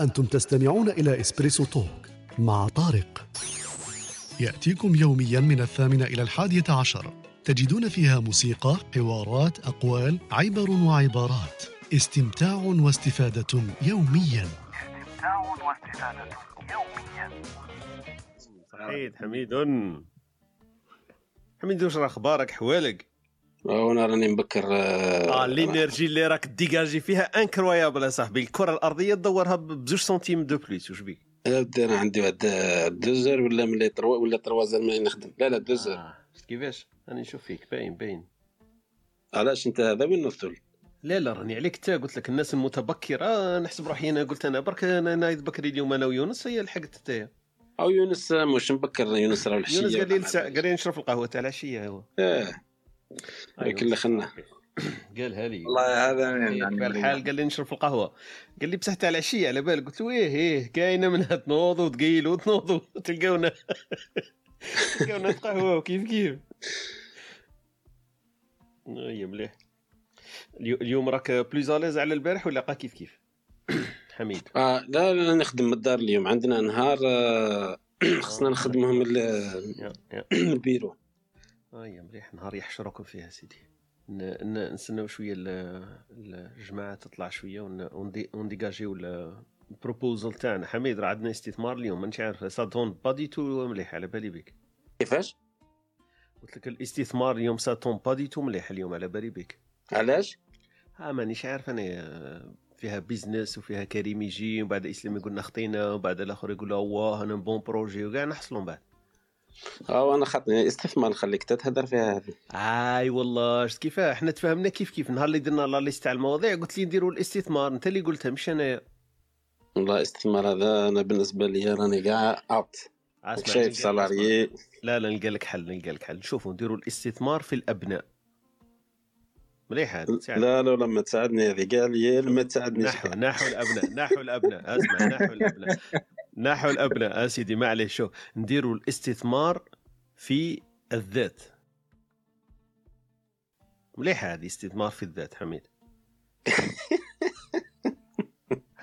أنتم تستمعون إلى Espresso Talk مع طارق. يأتيكم يوميا من الثامنة إلى الحادية عشر. تجدون فيها موسيقى، حوارات، أقوال، عبر وعبارات. استمتاع واستفادة يوميا. استمتاع واستفادة يوميا سعيد حميد. حميد راه أخبارك؟ حوالك. وأنا راني مبكر آه ال énergie اللي راك ديجاجي فيها incroyable اصاحبي الكرة الأرضية تدورها بزوج سنتيم دو بليس واش بيك أنا عندي واحد دوزر ولا ملي تروا ولا تروازر ملي نخدم. لا لا دوزر آه. كيفاش؟ راني نشوف فيك باين باين. علاش أنت هذا وين نوصل؟ لا لا راني عليك تا قلت لك الناس المتبكرة نحسب روحي أنا قلت أنا برك أنا نايض بكري اليوم أنا ويونس هي لحقت تايا أو يونس مش مبكر يونس راه العشيه يونس قال لي قال لي نشرب القهوة تاع العشية هو. آه. ولكن اللي خلنا قالها لي والله هذا يعني الحال قال لي نشرب في القهوة. قال لي بصح تاع العشية على بالك. قلت له إيه إيه كاينة منها تنوض وتقيل وتنوض وتلقاونا تلقاونا نتقهوى كيف كيف. هي مليح. اليو- اليوم راك بلوز اليز على البارح ولا قا كيف كيف؟ حميد. آه لا لا نخدم من الدار اليوم. عندنا نهار آه خصنا نخدمهم من ال- يا هي مليح نهار يحشركم فيها سيدي. نستناو شوية ال- الجماعة تطلع شوية ون- وندي- ونديجاجيو ال- ال en: proposal تاعنا. حميد راه عندنا استثمار اليوم مانيش عارف. ça t'entend pas du tout مليح على بالي بك. كيفاش؟ قلت لك الاستثمار اليوم ça t'entend pas du tout مليح اليوم على بالي بك. علاش؟ ها مانيش عارف. أنا آه، فيها business وفيها كريم يجي وبعد اسلام يقول لنا خطينا وبعد الآخر يقول له واه أنا bon projet وكاع نحصلوا من بعد. آه أنا خاطري استثمار نخليك تتهدر فيها هذه. آي والله كيف؟ إحنا تفاهمنا كيف كيف؟ نهار اللي درنا la liste تاع المواضيع قلت لي نديروا الاستثمار أنت اللي قلتها مش أنا. والله استثمار هذا أنا بالنسبة لي راني كاع out شايف salarié لا لا نلقى لك حل نلقى لك حل. شوفوا نديروا الاستثمار في الأبناء. مليح هذا. لا لا لما تساعدني هذه قال لي ما تساعدنيش نحو نحو الأبناء نحو الأبناء أسمع نحو الأبناء. نحو الأبناء أسيدي معليش شوف. نديروا الاستثمار في الذات. مليح هذه استثمار في الذات حميد؟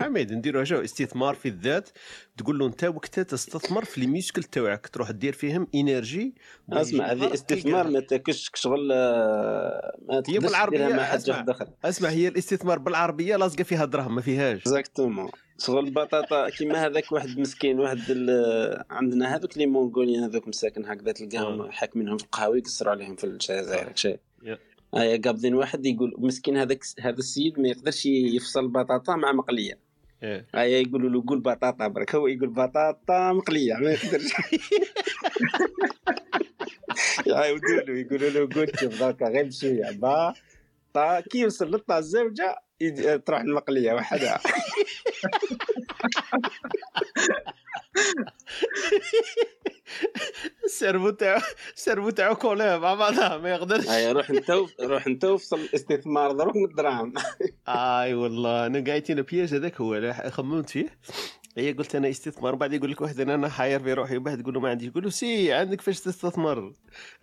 حميد نديروا شو استثمار في الذات تقول له أنت وقتها تستثمر في les muscles تاعك تروح دير فيهم énergie أسمع هذه استثمار ما تاكلش شغل آه، ما هي تقدرش بالعربية، ديرها مع حاجة أسمع. واحدة أخرى أسمع هي الاستثمار بالعربية لاصقة فيها دراهم ما فيهاش. exactement شغل البطاطا كيما هذاك واحد مسكين واحد ال- عندنا هذوك لي مونغوليين هذوك مساكن هكذا تلقاهم آه. حاكمينهم في القهاوي يقصروا عليهم في الجزائر شيء قابضين واحد يقول مسكين هذاك هذا السيد ما يقدرش يفصل البطاطا مع مقلية. إيه. هيا يقولوا له قول بطاطا برك هو يقول بطاطا مقلية. ما يقدرش يعاودوا له يقولوا له قول شوف ذاك غير بشويه با. طا كي يوصل للطا الزوجة يد- تروح المقلية وحدها. السيرفو تاعو السيرفو تاعو كولاه مع بعضها ما يقدرش. هيا روح انت روح انت وفصل الاستثمار دروك من الدراهم. أي والله أنا قايتين بياج هذاك هو خممت فيه. هي قلت أنا استثمار بعد يقول لك واحد أنا حاير في روحي بعد تقول له ما عنديش يقول له سي عندك فاش تستثمر.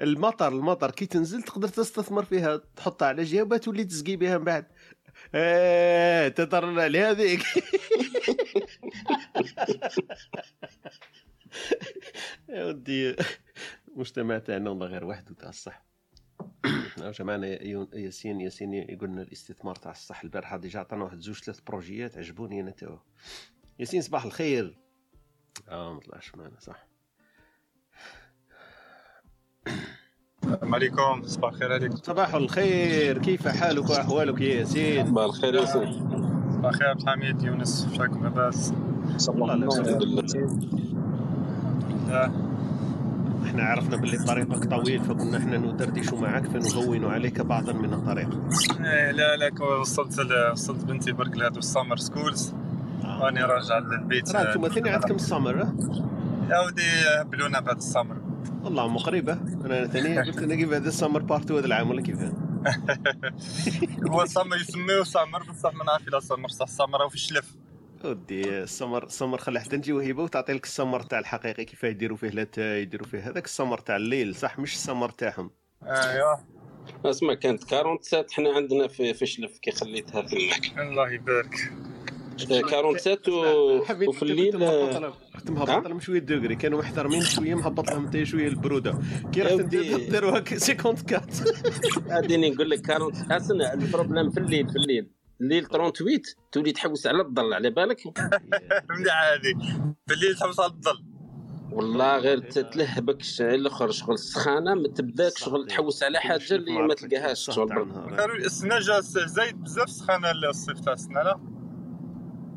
المطر المطر كي تنزل تقدر تستثمر فيها تحطها على جهة تولي تسقي بها من بعد. إيه تطرنا على هذيك يا ودي المجتمع تاعنا والله غير وحده تاع الصح. يون- ياسين ياسين يقول لنا الاستثمار تاع الصح البارحة ديجا عطانا واحد زوج ثلاث بروجيات عجبوني أنا توا ياسين صباح الخير. آه ما طلعش معنا صح. السلام عليكم. صباح الخير عليكم صباح الخير. كيف حالك وأحوالك يا ياسين؟ صباح الخير ياسين. صباح الخير عبد الحميد يونس شاكم لاباس والله لا الحمد لله. لا إحنا عرفنا باللي طريقك طويل فكنا إحنا ندردش معك فنهون عليك بعضا من الطريق. إيه، لا لا وصلت ل- وصلت بنتي برك لهادو ال summer schools راني راجع للبيت راه أنتم ثاني عندكم السمر آه؟ يا ودي هبلونا بعد السامر والله قريبة. أنا ثاني قلت أنا كيف هذا السمر بارتو هذا العام ولا كيف؟ هو سامر يسميه سامر بصح ما نعرف إلا سامر صح سامر في الشلف. ودي السمر السمر خلي حتى نجي وهيبة وتعطي لك السمر تاع الحقيقي كيف يديروا فيه لاتاي يديروا فيه. هذاك السمر تاع الليل صح؟ مش السمر تاعهم. ايوا أسمع كانت 47 حنا عندنا في في شلف كي خليتها في الماك. الله يبارك. 47 و... حبيت وفي الليل لهم- كنت مهبط؟ لهم شوية دوغري كانوا محترمين شوية مهبط لهم حتى شوية البرودة. كي رحت داروها 54 غادي نقول لك 40 أصلا البروبليم في الليل في الليل. الليل 38 تولي تحوس على الظل على بالك؟ مليح عادي بالليل تحوس على الظل. والله غير تلهبك الشيء الآخر شغل السخانة ما تبداك شغل تحوس على حاجة اللي ما تلقاهاش شغل السنة جا زايد بزاف سخانة الصيف تاع السنة لا؟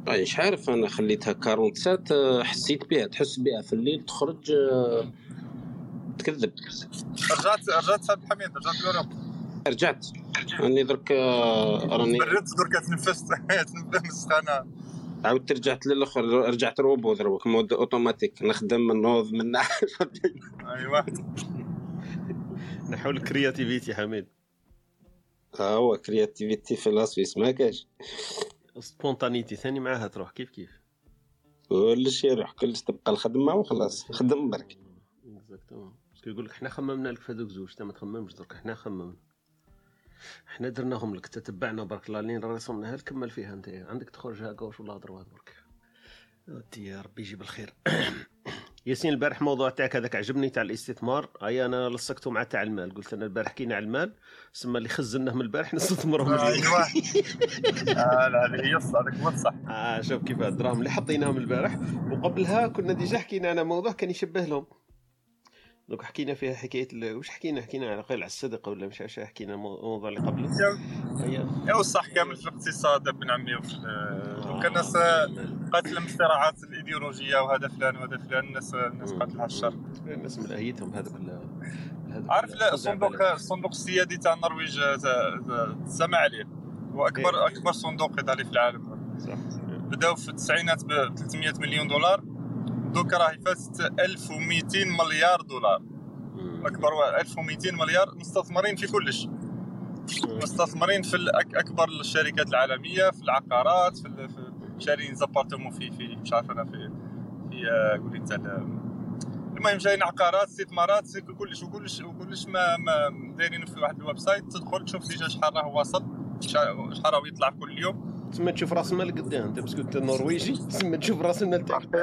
أي مش عارف أنا خليتها 47 آه، حسيت بها تحس بها في الليل تخرج آه، تكذب. رجعت رجعت صاحب الحميد رجعت l'Europe رجعت. راني درك آه، راني بردت درك تنفست تنفس السخانة. عاودت رجعت للأخر رجعت روبو دروك mode automatique. نخدم نوض من ايوا نحول ال créativité حميد. ها هو créativité في la Suisse ما كاش. spontanéité ثاني معاها تروح. كيف كيف؟ كلش يروح كلش تبقى الخدمة وخلاص. خدم برك. exactement parce que يقول لك حنا خممنا لك في هذوك زوج انت ما تخممش درك حنا خممنا. حنا درناهم لك تتبعنا برك la ligne رسمناها لك كمل فيها أنت؟ عندك تخرج هكا واش ولا ضربات برك؟ ودي يا ربي يجيب الخير. ياسين البارح موضوع تاعك هذاك عجبني تاع الاستثمار. أي أنا لصقته مع تاع المال. قلت أنا البارح حكينا على المال سما اللي خزناه من البارح نستثمرهم اليوم ايوا آه، لا هذه هي الصح هذاك الصح. آه شوف كيف الدراهم اللي حطيناهم البارح. وقبلها كنا ديجا حكينا على موضوع كان يشبه لهم. دوك حكينا فيها حكاية ال- وش حكينا؟ حكينا على قيل على الصدقه ولا مش عارف حكينا المو- الموضوع اللي قبله؟ هي يا الصح كامل في الاقتصاد ابن عمي وفي دوك الناس آه، قاتله من الصراعات الإيديولوجية وهذا فلان وهذا فلان الناس الناس قاتلها الشر. الناس من اهيتهم هذا هذا عارف لا الصندوق. الصندوق السيادي تاع النرويج آه، تسمع عليه. هو اكبر أكبر صندوق إداري في العالم. صح بداو في التسعينات ب 300 مليون دولار. دوكا راهي فاتت 1200 مليار دولار. أكبر وا- 1200 مليار مستثمرين في كلش مستثمرين في أكبر الشركات العالمية في العقارات في, شارين زابارتمون في في مش عارف أنا في في آه، ال- المهم شارين عقارات استثمارات كلش وكلش وكلش ما, ما دايرين في واحد ال website. تدخل تشوف déjà شحال راه واصل شحال راه يطلع كل يوم. تسمى تشوف راس المال قدام انت parce que انت نرويجي تسمى تشوف راس المال تاعك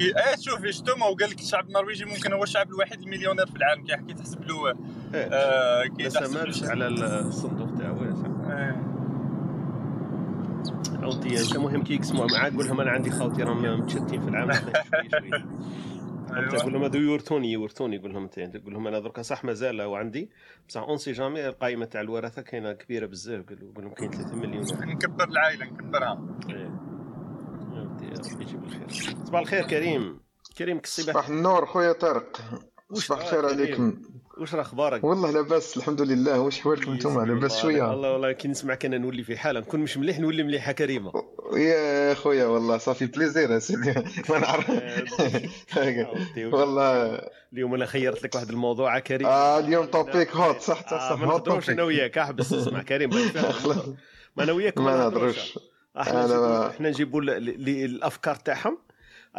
إيه شوف يشتم وقال لك الشعب النرويجي ممكن هو الشعب الوحيد المليونير في العالم كي حكي تحسب له إيه. آه كي تحسب على الصندوق تاعو يا صاحبي. آه. عودتي انت مهم كي يقسموا معاك قول لهم أنا عندي خاوتي راهم متشتين في العام شوي شوي أيوة. تقول لهم هذو يورثوني يورثوني قول لهم أنت تقول لهم أنا دركا صح مازال هو عندي. بصح on sait jamais القائمة تاع الورثه كاينة كبيرة بزاف قول لهم كاين 3 مليون. نكبر العائلة نكبرها. إيه. يا ودي يا ربي يجيب الخير. صباح الخير كريم. كريم كالصباح صباح النور خويا طارق. صباح الخير؟ عليكم. واش راه أخبارك؟ والله لاباس الحمد لله. واش حوالكم أنتم؟ لاباس شوية. والله والله كي نسمعك أنا نولي في حالة. نكون مش مليح نولي مليحة كريمة. يا خويا والله صافي. plaisir يا سيدي. ما نعرف. والله. اليوم أنا خيرت لك واحد الموضوع كريم. آه اليوم topic hot صح صح آه صح ما hot نهضروش أنا وياك. احبس اسمع كريم. ما أنا وياك ما نهضروش. نهضروش. إحنا نجيبوا الافكار تاعهم.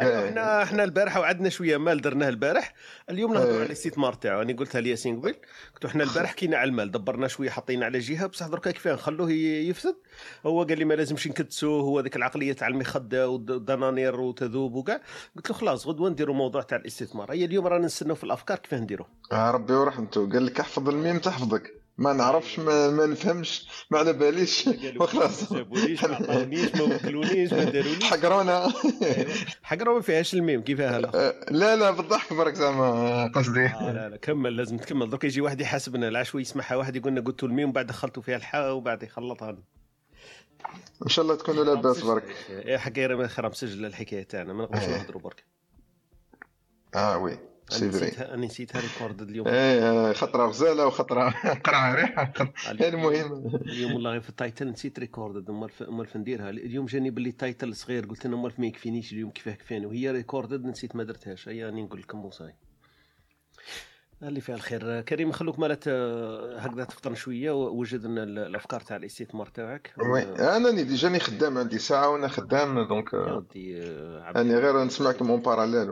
أيوة، إيه. إحنا إحنا البارح وعدنا شوية مال درناه البارح. اليوم نهضروا. على الاستثمار تاعو أنا قلتها لياسين قبل. قلت إحنا البارح حكينا على المال دبرنا شوية حطينا على جهة. بصح دركا كيفاه نخلوه ي- يفسد. هو قال لي ما لازمش نكدسوه هو ذيك العقلية تاع المخدة والدنانير وتذوب وكاع. قلت له خلاص غدوه نديروا موضوع تاع الاستثمار؟ هي اليوم رانا نستناو في الأفكار كيفاه نديروه آه ربي ورحمته. قال لك احفظ الميم تحفظك. ما نعرفش ما, ما نفهمش ما على باليش. وخلاص ما جابوليش ما عطاونيش ما وكلونيش ما داروليش حقرونا. حقرا ما فيهاش الميم كيفاه لا لا لا بالضحك برك زعما قصدي. آه لا لا كمل لازم تكمل. درك يجي واحد يحاسبنا لا شوي يسمعها واحد يقول لنا قلت الميم وبعد دخلتوا فيها الحاء وبعد يخلطها. إن شاء الله تكونوا لاباس برك. إيه حكايه خرا مسجل الحكاية تاعنا ما نقدرش إيه. نهضروا برك. آه oui. c'est vrai. أنا نسيتها record اليوم. إيه خطرة غزالة وخطرة قرعة ريحة. المهم. اليوم والله في ال title نسيت record امال نديرها اليوم جاني باللي title صغير. قلت أنا امال ما يكفينيش اليوم كيفاه كفاني وهي recorded نسيت ما درتهاش. هيا راني نقول لكم وصاي. اللي فيها الخير. كريم خلوك مالت آه، هكذا تفطن شوية ووجدنا ال- الأفكار تاع الاستثمار تاعك. oui أنا اللي جاني خدام عندي ساعة وأنا خدام donc يا آه، ودي آه، اني غير نسمعكم en parallèle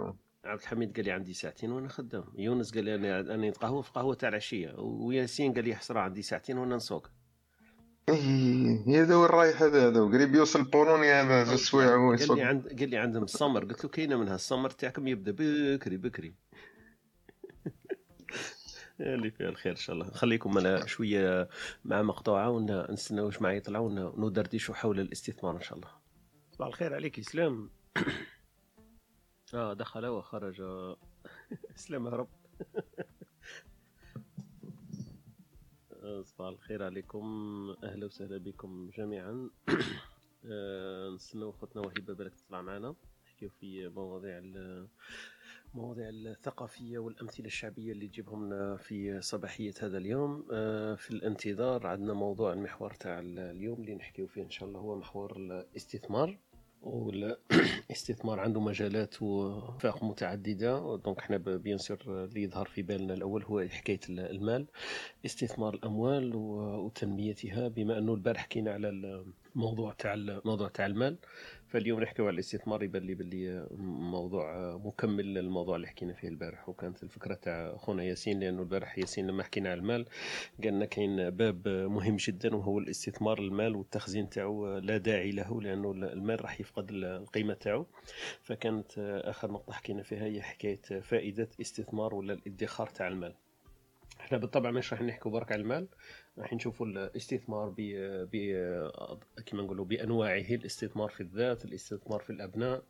عبد الحميد قال لي عندي ساعتين وأنا خدام يونس قال لي أنا أنا نتقهوى في قهوة تاع العشية. وياسين قال لي حسره عندي ساعتين وأنا نسوق. إيه هذا وين رايح هذا هذا قريب يوصل بولونيا هذا زوج سوايع قال ويسوق. لي عند قال لي عندهم السمر. قلت له كاينة منها السمر تاعكم يبدأ بكري بكري. اللي فيها الخير إن شاء الله. نخليكم أنا شوية مع مقطوعة ونستناو واش معي يطلعوا وندردشوا حول الاستثمار إن شاء الله. صباح الخير عليك اسلام آه دخل وخرج. اسلام هرب آه، صباح الخير عليكم. أهلا وسهلا بكم جميعا. آه، نستناو وهبه بالك تطلع معنا نحكيو في مواضيع ال- مواضيع الثقافية والأمثلة الشعبية اللي تجيبهم لنا في صباحية هذا اليوم. آه، في الانتظار عندنا موضوع المحور تاع اليوم اللي نحكيو فيه إن شاء الله هو محور الاستثمار. والاستثمار عنده مجالات وافاق متعددة. donc إحنا ب- bien sûr اللي يظهر في بالنا الأول هو حكاية المال استثمار الأموال وتنميتها. بما أنه البارح حكينا على الموضوع تاع الموضوع تاع المال فاليوم نحكيو على الاستثمار يبان لي باللي موضوع مكمل للموضوع اللي حكينا فيه البارح وكانت الفكرة تاع خونا ياسين لأنه البارح ياسين لما حكينا على المال قالنا كاين باب مهم جدا وهو الاستثمار المال والتخزين تاعو لا داعي له لأنه المال راح يفقد القيمة تاعو. فكانت آخر نقطة حكينا فيها هي حكاية فائدة استثمار ولا الادخار تاع المال. إحنا بالطبع مش راح نحكوا برك على المال راح نشوفوا الاستثمار ب كما نقولوا بأنواعه الاستثمار في الذات الاستثمار في الأبناء.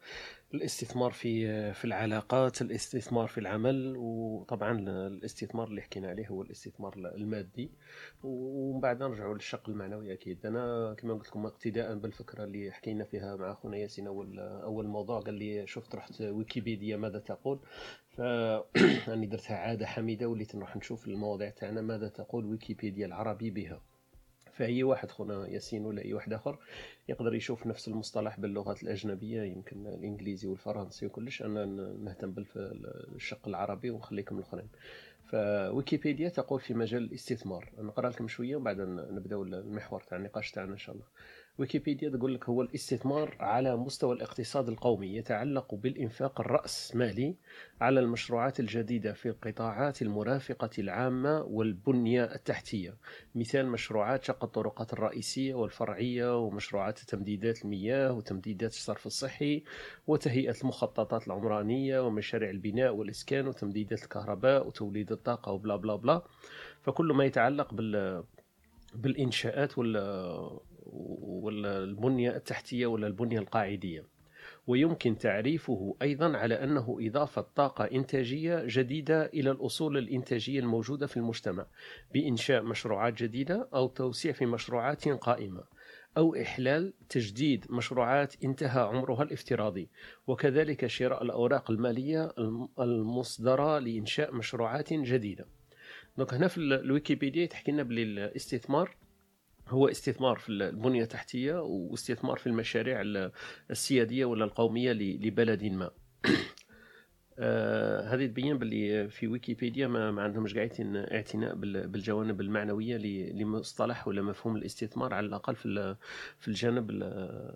الاستثمار في في العلاقات الاستثمار في العمل وطبعا الاستثمار اللي حكينا عليه هو الاستثمار المادي. ومن بعد نرجعوا للشق المعنوي أكيد. أنا كما قلت لكم اقتداء بالفكرة اللي حكينا فيها مع أخونا ياسين أول أول موضوع قال لي شفت رحت ويكيبيديا ماذا تقول. فأني درتها عادة حميدة وليت نروح نشوف المواضيع تاعنا ماذا تقول ويكيبيديا العربي بها. فأي واحد خونا ياسين ولا أي واحد آخر يقدر يشوف نفس المصطلح باللغات الأجنبية يمكن الإنجليزي والفرنسي وكلش أنا نهتم بالشق العربي ونخليكم الآخرين. فويكيبيديا تقول في مجال الاستثمار. نقرأ لكم شوية وبعد نبدأ المحور تاع النقاش تاعنا إن شاء الله. ويكيبيديا تقول لك هو الاستثمار على مستوى الاقتصاد القومي يتعلق بالإنفاق الرأسمالي على المشروعات الجديدة في القطاعات المرافقة العامة والبنية التحتية. مثال مشروعات شق الطرقات الرئيسية والفرعية ومشروعات تمديدات المياه وتمديدات الصرف الصحي وتهيئة المخططات العمرانية ومشاريع البناء والإسكان وتمديدات الكهرباء وتوليد الطاقة وبلا بلا بلا. فكل ما يتعلق بال بالإنشاءات ولا البنية التحتية ولا البنية القاعدية. ويمكن تعريفه أيضا على أنه إضافة طاقة إنتاجية جديدة إلى الأصول الإنتاجية الموجودة في المجتمع بإنشاء مشروعات جديدة أو توسيع في مشروعات قائمة أو إحلال تجديد مشروعات انتهى عمرها الافتراضي. وكذلك شراء الأوراق المالية المصدرة لإنشاء مشروعات جديدة. دونك هنا في الويكيبيديا تحكي لنا بلي الاستثمار هو استثمار في البنية التحتية واستثمار في المشاريع السيادية ولا القومية لبلد ما. آه هذه تبين باللي في ويكيبيديا ما, ما عندهمش قاعدين اعتناء بالجوانب المعنوية لمصطلح ولا مفهوم الاستثمار على الأقل في في الجانب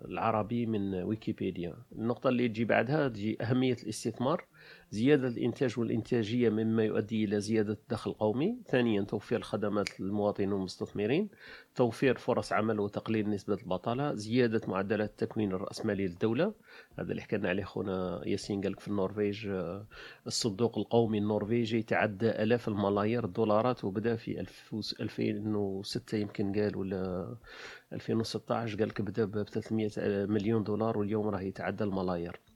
العربي من ويكيبيديا. النقطة اللي تجي بعدها تجي أهمية الاستثمار. زيادة الإنتاج والإنتاجية مما يؤدي إلى زيادة الدخل القومي. ثانيا توفير الخدمات للمواطنين والمستثمرين توفير فرص عمل وتقليل نسبة البطالة زيادة معدلات التكوين الرأسمالي للدولة. هذا اللي حكينا عليه خونا ياسين قالك في النرويج الصندوق القومي النرويجي تعدى آلاف الملايير الدولارات وبدأ في 2006 يمكن قال ولا 2016 قالك بدأ ب 300 مليون دولار واليوم راه يتعدى الملايير.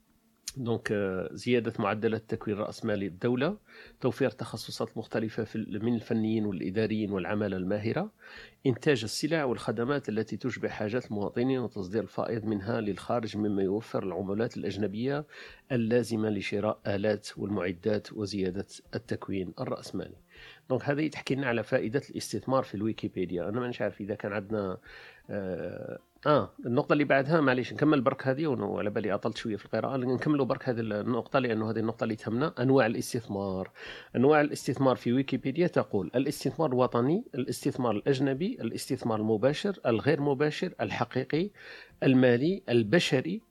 دونك زيادة معدلات التكوين الرأسمالي الدولة توفير تخصصات مختلفة في من الفنيين والإداريين والعمالة الماهرة إنتاج السلع والخدمات التي تشبع حاجات المواطنين وتصدير الفائض منها للخارج مما يوفر العملات الأجنبية اللازمة لشراء آلات والمعدات وزيادة التكوين الرأسمالي. donc هذه تحكي لنا على فائدة الاستثمار في الويكيبيديا. أنا ما عارف إذا كان عندنا آه, آه النقطة اللي بعدها معليش نكمل برك هذه وعلى بالي أطلت شوية في القراءة. نكملوا برك هذه النقطة لأنه هذه النقطة اللي تهمنا. أنواع الاستثمار. أنواع الاستثمار في ويكيبيديا تقول الاستثمار الوطني الاستثمار الأجنبي الاستثمار المباشر الغير مباشر الحقيقي المالي البشري.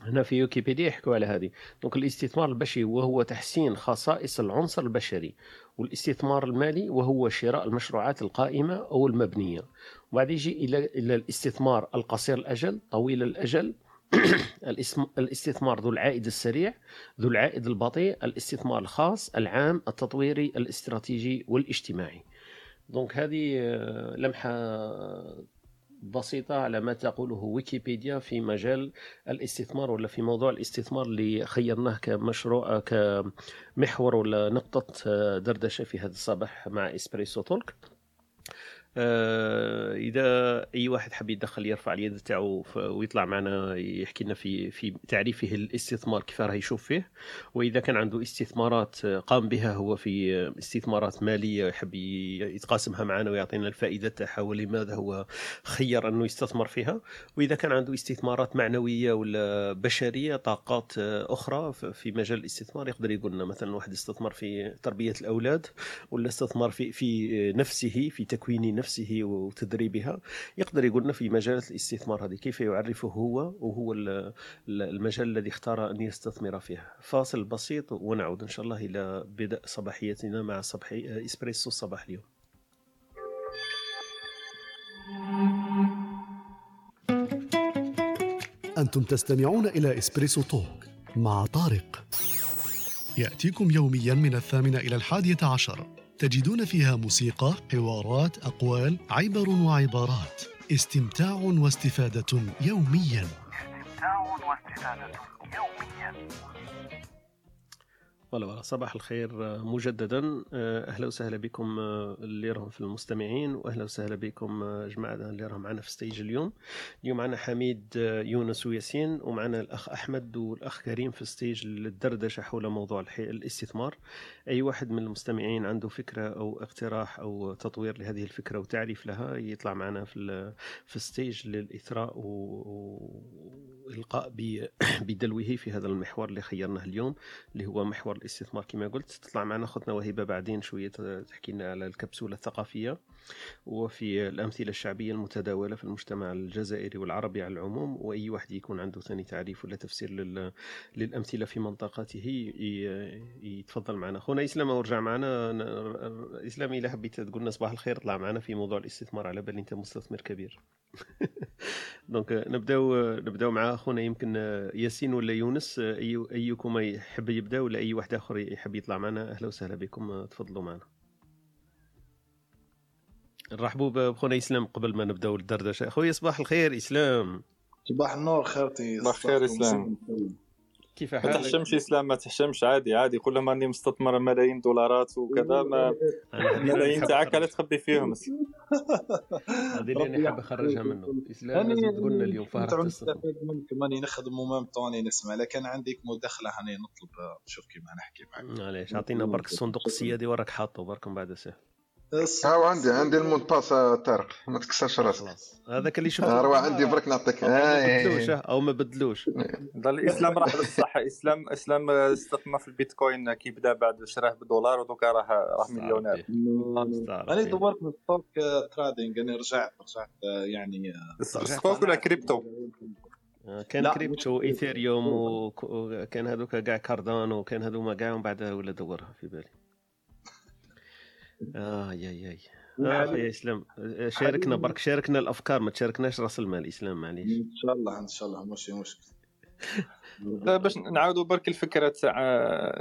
هنا في ويكيبيديا يحكوا على هذه. دونك الاستثمار البشري وهو تحسين خصائص العنصر البشري والاستثمار المالي وهو شراء المشروعات القائمة أو المبنية. وبعد يجي إلى إلى الاستثمار القصير الأجل طويل الاسم- الاستثمار ذو العائد السريع ذو العائد البطيء الاستثمار الخاص العام التطويري الاستراتيجي والاجتماعي. donc هذه آه، لمحة بسيطة على ما تقوله ويكيبيديا في مجال الاستثمار ولا في موضوع الاستثمار اللي خيرناه كمشروع كمحور ولا نقطة آه، دردشة في هذا الصباح مع Espresso Talk. آه، إذا أي واحد حاب يدخل يرفع اليد تاعو ويطلع معنا يحكي لنا في في تعريفه الاستثمار كيف راه يشوف فيه. وإذا كان عنده استثمارات آه، قام بها هو في آه، استثمارات مالية يحب يتقاسمها معنا ويعطينا الفائدة تاعها ولماذا هو خير أنه يستثمر فيها. وإذا كان عنده استثمارات معنوية ولا بشرية طاقات آه، أخرى في مجال الاستثمار يقدر يقول لنا مثلا واحد استثمر في تربية الأولاد ولا استثمار في في نفسه في تكوين نفسه. وتدريبها يقدر يقول لنا في مجالات الاستثمار هذه كيف يعرفه هو وهو ال- ال- المجال الذي اختار أن يستثمر فيه فاصل بسيط ونعود إن شاء الله إلى بدء صباحيتنا مع صباحي إسبريسو الصباح اليوم. أنتم تستمعون إلى إسبريسو توك مع طارق. يأتيكم يوميا من الثامنة إلى الحادية عشر. تجدون فيها موسيقى، حوارات، أقوال، عبر وعبارات. استمتاع واستفادة يوميا. استمتاع واستفادة يوميا. voilà voilà صباح الخير آه، مجددا. آه، أهلا وسهلا بكم آه، اللي راهم في المستمعين واهلا وسهلا بكم جماعة اللي راهم معنا في stage اليوم. اليوم معنا حميد يونس وياسين ومعنا الأخ أحمد والأخ كريم في stage للدردشه حول موضوع الاستثمار. أي واحد من المستمعين عنده فكرة أو اقتراح أو تطوير لهذه الفكرة وتعريف لها يطلع معنا في في ستيج للإثراء والقاء بدلوه في هذا المحور اللي خيرناه اليوم اللي هو محور الاستثمار كما قلت تطلع معنا اختنا وهبة بعدين شوية تحكي لنا على الكبسولة الثقافية وفي الأمثلة الشعبية المتداولة في المجتمع الجزائري والعربي على العموم. وأي واحد يكون عنده ثاني تعريف ولا تفسير لل... للأمثلة في منطقته. يتفضل معنا. خونا إسلام ورجع معنا. إسلام اذا حبيت تقول لنا صباح الخير. طلع معنا في موضوع الاستثمار على بالي أنت مستثمر كبير. دونك نبداو نبداو مع اخونا يمكن ياسين ولا يونس أي أيكم يحب يبدأ ولا أي واحد آخر يحب يطلع معنا؟ أهلا وسهلا بكم تفضلوا معنا. نرحبوا بخونا اسلام قبل ما نبداو الدردشة. اخويا صباح الخير اسلام صباح النور خيرتي. صباح الخير إسلام. كيف ما حالك؟ تحشمش إسلام ما تحشمش عادي عادي. كل ما راني مستثمر ملايين دولارات وكذا ما الملايين تاعك. على تخبي فيهم. هذه اللي أنا حاب أخرجها منه إسلام لازم تقول لنا اليوم فهرت نستفيد منك ماني نخدم ومام طوني نسمع لكن عندك مداخلة هاني نطلب آه، نشوف كيف نحكي معك. معليش أعطينا برك الصندوق السيادي وراك حاطه برك من بعد سهل هاو عندي عندي المود باس آه، طارق. ما تكسرش راسك. هذاك اللي شفته. روح عندي برك نعطيك. أو ما آه، بدلوش آه، أو ما بدلوش. ضل الإسلام راح بصح. اسلام إسلام استثمر في البيتكوين كي بدأ بعد شراه بدولار ودوكا راه راه مليونير. أنا. دورت في ال stock آه، trading أنا رجعت رجعت يعني stock ولا كريبتو؟ كان لا، crypto Ethereum وك- وكان هذوك كاع Cardano وكان هذوما كاع ومن بعد ولا دورها في بالي. آه يا يا آه يا إسلام آه، شاركنا برك شاركنا الأفكار ما تشاركناش رأس المال إسلام معليش. إن شاء الله إن شاء الله ماشي مشكل. لا باش نعاودوا برك الفكرة تاع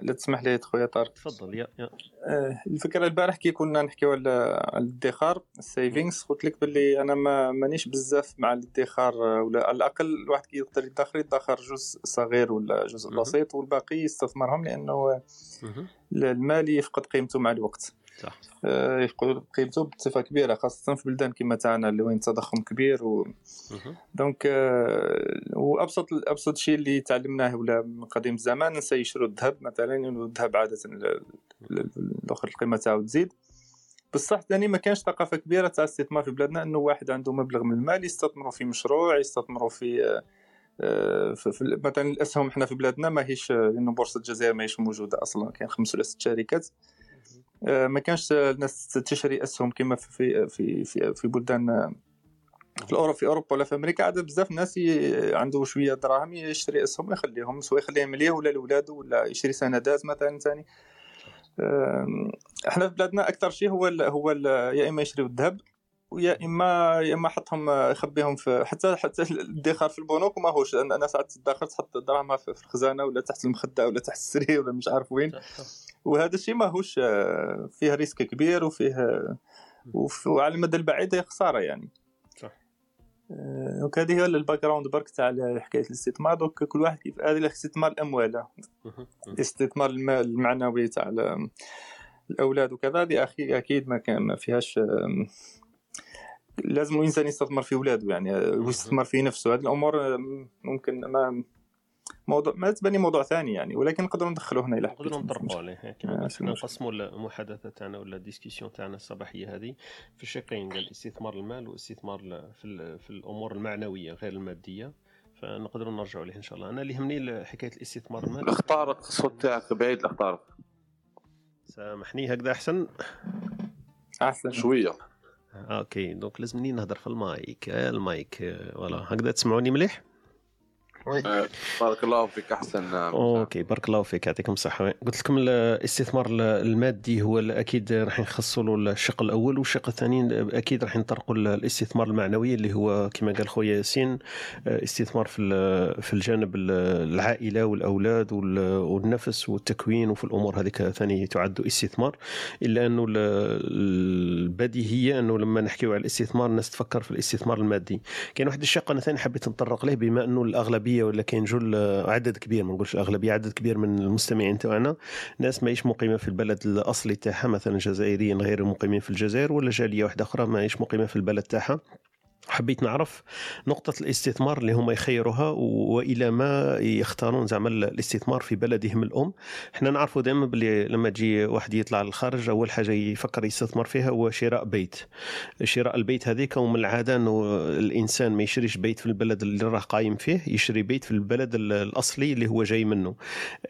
لا تسمح لي خويا طارق. تفضل يا يا. آه، الفكرة البارح كي كنا نحكيو على الادخار ال savings قلت لك باللي أنا ما مانيش بزاف مع الادخار آه، ولا على الأقل الواحد كي يقدر يدخر يدخر جزء صغير ولا جزء. بسيط والباقي يستثمرهم لأنه. المال يفقد قيمته مع الوقت. صح. آه، يفقد قيمته بصفة كبيرة خاصة في بلدان كما تاعنا اللي وين التضخم كبير و... دونك آه، وأبسط أبسط شيء اللي تعلمناه ولا من قديم الزمان نسى يشروا الذهب مثلا الذهب عادة ال- ال- الأخر القيمة تاعو تزيد. بصح ثاني ما كانش ثقافة كبيرة تاع الاستثمار في بلادنا إنه واحد عنده مبلغ من المال يستثمروا في مشروع يستثمروا في آه، في في- مثلا الأسهم إحنا في بلادنا ماهيش لأنه بورصة الجزائر ماهيش موجودة أصلا كاين خمس ولا ست شركات. ما كانش الناس تشتري أسهم كما في في في في بلدان آه، في اوروبا في أوروبا ولا في أمريكا عاد بزاف الناس. عنده شوية دراهم يشري أسهم ويخليهم سواء يخليهم ليه ولا لولادو ولا يشري سندات مثلا ثاني إحنا في بلادنا أكثر شيء هو ال هو يا إما يشريوا الذهب ويا اما يا إما حطهم يخبيهم في حتى حتى الادخار في البنوك ما هوش أنا ساعات تدخر تحط دراهمها في الخزانة ولا تحت المخدة ولا تحت السرير ولا مش عارف وين. وهذا الشيء ماهوش آه، فيه ريسك كبير وفيه وف- وعلى المدى البعيد هي خسارة يعني. صح. آه، donc هذه هي ال background برك تاع حكاية الاستثمار. donc كل واحد كيف هذه الاستثمار الاموال. الاستثمار الم- المعنوي تاع ال- الأولاد وكذا هذه أكيد ما كان ما فيهاش لازم الإنسان يستثمر في اولاده يعني ويستثمر في نفسه. هذه الأمور ممكن ما موضوع ما تبني موضوع ثاني يعني ولكن نقدروا ندخلوه هنا إلى نقدروا نطرقوا عليه. كما آه،. نقسموا المحادثة تاعنا ولا ال discussion تاعنا الصباحية هذه في شقين قال استثمار المال واستثمار في ال- في الأمور المعنوية غير المادية. فنقدروا نرجعوا عليه إن شاء الله. أنا اللي يهمني حكاية الاستثمار المالي الاخ طارق الصوت تاعك بعيد الاخ طارق سامحني هكذا أحسن؟ أحسن. شوية. أوكي donc لازمني نهضر في ال mic ال mic voilà. هكذا تسمعوني مليح؟ بارك الله فيك أحسن نعم أوكي بارك الله فيك يعطيكم الصحة. قلت لكم الاستثمار المادي هو أكيد راح نخصصوا له الشق الأول والشق الثاني أكيد راح نطرقوا ال- الاستثمار المعنوي اللي هو كما قال خويا ياسين آه، استثمار في في الجانب ال- العائلة والأولاد وال- والنفس والتكوين وفي الأمور هذيك ثاني تعد استثمار. إلا أنه ال- البديهيه أنه لما نحكيو على الاستثمار الناس تفكر في الاستثمار المادي. كاين واحد الشق أنا ثاني حبيت نتطرق له بما أنه الأغلبية ولا كاين جل عدد كبير ما نقولش الاغلبيه عدد كبير من المستمعين تاعنا ناس ماهيش مقيمة في البلد الأصلي تاعها مثلا جزائريين غير مقيمين في الجزائر ولا جالية واحدة أخرى ماهيش مقيمة في البلد تاعها. حبيت نعرف نقطة الاستثمار اللي هما يخيروها وإلى ما يختارون زعما الاستثمار في بلدهم الأم. إحنا نعرفوا دائما باللي لما تجي واحد يطلع للخارج أول حاجة يفكر يستثمر فيها هو شراء بيت. شراء البيت هذيك ومن العادة أنه الإنسان ما يشريش بيت في البلد اللي راه قايم فيه يشري بيت في البلد ال- الأصلي اللي هو جاي منه.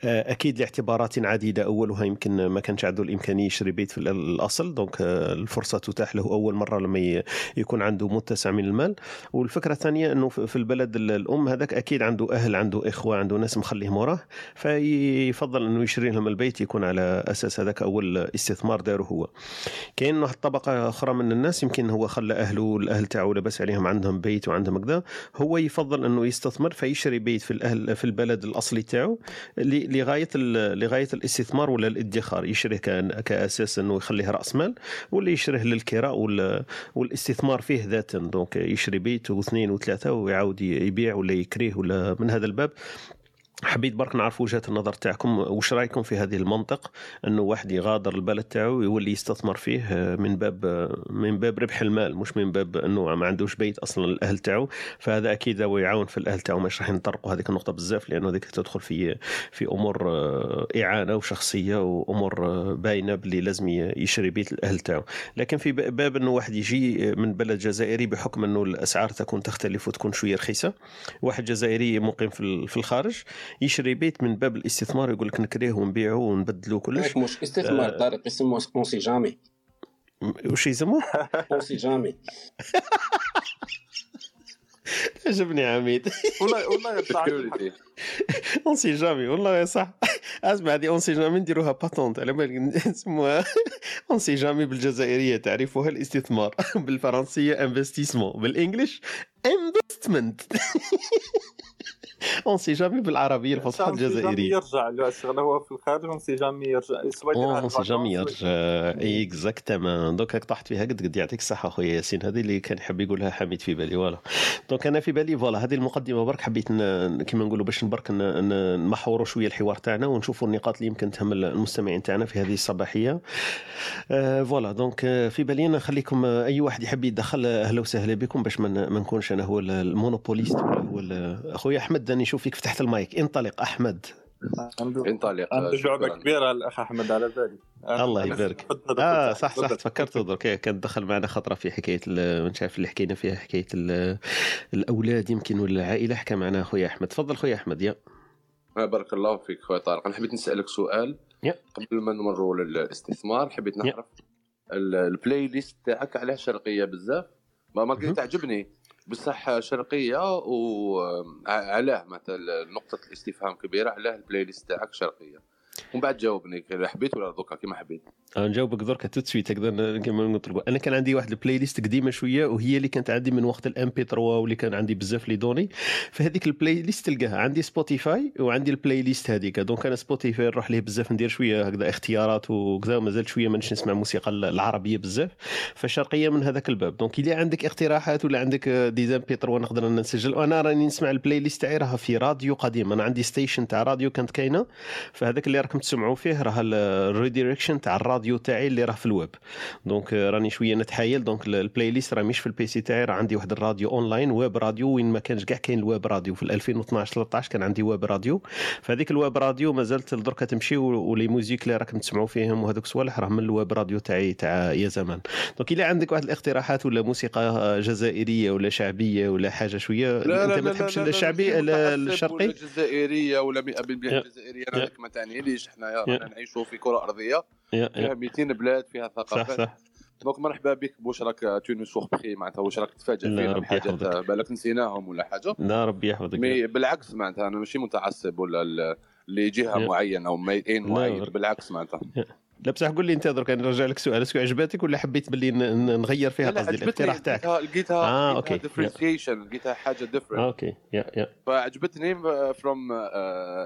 آه، أكيد لاعتبارات عديدة أولها يمكن ما كانش عنده الإمكانية يشري بيت في ال- الأصل. donc آه، الفرصة تتاح له أول مرة لما يكون عنده متسع من المال. والفكرة الثانية أنه في البلد ال- الأم هذاك أكيد عنده أهل عنده إخوة عنده ناس مخليه وراه فيفضل أنه يشري لهم البيت يكون على أساس هذاك أول استثمار داره هو. كاين واحد الطبقة أخرى من الناس يمكن هو خلى أهله الأهل تاعو لاباس عليهم عندهم بيت وعندهم كذا هو يفضل أنه يستثمر فيشري بيت في الأهل في البلد الأصلي تاعو ل- لغاية ال- لغاية الاستثمار ولا الادخار. يشريه كأساس أنه يخليه رأس مال ولا يشريه للكراء وال- والاستثمار فيه ذاتا. donc يشري بيت واثنين وثلاثة ويعاود يبيع ولا يكريه ولا من هذا الباب. حبيت برك نعرف وجهة النظر تاعكم. واش رأيكم في هذه المنطق؟ أنه واحد يغادر البلد تاعو يولي يستثمر فيه آه، من باب آه، من باب ربح المال مش من باب أنه ما عندوش بيت أصلا الاهل تاعو. فهذا أكيد هو يعاون في الأهل تاعو مش راح نطرقوا هذيك النقطة بزاف لأنه هذيك تدخل في في أمور آه، إعانة وشخصية وأمور باينة باللي لازم يشري بيت الأهل تاعو. لكن في باب أنه واحد يجي من بلد جزائري بحكم أنه الأسعار تكون تختلف وتكون شوية رخيصة. واحد جزائري مقيم في الخارج يشري بيت من باب الاستثمار يقول لك نكريه ونبيعه ونبدلو كلش. مش استثمار آه. طارق يسموه on sait jamais وش يسموه؟ on sait jamais. عجبني عميد. والله والله sécurité on sait jamais والله صح اسمع هذه on sait jamais نديروها patente على بالك نسموها on sait jamais بالجزائرية تعرفها الاستثمار. بالفرنسية investissement بال English investment on sait jamais بالعربيه الفصحى الجزائريه يرجع الشغل هو في الخارج on sait jamais يرجع jamais يرجع exactement donc راك طحت فيها قد قد يعطيك الصحه خويا ياسين هذه اللي كان حاب يقولها حميد في بالي voilà donc أنا في بالي voilà هذه المقدمه برك حبيت كما نقولوا باش برك ن- ن- نمحوروا شوية الحوار تاعنا ونشوفوا النقاط اللي يمكن تهم المستمعين تاعنا في هذه الصباحيه voilà donc في بالي نخليكم اي واحد يحب يتدخل أهلا وسهلا بكم باش ما نكونش أنا هو ال- ال monopoliste ولا هو اخويا احمد راني نشوف فيك فتحت المايك انطلق أحمد انطلق عنده شكراً. كبيرة الاخ أحمد على بالي الله يبارك. آه. صح صح. تفكرت درك كان دخل معنا خطرة في حكاية ال- مش عارف اللي حكينا فيها حكاية ال- الأولاد يمكن ولا العائله حكى معنا خويا أحمد تفضل خويا أحمد يا آه، بارك الله فيك خويا طارق أنا حبيت نسألك سؤال يا. قبل ما نمروا للاستثمار حبيت. نعرف ال- ال playlist تاعك علاه شرقية بزاف ما ما. تعجبني بصح شرقية وعلاه مثلا نقطة الاستفهام كبيرة علاه ال playlist تاعك شرقية. ومن بعد جاوبني حبيت ولا دركا؟ كيما حبيت. أنا نجاوبك درك tout de suite هكذا كما نطلقوا أنا كان عندي واحد ال playlist قديمة شوية وهي اللي كانت عندي من وقت ال MP 3 واللي كان عندي بزاف لي دوني. فهذيك ال playlist تلقاها. عندي سبوتيفاي وعندي ال playlist هذيك. donc أنا سبوتيفاي نروح ليه بزاف ندير شوية هكذا اختيارات وكذا ومازال شوية مانيش نسمع موسيقى العربية بزاف. فالشرقية من هذاك الباب. donc اذا عندك اقتراحات ولا عندك des MP 3 نقدر نسجل. وأنا راني نسمع ال playlist تاعي راها في راديو قديم. أنا عندي station تاع راديو كانت كاينة. فهذاك اللي راكم تسمعوا فيه راه ال redirection تاع الراديو تاعي اللي راه في ال web. donc آه، راني شوية نتحايل. donc ال playlist راه مش في ال PC تاعي راه عندي واحد ال radio online web radio وين ما كانش كاع كاين ال web radio. في 2012 13 كان عندي web radio. فهذيك ال web radio مازالت دركا تمشي و les musiques اللي راكم تسمعوا فيهم وهذوك الصوالح راه من ال web radio تاعي تاع يا زمان. دونك إلا عندك واحد الاقتراحات ولا موسيقى آه، جزائرية ولا شعبية ولا حاجة شوية أنت ما تحبش الشعبي ال- الشرقي ولا جزائرية ولا 100% يا. جزائرية. هذيك ما تعنيليش حنايا نعيشوا في كرة أرضية. فيها يا. 200 بلاد فيها صح ثقافات. صح. دونك مرحبا بك واش راك تونس سوغ بخي معناتها واش راك ربي بحاجات يحفظك. بالك نسيناهم ولا حاجة؟ لا ربي يحفظك. مي بالعكس معناتها أنا ماشي متعصب ولا لجهه. معينة أو لا، معين بالعكس معناتها. لا بصح قول لي أنت درك نرجع لك سؤال. est-ce que عجباتك ولا حبيت باللي نغير فيها قصدي؟ الاقتراح تاعك. لقيتها آه، لقيتها أوكي. differentiation لقيتها حاجة différente أوكي. يا يا. فعجبتني from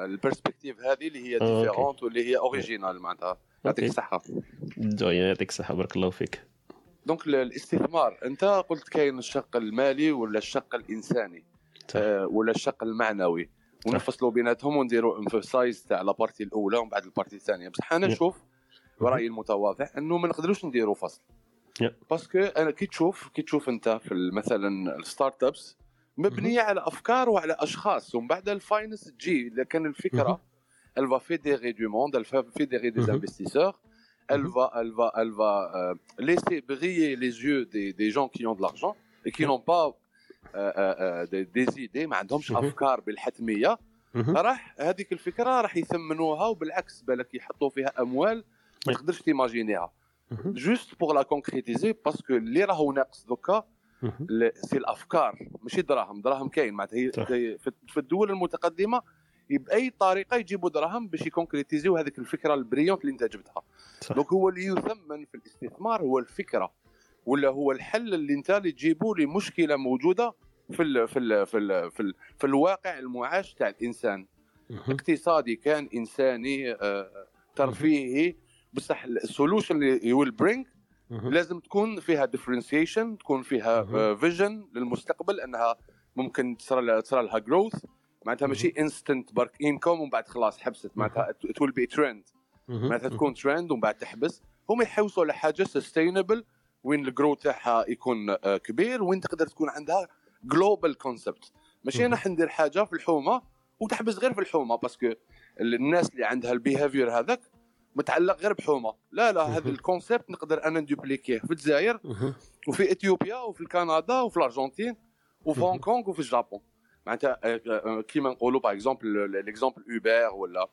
ال perspective هذه اللي هي آه،. différente واللي هي originale معناتها. يعطيك. الصحة. يعطيك الصحة بارك الله فيك. donc ال- الاستثمار أنت قلت كاين الشق المالي ولا الشق الإنساني. آه، ولا الشق المعنوي. ونفصلوا بيناتهم ونديروا emphasize تاع la partie الأولى ومن بعد ال partie الثانية. بصح أنا. نشوف برايي المتواضع أنه ما نقدروش نديروا فصل. parce que أنا كي تشوف كي تشوف أنت في مثلا ال start-ups مبنية على أفكار وعلى أشخاص. ومن بعد ال finance تجي إذا كان الفكرة elle va fédérer du monde, elle va fédérer des Mhm. investisseurs, elle Mhm. va, elle va, elle va euh, laisser briller les yeux des, des gens qui ont de l'argent et qui Mhm. n'ont pas euh, euh, euh, des, des idées ما عندهمش Mhm. أفكار بالحتمية مهم. راح هذيك الفكرة راح يثمنوها وبالعكس بالك يحطوا فيها أموال ما Yeah. تقدرش ت imaginer ها مهم. juste pour la concrétiser parce que اللي راهو ناقص دوكا مهم. ل- c'est الافكار ماشي دراهم دراهم كاين معناتها هي صح. هي في في الدول المتقدمة بأي طريقة يجيبوا دراهم باش ي concrétiser و هذيك الفكرة ال brillante اللي انت جبتها. donc هو اللي يثمن في الاستثمار هو الفكرة ولا هو الحل اللي انت اللي تجيبه لمشكله موجودة في ال في ال في ال في, ال في الواقع المعاش تاع الإنسان. اقتصادي كان إنساني آه، ترفيهي بصح ال solution اللي will bring مهم. لازم تكون فيها differentiation تكون فيها. vision للمستقبل أنها ممكن تصير لها growth معناتها ماشي instant برك income ومن بعد خلاص حبست. معناتها it will be trend. معناتها تكون ترند ومن بعد تحبس. هم يحوسوا على حاجة sustainable وين ال growth تاعها يكون آه، كبير وين تقدر تكون عندها global concept ماشي أنا حندير حاجة في الحومة وتحبس غير في الحومة parce que الناس اللي عندها ال behavior هذاك متعلق غير بحومة. لا لا هذا. ال concept نقدر أنا ن dupliquer ه في الجزائر. وفي اثيوبيا وفي كندا وفي الأرجنتين وفي. هونغ كونغ وفي الجابون. كيما نقولوا باغ اكزومبل ليكزومبل اوبر ولا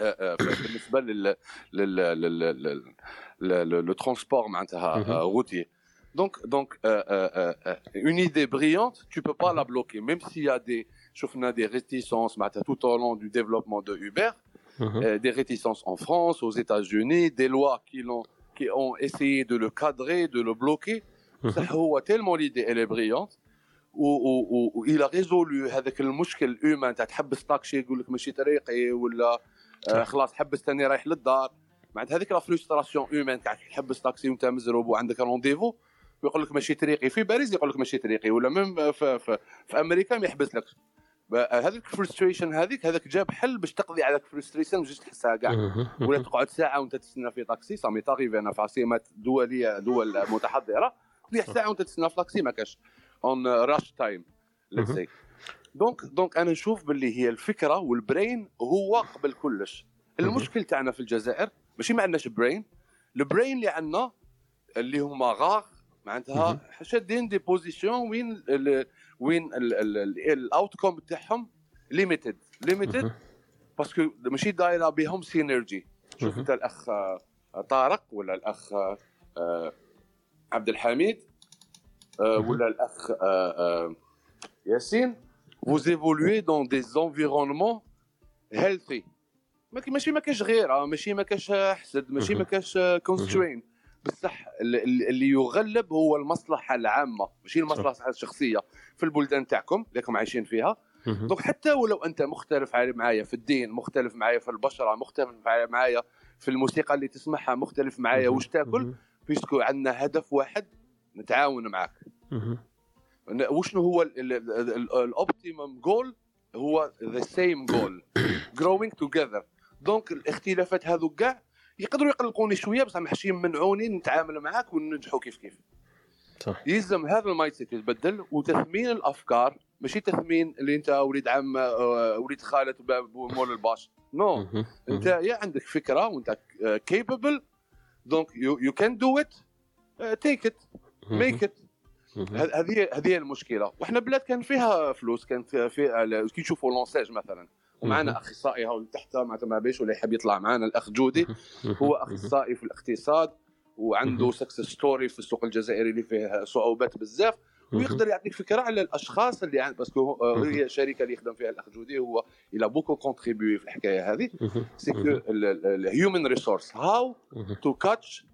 آه، آه، بالنسبه لل لل لل لل- لل- لو ترونسبور معناتها مهم. آه، روتيer Donc, donc euh, euh, euh, une idée brillante, tu peux pas la bloquer, même s'il y a des, شفنا des réticences معناتها tout au long du développement de Uber, مهم. euh, des réticences en France, aux États-Unis, des lois qui, l'ont, qui ont essayé de le cadrer, de le bloquer. مهم. صح هو tellement l'idée elle est brillante وإلى ريزولو هذاك المشكل الهيومان تاع تحبس طاكسي يقول لك ماشي طريقي ولا آه. خلاص حبس تاني رايح للدار. معناتها هذيك la frustration humaine تاع تحبس طاكسي وأنت مزروب وعندك rendez-vous ويقول لك ماشي طريقي. في باريس يقول لك ماشي طريقي ولا من في, في, في أمريكا ما يحبسلكش ب- هذيك ال frustration هذيك هذاك جاب حل باش تقضي على ال frustration باش تحسها كاع. ولا تقعد ساعة وأنت تستنى في طاكسي ça m'est arrivé أنا في عاصمات دولية دول متحضرة. تضيع ساعة وأنت تستنى في طاكسي ما كاش. on rush time let's. say donc donc أنا نشوف باللي هي الفكرة وال brain هو قبل كلش المشكل تاعنا في الجزائر ماشي ما عندناش brain ال brain اللي عندنا اللي هما غار معناتها شادين des positions وين ال وين ال outcome تاعهم limited limited. parce que ماشي دايرة بهم synergy شوف. أنت الأخ آه، طارق ولا الأخ آه، آه، عبد الحميد؟ ولا الاخ ياسين vous évoluez dans des environnements healthy. ماشي ما كاش غيره ماشي ما كاش حسد ماشي ما كاش constraint بصح ال- ال- اللي يغلب هو المصلحه العامه ماشي المصلحه الشخصيه في البلدان تاعكم اللي راكم عايشين فيها donc حتى ولو انت مختلف علي- معايا في الدين مختلف معايا في البشره مختلف معايا- معايا في الموسيقى اللي تسمعها مختلف معايا واش تاكل parce que عندنا هدف واحد نتعاون معاك وشنو هو ال optimum goal هو the same goal growing together donc الاختلافات هذو كاع يقدروا يقلقوني شوية بصح ماشي يمنعوني نتعامل معاك وننجحوا كيف كيف. صح. يلزم هذا ال mindset يتبدل وتثمين الأفكار ماشي تثمين اللي أنت وليد عم آه، وليد خالة ب- مول الباش. no أنت يا عندك فكرة وأنت capable donc you can do it take it make it هذه هذه المشكلة. وإحنا بلاد كان فيها فلوس كان فيها في كي نشوفوا l'ANSEJ مثلا. ومعنا أخصائي هاو تحت معناتها ما بيش ولا يحب يطلع معنا الأخ جودي. هو أخصائي في الاقتصاد وعنده success story في السوق الجزائري اللي فيه صعوبات بزاف. ويقدر يعطيك فكرة على الأشخاص اللي عند parce que هي الشركة اللي يخدم فيها الأخ جودي هو elle a beaucoup contribué في الحكاية هذه. c'est ال human resource how to catch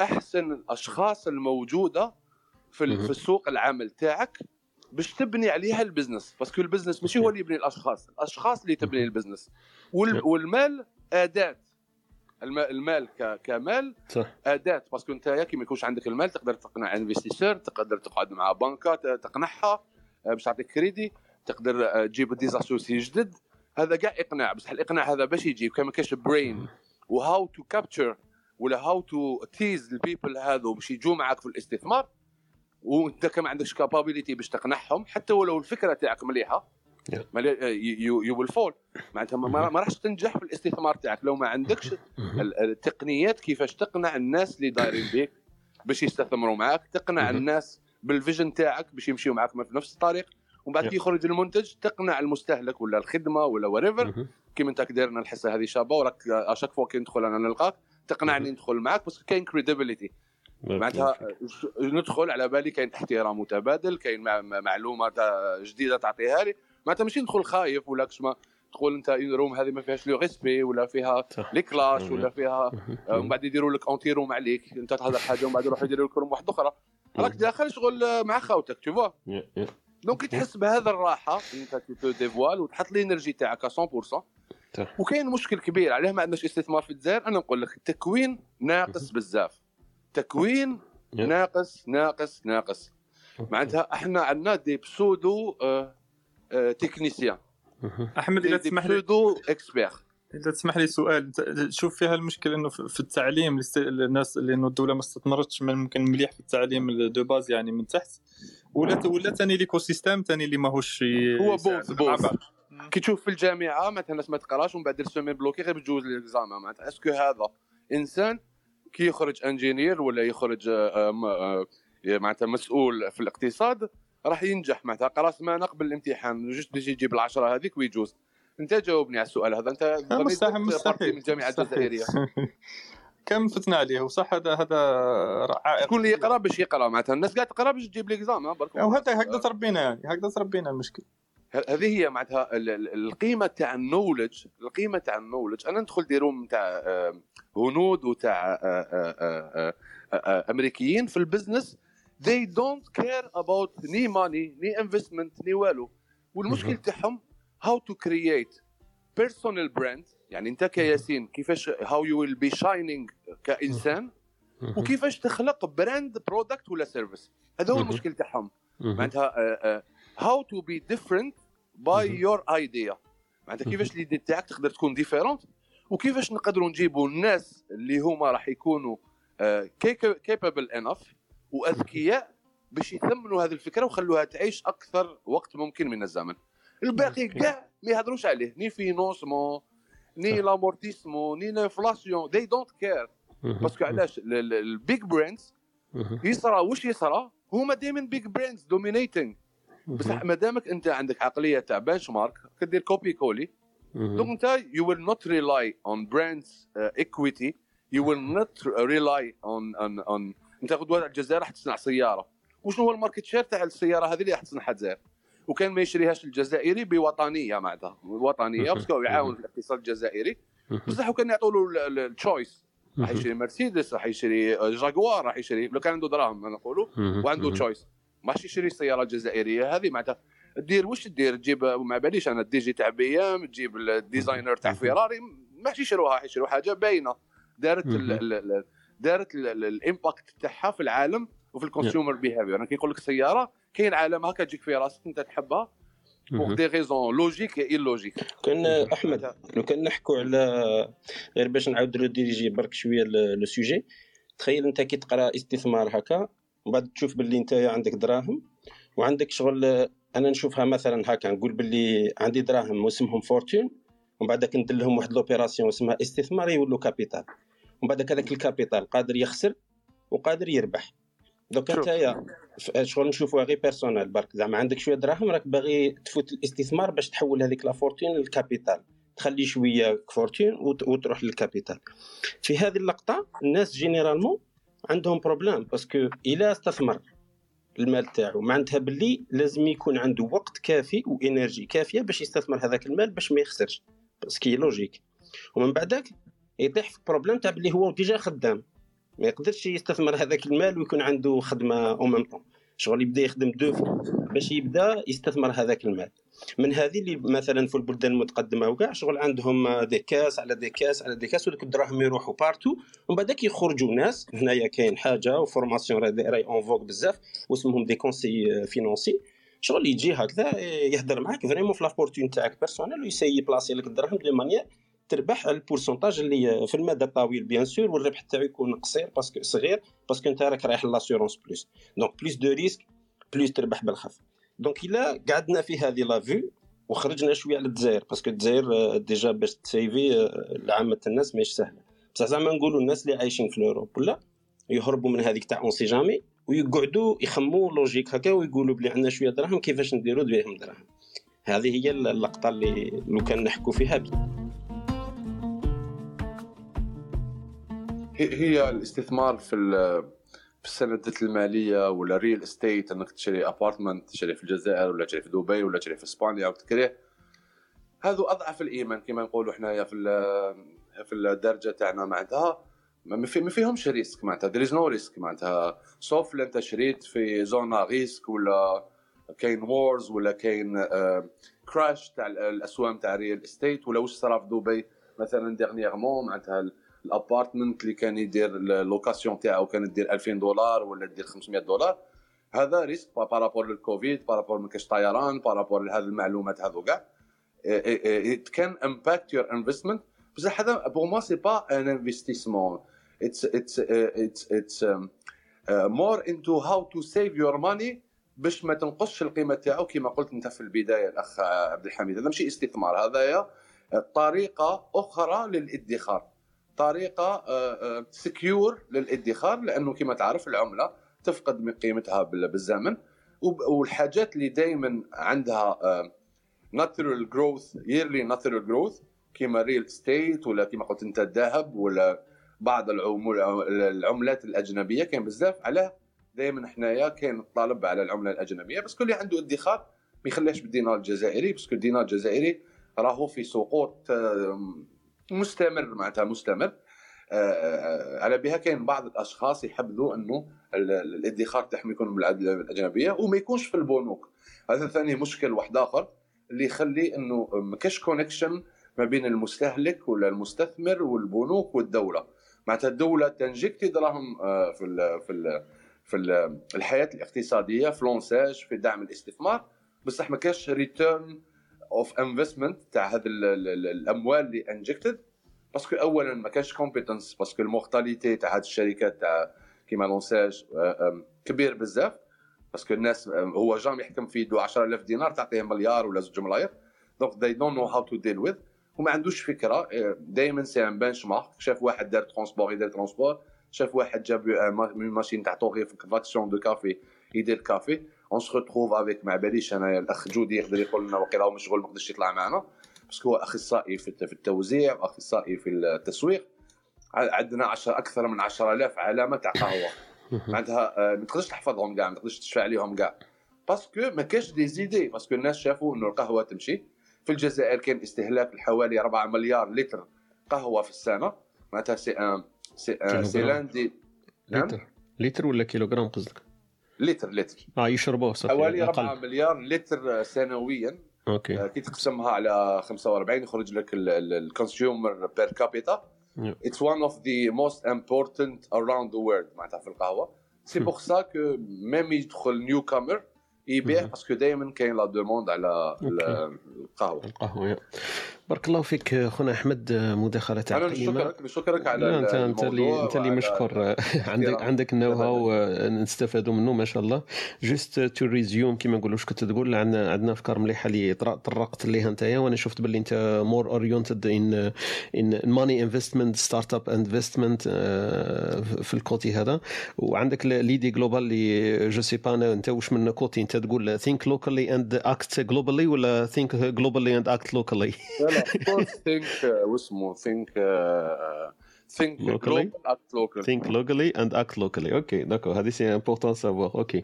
أحسن الأشخاص الموجودة في في السوق العمل تاعك باش تبني عليها ال business. parce que ال business ماشي هو اللي يبني الأشخاص. الأشخاص اللي تبني ال business. وال- والمال أداة. الم- المال كمال صح. أداة. parce que أنت كي ما يكونش عندك المال تقدر تقنع investisseur تقدر تقعد مع بنكة تقنعها آه، باش تعطيك كريدي تقدر آه، تجيب des associés جدد. هذا كاع إقناع. بصح الإقناع هذا باش يجي كان ما كاش brain و how to capture ولا how to tease ال people هذو باش يجوا معك في الاستثمار وانت كما عندكش capability باش تقنعهم حتى ولو الفكرة تاعك مليحة. you will fall معناتها ما, ما راحش تنجح في الاستثمار تاعك. لو ما عندكش ال- التقنيات كيفاش تقنع الناس اللي دايرين بيك باش يستثمروا معك تقنع مهم. الناس بال vision تاعك باش يمشيوا معك في نفس الطريق ومن بعد يخرج المنتج تقنع المستهلك ولا الخدمة ولا whatever كيما انت دايرنا الحصة هذه شابة وراك à chaque fois كي ندخل أنا نلقاك تقنعني ندخل معك parce que كاين credibility معناتها ندخل على بالي كاين احترام متبادل كاين مع- مع- معلومة جديدة تعطيها لي. معناتها ماشي ندخل خايف ولا كش ما تقول أنت room هذه ما فيهاش le respect ولا فيها. les clashs ولا فيها آه، ومن بعد يديروا لك anti room عليك أنت تهضر حاجة ومن بعد يروحوا يديروا لك room واحدة أخرى. راك داخل شغل مع خاوتك toutefois donc تحس بهذا الراحة أنت tu dévoiles وتحط ال énergie تاعك 100% صح. وكاين مشكل كبير علاه ما عندناش استثمار في الجزائر أنا نقول لك التكوين ناقص بزاف. تكوين. ناقص ناقص ناقص. معناتها إحنا عندنا des pseudo آه، آه، techniciens. أحمد إذا دي تسمح لي pseudo experts إذا تسمح لي سؤال تشوف فيها المشكلة إنه في التعليم الناس لأنه الدولة ما استثمرتش من ممكن مليح في التعليم de base يعني من تحت. ولا ولا ثاني l'écosystème ثاني اللي ماهوش هو both both. كي تشوف في الجامعة مثلا الناس ما تقراش ومن بعد ال semaine bloquée غير بتجوز l'examen معناتها est-ce que هذا إنسان كي يخرج ingénieur ولا يخرج آه، م- آه، معناتها مسؤول في الاقتصاد راح ينجح معناتها. قرا سمانه قبل الامتحان juste باش يجيب العشرة هذيك ويجوز. انت جاوبني على السؤال هذا انت آه، مستحيل partie من مستحيل الجامعة مستحيل. الجزائريه كم فتنا عليه؟ وصح هذا هذا عائق شكون اللي يقرأ باش يقرأ؟ معناتها الناس قاعدة تقرأ باش تجيب l'examen برك وهذا هكذا تربينا يعني هكذا تربينا المشكل. هذه هي معناتها ال- ال- القيمة تاع ال knowledge القيمة تاع ال knowledge. أنا ندخل des rooms تاع آه، هنود وتاع آه، آه، أمريكيين في ال business. They don't care about ni money ni investment ni والو. والمشكل تاعهم how to create personal brand. يعني أنت ك ياسين كيفاش how you will be shining كإنسان وكيفاش تخلق brand product ولا service هذا هو. المشكل تاعهم. معناتها how to be different by. your idea معناتها كيفاش ال idea تاعك تقدر تكون différente وكيفاش نقدروا نجيبوا الناس اللي هما راح يكونوا capable enough وأذكياء باش يثمنوا هذه الفكرة وخلوها تعيش أكثر وقت ممكن من الزمن. الباقي كاع ما يهضروش عليه ni financement ni l'amortissement ni l'inflation they don't care. parce que علاش؟ ال big brands يصرى وش يصرى هما دائما big brands dominating بصح ما دامك أنت عندك عقلية تاع benchmark كدير copier-coller donc أنت you will not rely on brands equity you will not rely on on on أنت غدوة الجزائر راح تصنع سيارة. وشنو هو ال market share تاع السيارة هذه اللي احسن الجزائر؟ وكان ما يشريهاش الجزائري بوطنية معناتها. وطنية parce que يعاون في الاقتصاد الجزائري. بصح وكان يعطوا له ال choice راح يشري مرسيدس راح يشري جاكوار راح يشري. لو كان عنده دراهم نقولوا وعنده choice ماشي يشري السياره الجزائريه هذه معناتها دير واش دير؟ تجيب ما باليش أنا ال DG تاع بي ام تجيب ال designer تاع فيراري. ماشي يشروها يشروا حاجة باينة. دارت ال- ال- ال- دارت ال- ال- ال impact تاعها في العالم وفي ال consumer behavior أنا كي نقول لك سيارة كاين عالم هكا تجيك في راسك أنت تحبها pour des raisons logiques illogiques كان أحمد لو كان نحكوا على غير باش نعاود ن diriger برك شوية le sujet تخيل أنت كي تقرأ استثمار هكا ومن بعد تشوف باللي انت عندك دراهم وعندك شغل أنا نشوفها مثلا هكا نقول باللي عندي دراهم واسمهم fortune ومن بعد ندير لهم واحد l'opération اسمها استثمار يولوا capital. ومن بعد هذاك ال capital قادر يخسر وقادر يربح. دوك انت شغل نشوفوها غير personnel برك. زعما عندك شوية دراهم راك باغي تفوت الاستثمار باش تحول هذيك la fortune لل capital. تخلي شوية fortune وت- وتروح لل capital. في هذه اللقطة الناس généralement عندهم problème parce que الا استثمر المال تاعو معناتها باللي لازم يكون عنده وقت كافي و énergie كافية باش يستثمر هذاك المال باش ما يخسرش parce que logique ومن بعدك يطيح في problème تاع باللي هو déjà خدام ما يقدرش يستثمر هذاك المال ويكون عنده خدمة au même temps شغل يبدا يخدم دو باش يبدا يستثمر هذاك المال. من هذه اللي مثلا في البلدان المتقدمة وكاع شغل عندهم des caisses على des caisses على des caisses ودوك الدراهم يروحوا partout ومن بعدك يخرجوا ناس. هنايا كاين حاجة و formation راهي en vogue بزاف واسمهم des conseillers financiers شغل يجي هكذا يهدر معاك vraiment في la fortune تاعك personnelle و ي essayer placer لك الدراهم de manière تربح ال pourcentage اللي في المدى الطويل bien sûr والربح تاعو يكون قصير parce que صغير parce que أنت راك رايح l'assurance plus donc plus de risque plus تربح بالخف. donc الا قعدنا في هذه la vue وخرجنا شوية على الجزائر. parce que الجزائر déjà باش تسيفي آه، لعامة الناس ماهيش سهلة. بصح زعما نقولوا الناس اللي عايشين في Europe ولا يهربوا من هذيك تاع on sait jamais ويقعدوا يخموا logique هكا ويقولوا بلي عندنا شوية دراهم كيفاش نديروا بهم دراهم؟ هذه هي اللقطة اللي لو كان نحكوا فيها. بي. هي الاستثمار في ال- في السندات المالية ولا real estate إنك تشتري apartment تشتري في الجزائر ولا تشتري في دبي ولا تشتري في إسبانيا وتكريه. هذا أضعف الإيمان كما نقولوا حنايا في في الدارجة تاعنا معناتها. ما في ما فيهمش risque معناتها. There is no risk معناتها. sauf أنت شريت في zone à risque ولا كاين wars ولا كاين crash تاع ال- الاسواق تاع real estate ولا واش صرا في دبي مثلا dernièrement معناتها ال apartment اللي كان يدير ال location تاعو كانت دير 2000 دولار ولا دير 500 دولار هذا risque par rapport للكوفيد par rapport ما كاش طيران par rapport لهذه المعلومات هذو كاع. it can impact your investment. بصح هذا pas un investissement. It's it's uh, it's it's um, uh, more into how to save your money باش ما تنقصش القيمة تاعو كما قلت أنت في البداية الأخ عبد الحميد. هذا ماشي استثمار هذا هي طريقة أخرى للإدخار. طريقة سكيور للادخار لأنه كما تعرف العملة تفقد من قيمتها بال- بالزمن. والحاجات اللي دائما عندها natural growth yearly natural growth كيما real estate ولا كيما قلت أنت الذهب ولا بعض العملات الأجنبية كاين بزاف علاه دائما حنايا كاين الطلب على العملة الأجنبية. بس كل اللي عنده ادخار ما يخليهش بالدينار الجزائري بس الدينار الجزائري راهو في سقوط مستمر معناتها مستمر. آه، آه، على بها كاين بعض الأشخاص يحبذوا إنه ال- ال- الادخار تاعهم يكون بالعد- بالاجنبيه وما يكونش في البنوك. هذا ثاني مشكل واحد آخر اللي يخلي إنه ما كاش connection ما بين المستهلك ولا المستثمر والبنوك والدولة. معناتها الدولة تـ injecti دراهم آه، في ال في ال في ال- الحياة الاقتصادية في l'ENSEJ في دعم الاستثمار. بصح ما كاش return of investment تاع هذه ال- ال- ال- الأموال اللي injected parce que اولا ما كانش competence parce que ال mortalité تاع هذه الشركات تاع كيما l'ENSEJ آه، كبير بزاف. parce que الناس هو جامي يحكم في يدو 10000 دينار تعطيه مليار ولا زوج ملاير donc they don't know how to deal with. وما عندوش فكرة دائما c'est un benchmark شاف واحد دار transport يدير transport شاف واحد جاب آه، ما- machine تاع torréfaction de café يدير café on se retrouve avec ما باليش أنا الاخ جودي يقدر يقول لنا وقيلا هو مشغول ما قدرش يطلع معنا parce que هو اخصائي في الت- في التوزيع واخصائي في التسويق عندنا عشر أكثر من 10000 علامة تاع قهوه معناتها آه، ما تقدرش تحفظهم كاع ما تقدرش تشفى عليهم كاع. parce que ما كاش des idées parce que الناس شافوا إنه القهوة تمشي. في الجزائر كان استهلاك حوالي 4 مليار لتر قهوة في السنة. معناتها c'est un c'est un c'est كيلوغرام. لأن دي نعم لتر. لتر ولا كيلوغرام قصدك؟ لتر لتر. آه يشربوه حوالي 4 أقل مليار لتر سنويا. أوكي. آه، كي تقسمها على 45 يخرج لك ال consumer per capita. It's one of the most important around the world معناتها في القهوة. c'est pour ça que même يدخل newcomer يبيع. parce que دائما كاين la demande على القهوة. Yeah. بارك الله فيك خونا أحمد مداخلة تاع. نشكرك نشكرك على انت أنت اللي أنت اللي مشكور. عندك عندك ال know-how نستفادوا منه ما شاء الله. just to resume كيما نقولوا واش كنت تقول عندنا عندنا أفكار مليحة اللي طر- طرقت ليها انت وأنا شفت باللي أنت more oriented in in money investment startup investment في ال côté هذا. وعندك l'idée globale اللي je sais pas أنت واش من côté؟ أنت تقول think locally and act globally ولا think globally and act locally لا think واسمه think think? global act local Think locally and act locally. Ok, d'accord. هذه important à savoir. Ok.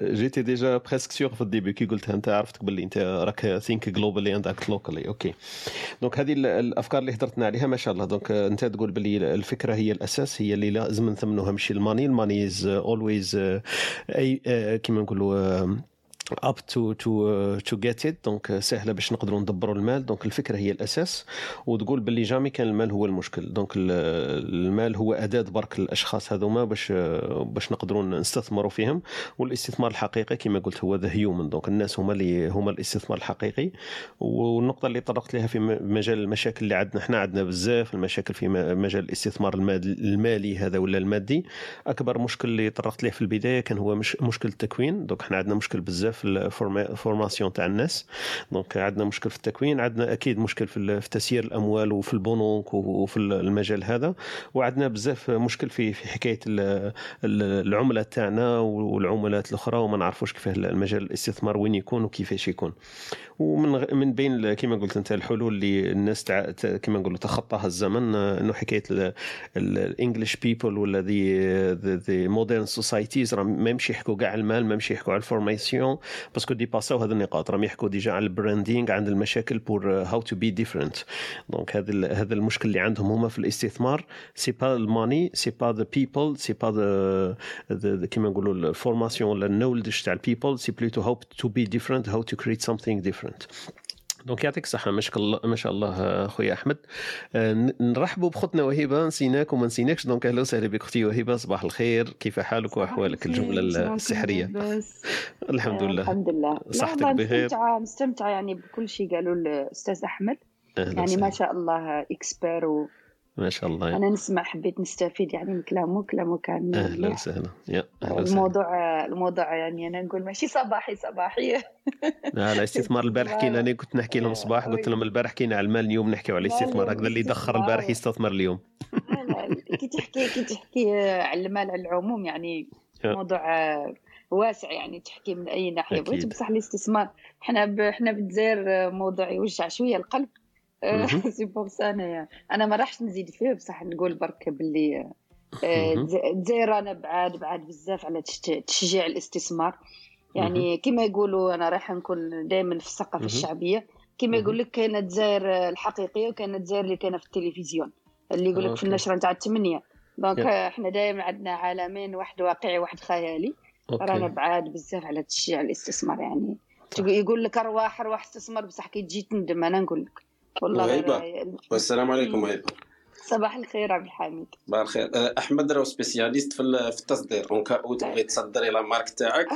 J'étais déjà presque sûr في ال début كي قلتها أنت عرفتك باللي أنت راك think globally and act locally. Ok. donc هذه ال- الأفكار اللي هدرتنا عليها ما شاء الله. donc أنت تقول باللي الفكرة هي الأساس هي اللي لازم نثمنوها ماشي ال money. ال money is always uh, أي uh, كيما نقولوا to to uh, to get it. donc سهلة باش نقدروا ندبروا المال. donc الفكرة هي الأساس. وتقول باللي jamais كان المال هو المشكل. donc ال- المال هو أداة برك الأشخاص هذوما باش باش نقدروا نستثمروا فيهم. والاستثمار الحقيقي كما قلت هو the human donc الناس هما اللي هما الاستثمار الحقيقي. والنقطة اللي طرقت لها في مجال المشاكل اللي عندنا. إحنا عندنا بزاف المشاكل في مجال الاستثمار المالي هذا ولا المادي. أكبر مشكل اللي طرقت ليه في البداية كان هو مش مشكل التكوين. donc إحنا عندنا مشكل بزاف في ال formation تاع الناس. donc عندنا مشكل في التكوين عندنا أكيد مشكل في تسيير الأموال وفي البنوك وفي المجال هذا. وعندنا بزاف مشكل في في حكاية ال- ال- العملة تاعنا والعملات الأخرى وما نعرفوش كيفاه المجال الاستثمار وين يكون وكيفاش يكون. ومن من بين كما قلت أنت الحلول اللي الناس تع... كما نقولوا تخطاها الزمن إنه حكاية ال English people ولا the modern societies ما يمشي يحكوا كاع المال ما يمشي يحكوا على ال formation parce que dépassaو هذه النقاط. راهم يحكوا déjà على ال branding عند المشاكل pour how to be different donc هذا هذا المشكل اللي عندهم هما في الاستثمار. c'est pas ال money c'est pas the people c'est pas كيما نقولوا ال formation ولا ال knowledge تاع ال people c'est plutôt how to be different how to create something different donc يعطيك الصحة. ما شاء الله ما شاء الله خويا أحمد. آه، نرحبوا بخوتنا وهبة. نسيناك وما نسيناكش. donc أهلا وسهلا بك أختي وهبة. صباح الخير. كيف حالك وأحوالك؟ الجملة السحرية. الحمد لله. الحمد لله. صحتك بخير؟ مستمتعة مستمتعة يعني بكل شيء قالوا الأستاذ أحمد. يعني ما شاء الله expert وأنا ما شاء الله. Yeah. نسمع حبيت نستفيد يعني من كلامه كلامه كان مليح. وسهلا. الموضوع الموضوع يعني أنا نقول ماشي صباحي صباحي. لا لا استثمار البارح كاين أنا كنت نحكي لهم الصباح قلت لهم البارح كاين على المال اليوم نحكيو على لا، الاستثمار. لا، هكذا اللي دخر البارح يستثمر اليوم. كي تحكي كي تحكي على المال على العموم يعني. موضوع واسع يعني تحكي من أي ناحية. بغيت. بصح الاستثمار. إحنا ب... إحنا في الجزائر آه، موضوع يوجع شوية القلب. c'est pour ça أنا أنا ما راحش نزيد فيه بصح نقول برك باللي آه، الجزائر أنا بعاد بعاد بزاف على تشجيع الاستثمار. يعني كما يقولوا أنا رايحة نكون دائما في الثقافة. الشعبية. كما. يقول لك كاينة الجزائر الحقيقية وكاينة الجزائر اللي كاينة في التلفزيون. اللي يقول لك في. النشرة نتاع الثمانيه دونك. إحنا دائما عندنا عالمين واحد واقعي واحد خيالي. رانا بعاد بزاف على تشجيع الاستثمار يعني. يقول لك أرواح أرواح استثمار بصح كي تجي تندم أنا نقول لك والله وهيبة. والسلام عليكم وهيبة صباح الخير عبد الحميد. صباح الخير. أه، أحمد راه spécialiste في ال- في التصدير. donc وتبغي تصدري la marque تاعك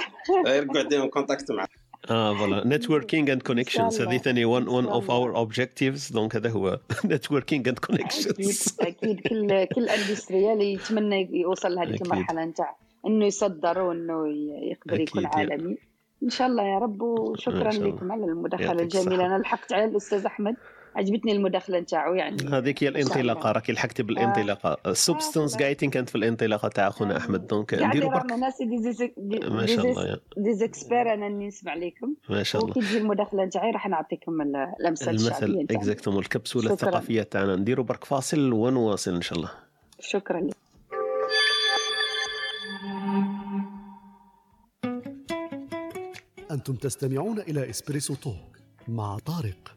غير قعدي en contact معاه آه voilà. networking and connections. هذه ثاني one إن one شاء of our objectives. donc هذا هو networking and connections أكيد كل كل industriel يتمنى يوصل لهذيك. المرحلة نتاع إنه يصدر وإنه يقدر يكون. عالمي. إن شاء الله يا رب وشكرا. لكم على المداخلة الجميلة. أنا لحقت على الأستاذ أحمد. عجبتني المداخلة نتاعو يعني. هذيك هي الانطلاقة راكي لحقتي بالانطلاقة. آه. Uh, سبستنس جايتين آه، كانت في الانطلاقة تاع خونا آه. أحمد. دونك يعني نديرو برك. ما شاء الله دي زيكسبير أنا نسمع لكم. ما شاء الله. وكي تجي المداخلة نتاعي راح نعطيكم اللمسه المثل اكزاكتوم الكبسولة الثقافية تاعنا. نديرو برك فاصل ونواصل إن شاء الله. شكرا. لك أنتم تستمعون إلى إسبريسو توك مع طارق.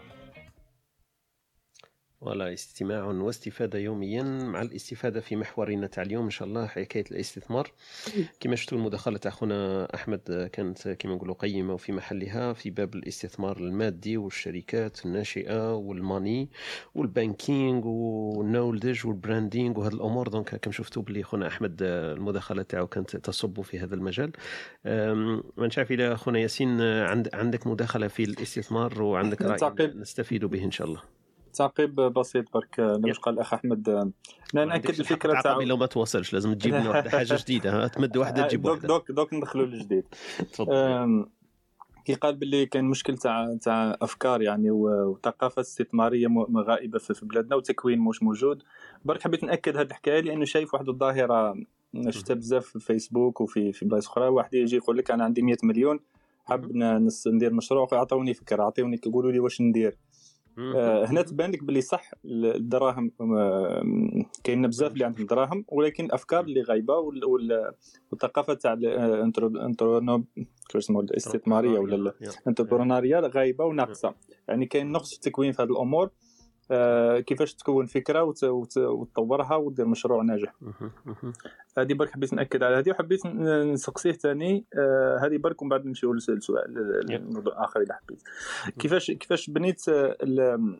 ولا استماع واستفادة يوميا مع الاستفادة في محورنا تاع اليوم إن شاء الله حكاية الاستثمار. كما شفتوا المداخلة تاع أخونا أحمد كانت كما نقولوا قيمة وفي محلها في باب الاستثمار المادي والشركات الناشئة والماني والبانكينغ والنولدج والبراندينغ وهذه الأمور. donc كما شفتوا بلي أخونا أحمد المداخلة تاعو كانت تصب في هذا المجال. ما نعرف إذا أخونا ياسين عند عندك مداخلة في الاستثمار وعندك رأي تعقيب. نستفيد به إن شاء الله. تعقيب بسيط برك باش قال الأخ أحمد ما نأكد الفكرة تاع لو ما توصلش لازم تجيب لنا واحدة حاجة جديدة ها تمد واحدة تجيب دوك واحدة. دوك دوك ندخلوا أم، كي قال باللي كاين مشكل تاع تاع أفكار يعني وثقافة استثمارية غائبة في بلادنا وتكوين مش موجود. برك حبيت نأكد هذه الحكاية لأنه شايف واحد الظاهرة شفتها بزاف في الفيسبوك وفي في بلايص أخرى واحد يجي يقول لك أنا عندي 100 مليون حاب ندير مشروع اعطوني فكرة اعطوني يقولوا لي واش ندير. آه، هنا تبان لك بلي صح الدراهم آه، كاين بزاف اللي عندهم دراهم ولكن الأفكار اللي غايبة وال- وال- والثقافة تاع الاستثماريه ولا ال- الانتربرونيريا غايبة وناقصة. يعني كاين نقص في التكوين في هذه الأمور. آه، كيفاش تكون فكرة وت- وت- وتطورها ودير مشروع ناجح. هذه برك حبيت نأكد على هذه وحبيت نسقسيه ثاني آه، هذه برك ومن بعد نمشيو للسؤال الموضوع آخر إذا حبيت. كيفاش كيفاش بنيت آه، ال-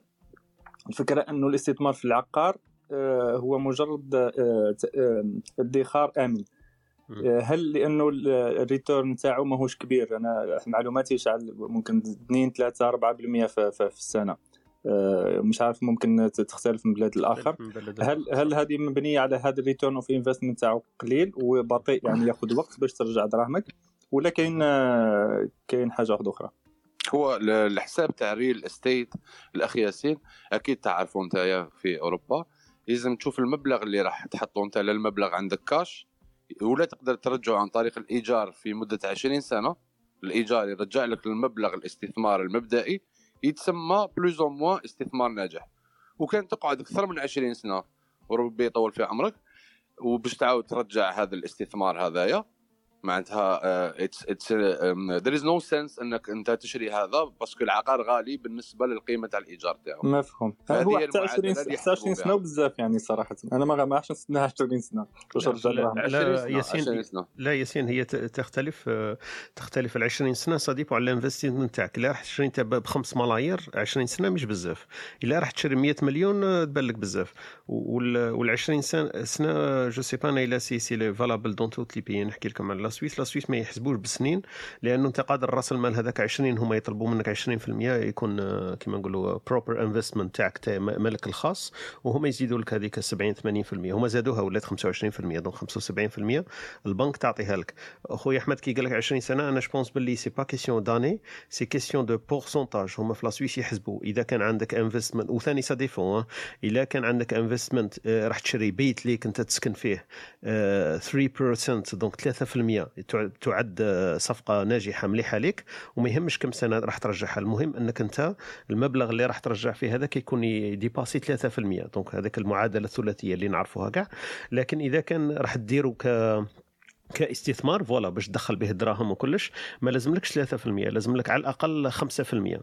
الفكرة أنه الاستثمار في العقار آه، هو مجرد آه، آه، ادخار آمن. آه، هل لأنه ال- ال return تاعو ماهوش كبير؟ أنا معلوماتي شعل ممكن 2 3 4% في, السنة. آه، مش عارف ممكن تختلف من بلاد الآخر هل هل هذه مبنية على هذا ال return of investment تاعو قليل وبطيء يعني يأخذ وقت باش ترجع دراهمك ولا كاين آه، كاين حاجة واحدة أخرى. هو ال- الحساب تاع real estate الأخ ياسين أكيد تعرفوا نتايا في أوروبا. لازم تشوف المبلغ اللي راح تحطه أنت للمبلغ عندك كاش ولا تقدر ترجعه عن طريق الإيجار في مدة 20 سنة. الإيجار يرجع لك المبلغ الاستثمار المبدئي يتسمى plus ou moins استثمار ناجح. وكان تقعد أكثر من 20 سنة وربي يطول في عمرك وباش تعاود ترجع هذا الاستثمار هذايا. معناتها it's it's there is no sense إنك أنت تشري هذا parce que العقار غالي بالنسبة للقيمة تاع الإيجار تاعو مفهوم. هو حتى 20 المعادلة س- اللي حتى 20 يحسبوا سنه بزاف يعني صراحة. أنا ما ما عرفتش نستنى 20 سنة. باش نرجع لا, ياسين لا ياسين هي ت- تختلف آه، تختلف. ال 20 سنة صديق على ال investment تاعك. الا راح تشري انت ب 5 ملايير 20 سنة مش بزاف. إلا راح تشري 100 مليون آه، تبان لك بزاف وال 20 سنه سنة je sais pas أنا الا c'est c'est valable dans tous les pays نحكي لكم على Suisse la Suisse ما يحسبوش بالسنين لأنه أنت قادر راس المال هذاك 20 هما يطلبوا منك 20% يكون آه، كما نقولوا propre investment تاعك تاع مالك الخاص وهما يزيدوا لك هذيك 70 80% هما زادوها ولات 25% donc 75% البنك تعطيها لك. خويا أحمد كي قال لك 20 سنة أنا je pense باللي c'est pas question d'années c'est question de pourcentage هما في la Suisse يحسبوا. إذا كان عندك investment وثاني ça dépend اذا كان عندك investment راح تشري بيت ليك أنت تسكن فيه آه، 3% donc 3% تع- تعد صفقة ناجحة مليحة لك وما يهمش كم سنة راح ترجعها. المهم أنك أنت المبلغ اللي راح ترجع فيه هذاك يكون يديباسي 3% donc هذاك المعادلة الثلاثية اللي نعرفوها كاع. لكن إذا كان راح تديروا ك كاستثمار voilà باش تدخل به الدراهم وكلش ما لازملكش 3% لازم لك على الأقل 5%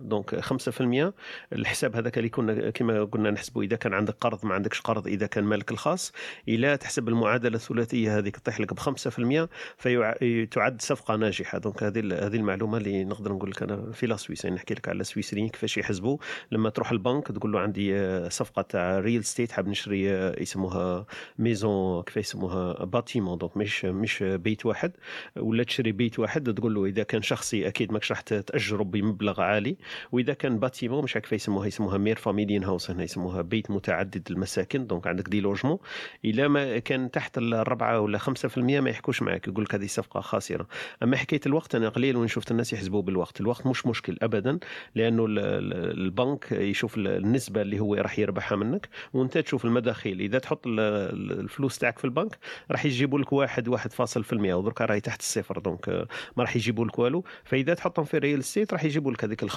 donc 5% الحساب هذاك اللي كنا كما قلنا نحسبه إذا كان عندك قرض ما عندكش قرض إذا كان مالك الخاص إلى تحسب المعادلة الثلاثية هذيك تطيح لك ب 5% فتعد صفقة ناجحة. donc هذه هذه المعلومة اللي نقدر نقول لك أنا في la Suisse. يعني نحكي لك على السويسريين كيفاش يحسبوا لما تروح البنك تقول له عندي آه، صفقة تاع real estate حاب نشري آه، يسموها maison كيف يسموها؟ bâtiment donc مش مش بيت واحد ولا تشري بيت واحد تقول له إذا كان شخصي أكيد ماكش راح تأجره بمبلغ عالي وإذا كان bâtiment مش عارف كيف يسموها يسموها Mehrfamilienhaus هنا يسموها بيت متعدد المساكن donc عندك des logements إلا ما كان تحت الربعة ولا 5% ما يحكوش معك يقول لك هذه صفقة خاسرة. أما حكاية الوقت أنا قليل وين شفت الناس يحسبوا بالوقت الوقت مش مشكل ابدا لأنه ال- ال- البنك يشوف ال- النسبة اللي هو راح يربحها منك وأنت تشوف المداخيل إذا تحط ال- ال- الفلوس تاعك في البنك راح يجيبوا لك واحد 1.5% ودركا راهي تحت الصفر donc ما راح يجيبوا لك والو فإذا تحطهم في real estate راح يجيبوا لك هذيك ال 5%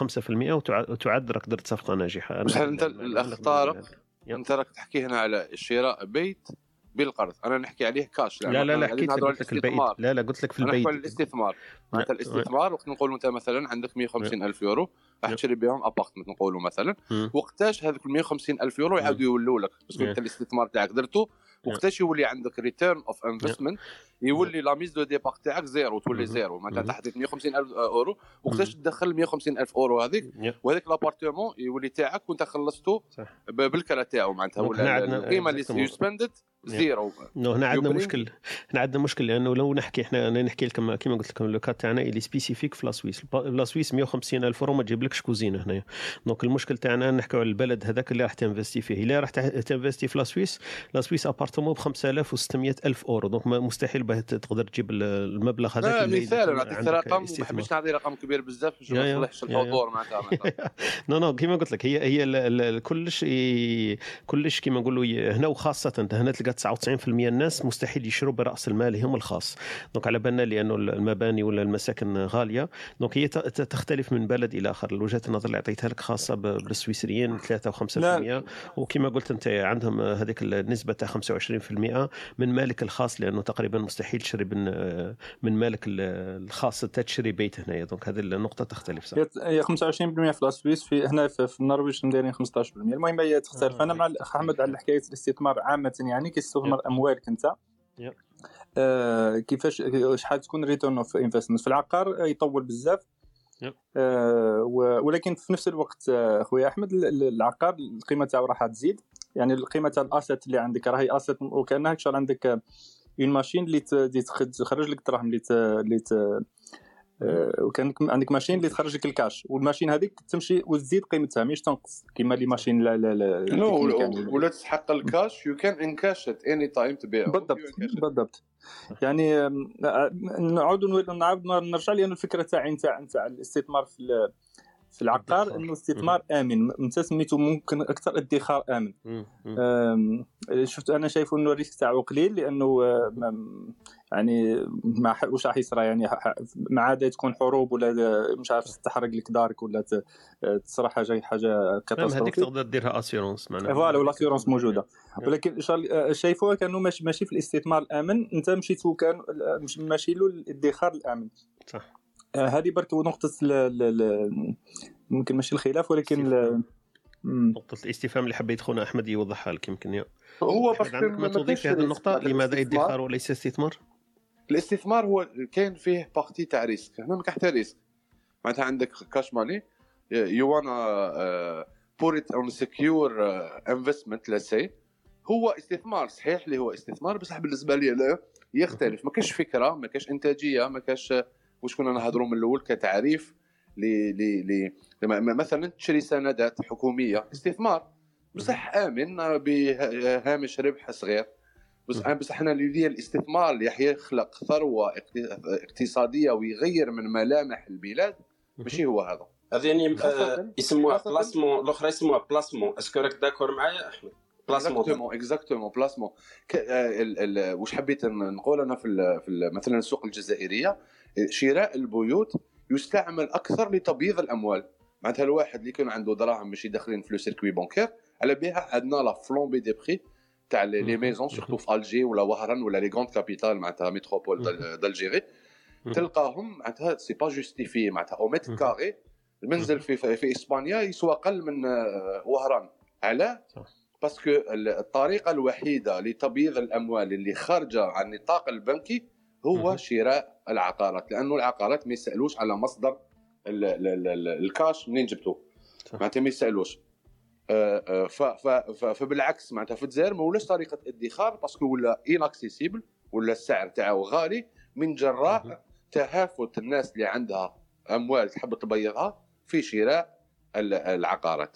وتع- وتعد راك درت صفقة ناجحة بصح أنت ال- الاخ طارق. أنت راك تحكي هنا على شراء بيت بالقرض أنا نحكي عليه كاش لا لا لا حكيت قلت لك الاستثمار لا لا قلت لك في على البعيد الاستثمار معناتها لا. الاستثمار وقت نقولوا انت مثلا عندك 150 ألف يورو راح. تشري بهم apartment نقولوا مثلا. وقتاش هذوك ال 150 ألف يورو يعاودوا يولوا لك parce que. انت الاستثمار تاعك درته وقتاش يولي عندك return of investment يولي la mise de départ تاعك zéro تولي Mhm. zéro. معناتها Mhm. انت حطيت 150 ألف اورو وقتاش تدخل 150 ألف اورو هذيك. وهذاك l'appartement يولي تاعك وانت خلصته صح. ب- بالكرا تاعو معناتها. ولا القيمة اللي. you spent zero no هنا عندنا مشكل. هنا عندنا مشكل لأنه لو نحكي إحنا أنا نحكي لكم كما قلت لكم le cas تاعنا اللي spécifique في la Suisse la Suisse 150 ألف اورو ما تجيبلكش كوزينة هنايا donc المشكل تاعنا نحكيو على البلد هذاك اللي راح تنفستي فيه. إلا راح تنفستي في la Suisse la Suisse appartement ب 5600 ألف أورو donc ما- مستحيل باه تقدر تجيب ال- المبلغ هذاك مثال نعطيك رقم. حبيتش نعطي رقم كبير بزاف باش ما يصلحش. الحضور معناتها. non non كيما قلت لك هي هي كلش كلش كيما نقولوا هنا وخاصة هنا تلقى 99% الناس مستحيل يشروا برأس المالهم الخاص donc على بالنا لأنه المباني ولا المساكن غالية donc هي تختلف من بلد إلى آخر وجهه النظر اللي عطيتها لك خاصة بالسويسريين 3 و5% وكما قلت انت عندهم هذيك النسبة تاع 25% من مالك الخاص لأنه تقريبا مستحيل تشري من من مالك ال- الخاص حتى تشري بيت هنايا donc هذه النقطة تختلف صح؟ هي هي 25% في la Suisse في هنا في, النرويج مدايرين 15% المهم هي تختلف. أنا مع الأخ أحمد على حكاية الاستثمار عامة يعني كيستثمر أموالك أنت. آه كيفاش شحال تكون return of investment في العقار يطول بزاف. آه ولكن في نفس الوقت آه، خويا أحمد ال- ال- العقار القيمة تاعو راح تزيد. يعني القيمة تاع ال asset اللي عندك راهي asset وكأنها شغل عندك une machine اللي تخرج لك الدراهم اللي اللي آه، وكان عندك machine اللي تخرج لك ال cash وال machine هذيك تمشي وتزيد قيمتها مش تنقص. كيما les machines لا لا لا non. ولا تسحق ال cash you can encash it anytime تبيع بالضبط بالضبط. يعني آه، نعود ونولي- نعاود نرجع لأن الفكرة تاعي نتاع نتاع الاستثمار في في العقار إنه استثمار آمن. أنت سميتو ممكن أكثر ادخار آمن. شفت أنا شايف إنه ال risque تاعو قليل لأنه آه، يعني ما واش راح يصرى يعني ما عاد تكون حروب ولا مش عارف تحرق لك دارك ولا تصرى حاجة حاجة المهم هذيك catastrophique تقدر ديرها assurance معناها. voilà وال assurance موجودة. ولكن شغل- شايفوها كأنه ماشي ماشي في الاستثمار الآمن. أنت مشيتو كأن مش- ماشي له الادخار الآمن. صح. آه، هذه برك. ل... ممكن ماشي الخلاف ولكن. نقطة الاستفهام اللي حبيت خونا أحمد يوضحها لك يمكن يا. هو عندك ما تضيف في هذه النقطة؟ لماذا ادخار وليس استثمار؟ الاستثمار هو كاين فيه partie تاع risque. هنا ما حتى risque. معناتها عندك cash money you wanna put it on secure investment لا c'est هو استثمار صحيح اللي هو استثمار بصح بالنسبة لي لا يختلف. ما كاش فكرة ما كاش إنتاجية ما كاش واش كنا نهضروا من الأول كتعريف ل ل ل لما- مثلا تشري سندات حكومية استثمار. بصح آمن بهامش ربح صغير. بس بس إحنا اللي الاستثمار اللي يخلق ثروة اقت- اقتصادية ويغير من ملامح البلاد ماشي هو هذا. هذه يعني آه، يسموها خاصة- placement الأخرى يسموها placement est-ce que راك d'accord معايا أحمد؟ placement exactement placement ك- آه، ال- ال- واش حبيت نقول أنا في ال- في ال- مثلا السوق الجزائرية آه، شراء البيوت يستعمل أكثر لتبييض الأموال. معناتها الواحد اللي كان عنده دراهم ماشي داخلين في le circuit bancaire على بها عندنا la flambée des prix تاع les maisons surtout في الجي ولا وهران ولا les grandes capitales معناتها métropoles d'Al- d'Algérie تلقاهم معناتها c'est pas justifié معناتها au mètre carré المنزل في في, إسبانيا يسوى أقل من آه، وهران علاه parce que ال- الطريقة الوحيدة لتبييض الأموال اللي خارجة عن النطاق البنكي هو شراء العقارات لأنه العقارات ما يسألوش على مصدر ال ال ال ال الكاش منين جبتوه. معناتها ما يسألوش. آه، آه، فبالعكس معناتها في الجزائر ما ولاش طريقة ادخار parce que ولا inaccessible ولا السعر تاعو غالي من جراء تهافت الناس اللي عندها أموال تحب تبيضها في شراء ال- العقارات.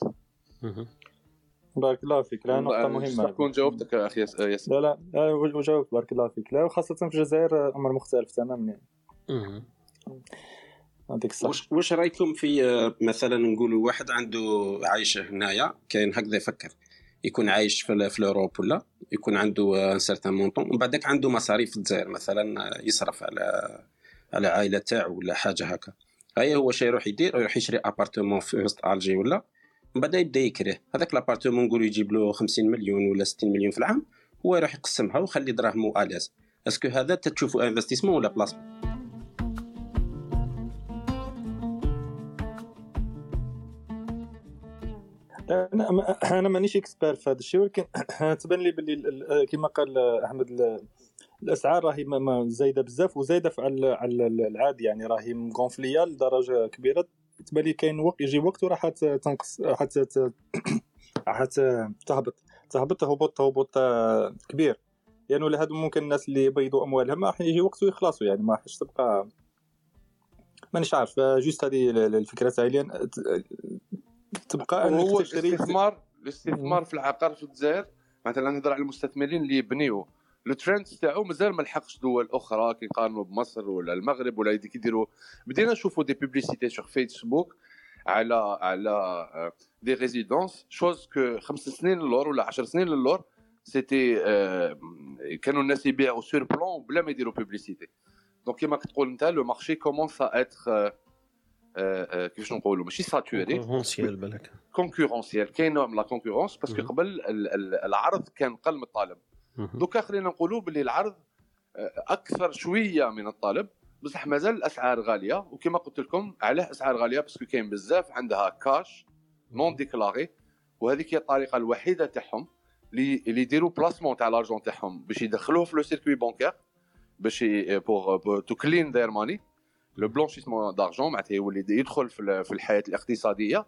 بارك الله فيك. لا نقطة أنا مهمة. تكون جاوبتك يا أخي ياس- ياسر. لا لا لا وجاوبت بارك الله فيك. لا وخاصة في الجزائر أمر مختلف تماما. يعني يعطيك الصحه واش واش رأيكم في آه، مثلا نقولوا واحد عنده عايشة هنايا كاين هكذا يفكر يكون عايش في, في ال Europe ولا؟ يكون عنده un certain montant ومن بعدك عنده مصاريف في الجزائر مثلا يصرف على على عائلة تاعو ولا حاجة هكا. هيا هو شي يروح يدير يروح يشري appartement في وسط ألجي ولا؟ من بعد يبدأ يكريه هذاك l'appartement نقولوا يجيب له 50 مليون ولا 60 مليون في العام هو يروح يقسمها ويخلي دراهمه à l'aise est-ce que هذا تتشوفوا investissement ولا placement أنا أنا مانيش إكسبير في هذا الشيء ولكن تبان لي باللي ال- ال- كما قال أحمد ال- الأسعار راهي زايدة بزاف وزايدة على العادي يعني راهي مغونفليه لدرجة كبيرة. تبان لي كاين وقت يجي وقت وراح تنقص راح راح تهبط. تهبط هبوط هبوط كبير. يعني ولا هادو ممكن الناس اللي يبيضوا أموالهم راح يجي وقت ويخلصوا يعني ما راحش تبقى مانيش عارف. juste هذه ال- ال- الفكرة تاعي. لأن ت- تبقى أنك هو تشتري الاستثمار الاستثمار في العقار في الجزائر مثلا نهضر على المستثمرين اللي يبنيو. الترند تاعو مازال ما لحقش دول أخرى كي نقارنوا بمصر ولا المغرب ولا يديك يديروا بدينا نشوفوا des publicités sur Facebook على على des résidences chose que خمس سنين للور ولا 10 سنين للور c'était كانوا الناس يبيعوا sur plan بلا ما يديروا publicité donc كيما كتقول أنت le marché commence à être كيفاش نقولوا ماشي saturé concurrentiel بالك. concurrentiel كاين نوع من la concurrence parce que. قبل ال- ال- العرض كان قل من الطلب دوكا خلينا نقولوا باللي العرض آه، أكثر شوية من الطلب. بصح مازال الأسعار غالية وكما قلت لكم علاه أسعار غالية parce que كاين بزاف عندها cash non déclaré وهذيك هي الطريقة الوحيدة تاعهم اللي يديروا placement تاع l'argent تاعهم باش يدخلوه في le circuit bancaire باش pour to clean their money le blanchiment d'argent معناتها يولي يدخل في الحياة الاقتصادية.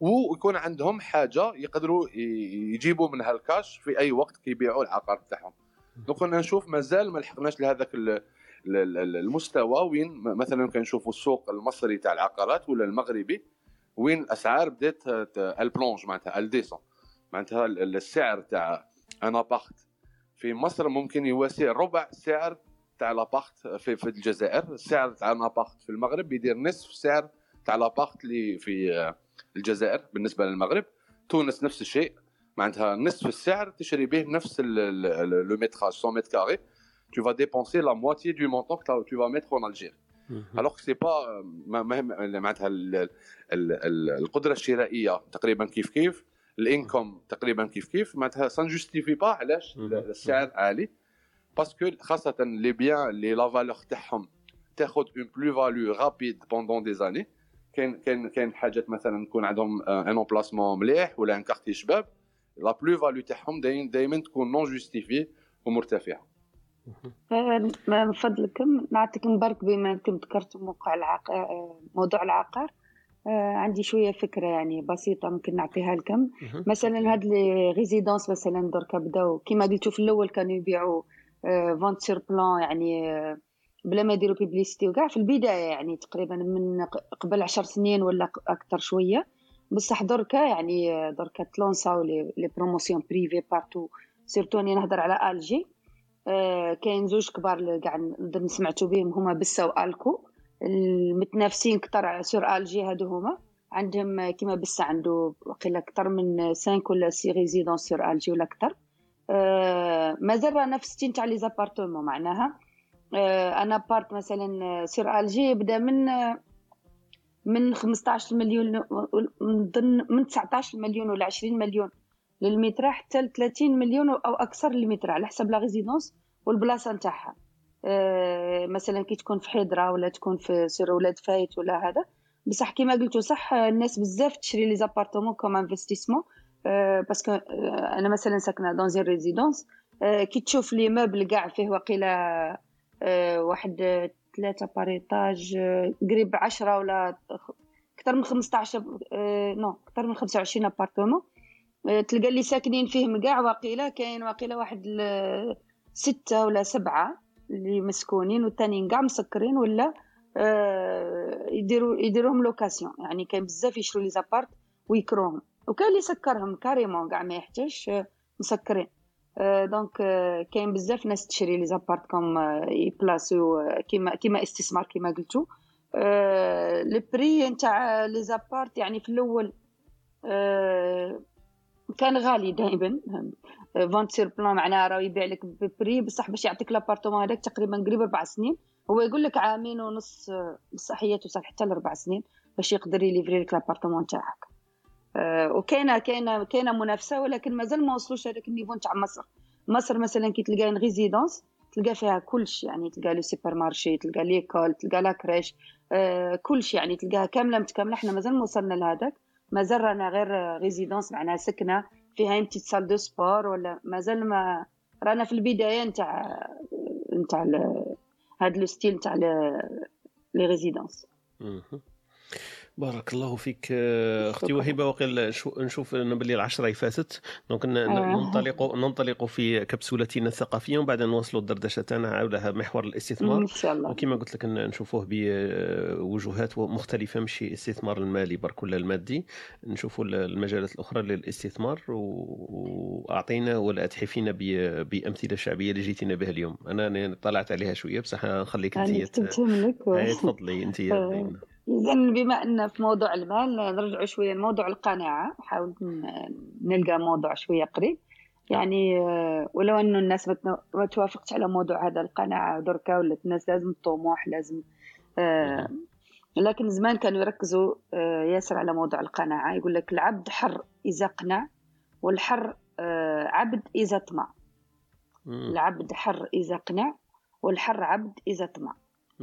ويكون عندهم حاجة يقدروا يجيبوا منها الكاش في أي وقت كيبيعوا العقار تاعهم donc أنا نشوف مازال ما لحقناش لهذاك ال- ال- ال- المستوى وين مثلا كنشوفوا السوق المصري تاع العقارات ولا المغربي وين الأسعار بدات ils plongent معناتها ils descendent معناتها ال- ال- السعر تاع un appart في مصر ممكن يواسي ربع سعر تاع l'appart في, في الجزائر. السعر تاع un appart في المغرب يدير نصف سعر تاع l'appart اللي في الجزائر بالنسبة للمغرب. تونس نفس الشيء معناتها نصف السعر تشري به نفس le métrage 100 mètres carrés tu vas dépenser la moitié du montant que tu vas mettre en Algérie. Alors que c'est pas معناتها ال- ال- ال- القدره الشرائيه تقريبا كيف كيف الانكم تقريبا كيف كيف معناتها ça ne justifie pas علاش السعر عالي. parce que خاصة les biens اللي la valeur تاعهم تاخذ une plus-value rapide pendant des années كاين كاين كاين حاجات مثلا يكون عندهم un emplacement مليح ولا un quartier شباب la plus-value تاعهم دائما تكون non justifiée ومرتفعه آه، من فضلكم نعطيكم برك بما أنكم ذكرتوا موقع العقار موضوع العقار. آه، عندي شوية فكرة يعني بسيطة ممكن نعطيها لكم. مثلا هاد les résidences مثلا دركا بداو كيما قلتوا في الأول كانوا يبيعوا vente sur plan يعني آه، بلا ما يديروا publicité وكاع في البداية يعني تقريبا من قبل عشر سنين ولا أكثر شوية. بصح دركا يعني دركا تلونساو les promotions privées partout surtout أني نهضر على ألجي. آه، كاين زوج كبار كاع نقدر سمعتوا بهم هما بسا وألكو. المتنافسين كتر sur Alger هادو هما. عندهم كيما بسا عنده وقيلا أكثر من 5 ولا 6 résidences sur Alger ولا أكثر. آه، مازال راه نفس ستين تاع les appartements معناها. un appart مثلا آه، sur Alger يبدأ من آه، من 15 مليون نظن من 19 مليون ولا 20 مليون للمتر حتى ل 30 مليون أو أكثر للمتر على حسب la résidence والبلاصة نتاعها. آه، مثلا كي تكون في حيدرة ولا تكون في sur ولاد فايت ولا هذا. بصح كيما قلتوا صح آه، الناس بزاف تشري les appartements comme investissement parce que آه، أنا مثلا ساكنة dans une résidence كي تشوف l'immeuble كاع فيه وقيلة آه، واحد آه، ثلاثة par étage آه، قريب عشرة ولا أكثر من 15 آه، non أكثر من 25 appartements آه، تلقى اللي ساكنين فيهم كاع واقيلا كاين واقيلا واحد ستة ولا سبعة اللي مسكونين والتانيين كاع مسكرين ولا آه، يديروا يديروهم location. يعني كاين بزاف يشرو les apparts ويكروهم. وكاين اللي يسكرهم carrément كاع ما يحتاجش آه، مسكرين. آه، donc كاين بزاف ناس تشري les apparts comme يبلاسيو كيما كيما استثمار كيما قلتوا آه، les prix نتاع les apparts يعني في الأول آه، كان غالي دائما. vente sur plan معناها راه يبيع لك ب prix. بصح باش يعطيك l'appartement هذاك تقريبا قريب أربع سنين. هو يقول لك عامين ونص بصح هي توصل حتى لأربع سنين باش يقدر ي livrer لك l'appartement تاعك. آه، وكاينه كاينة كاينة منافسة ولكن مازال ما وصلوش هذاك ال niveau تاع مصر. مصر مثلا كي تلقى une résidence تلقى فيها كلش يعني تلقى le supermarché تلقى l'école تلقى la crèche آه كلش يعني تلقاها كاملة متكاملة. إحنا مازال ما وصلنا لهذاك مازال رانا غير résidence معناها سكنة فيها une petite salle de sport ولا مازال ما رانا في البداية نتاع نتاع هذا le style نتاع les résidences. بارك الله فيك آه، أختي. وهبة. وقيل نشو- نشوف ان باللي العشره فاتت. donc آه. ننطلق ننطلق في كبسولتنا الثقافية ومن بعد نواصلوا الدردشه تاعنا حول محور الاستثمار. إن شاء الله. وكما قلت لك نشوفوه بوجهات مختلفة ماشي الاستثمار المالي برك ولا المادي. نشوفوا ال- المجالات الأخرى للاستثمار وأعطينا ولا اتحفينا بأمثلة شعبية اللي جيتينا بها اليوم. أنا طلعت عليها شوية بصح نخليك أنا أنت هاي تفضلي أنت إذا بما أن في موضوع المال نرجع شوية لموضوع القناعة. نحاول ن- نلقى موضوع شوية قريب. يعني ولو أنه الناس ما توافقش على موضوع هذا القناعة دركا ولات الناس لازم طموح لازم آه، لكن زمان كانوا يركزوا آه، ياسر على موضوع القناعة. يقول لك العبد حر إذا قنع والحر آه، عبد إذا طمع العبد حر إذا قنع والحر عبد إذا طمع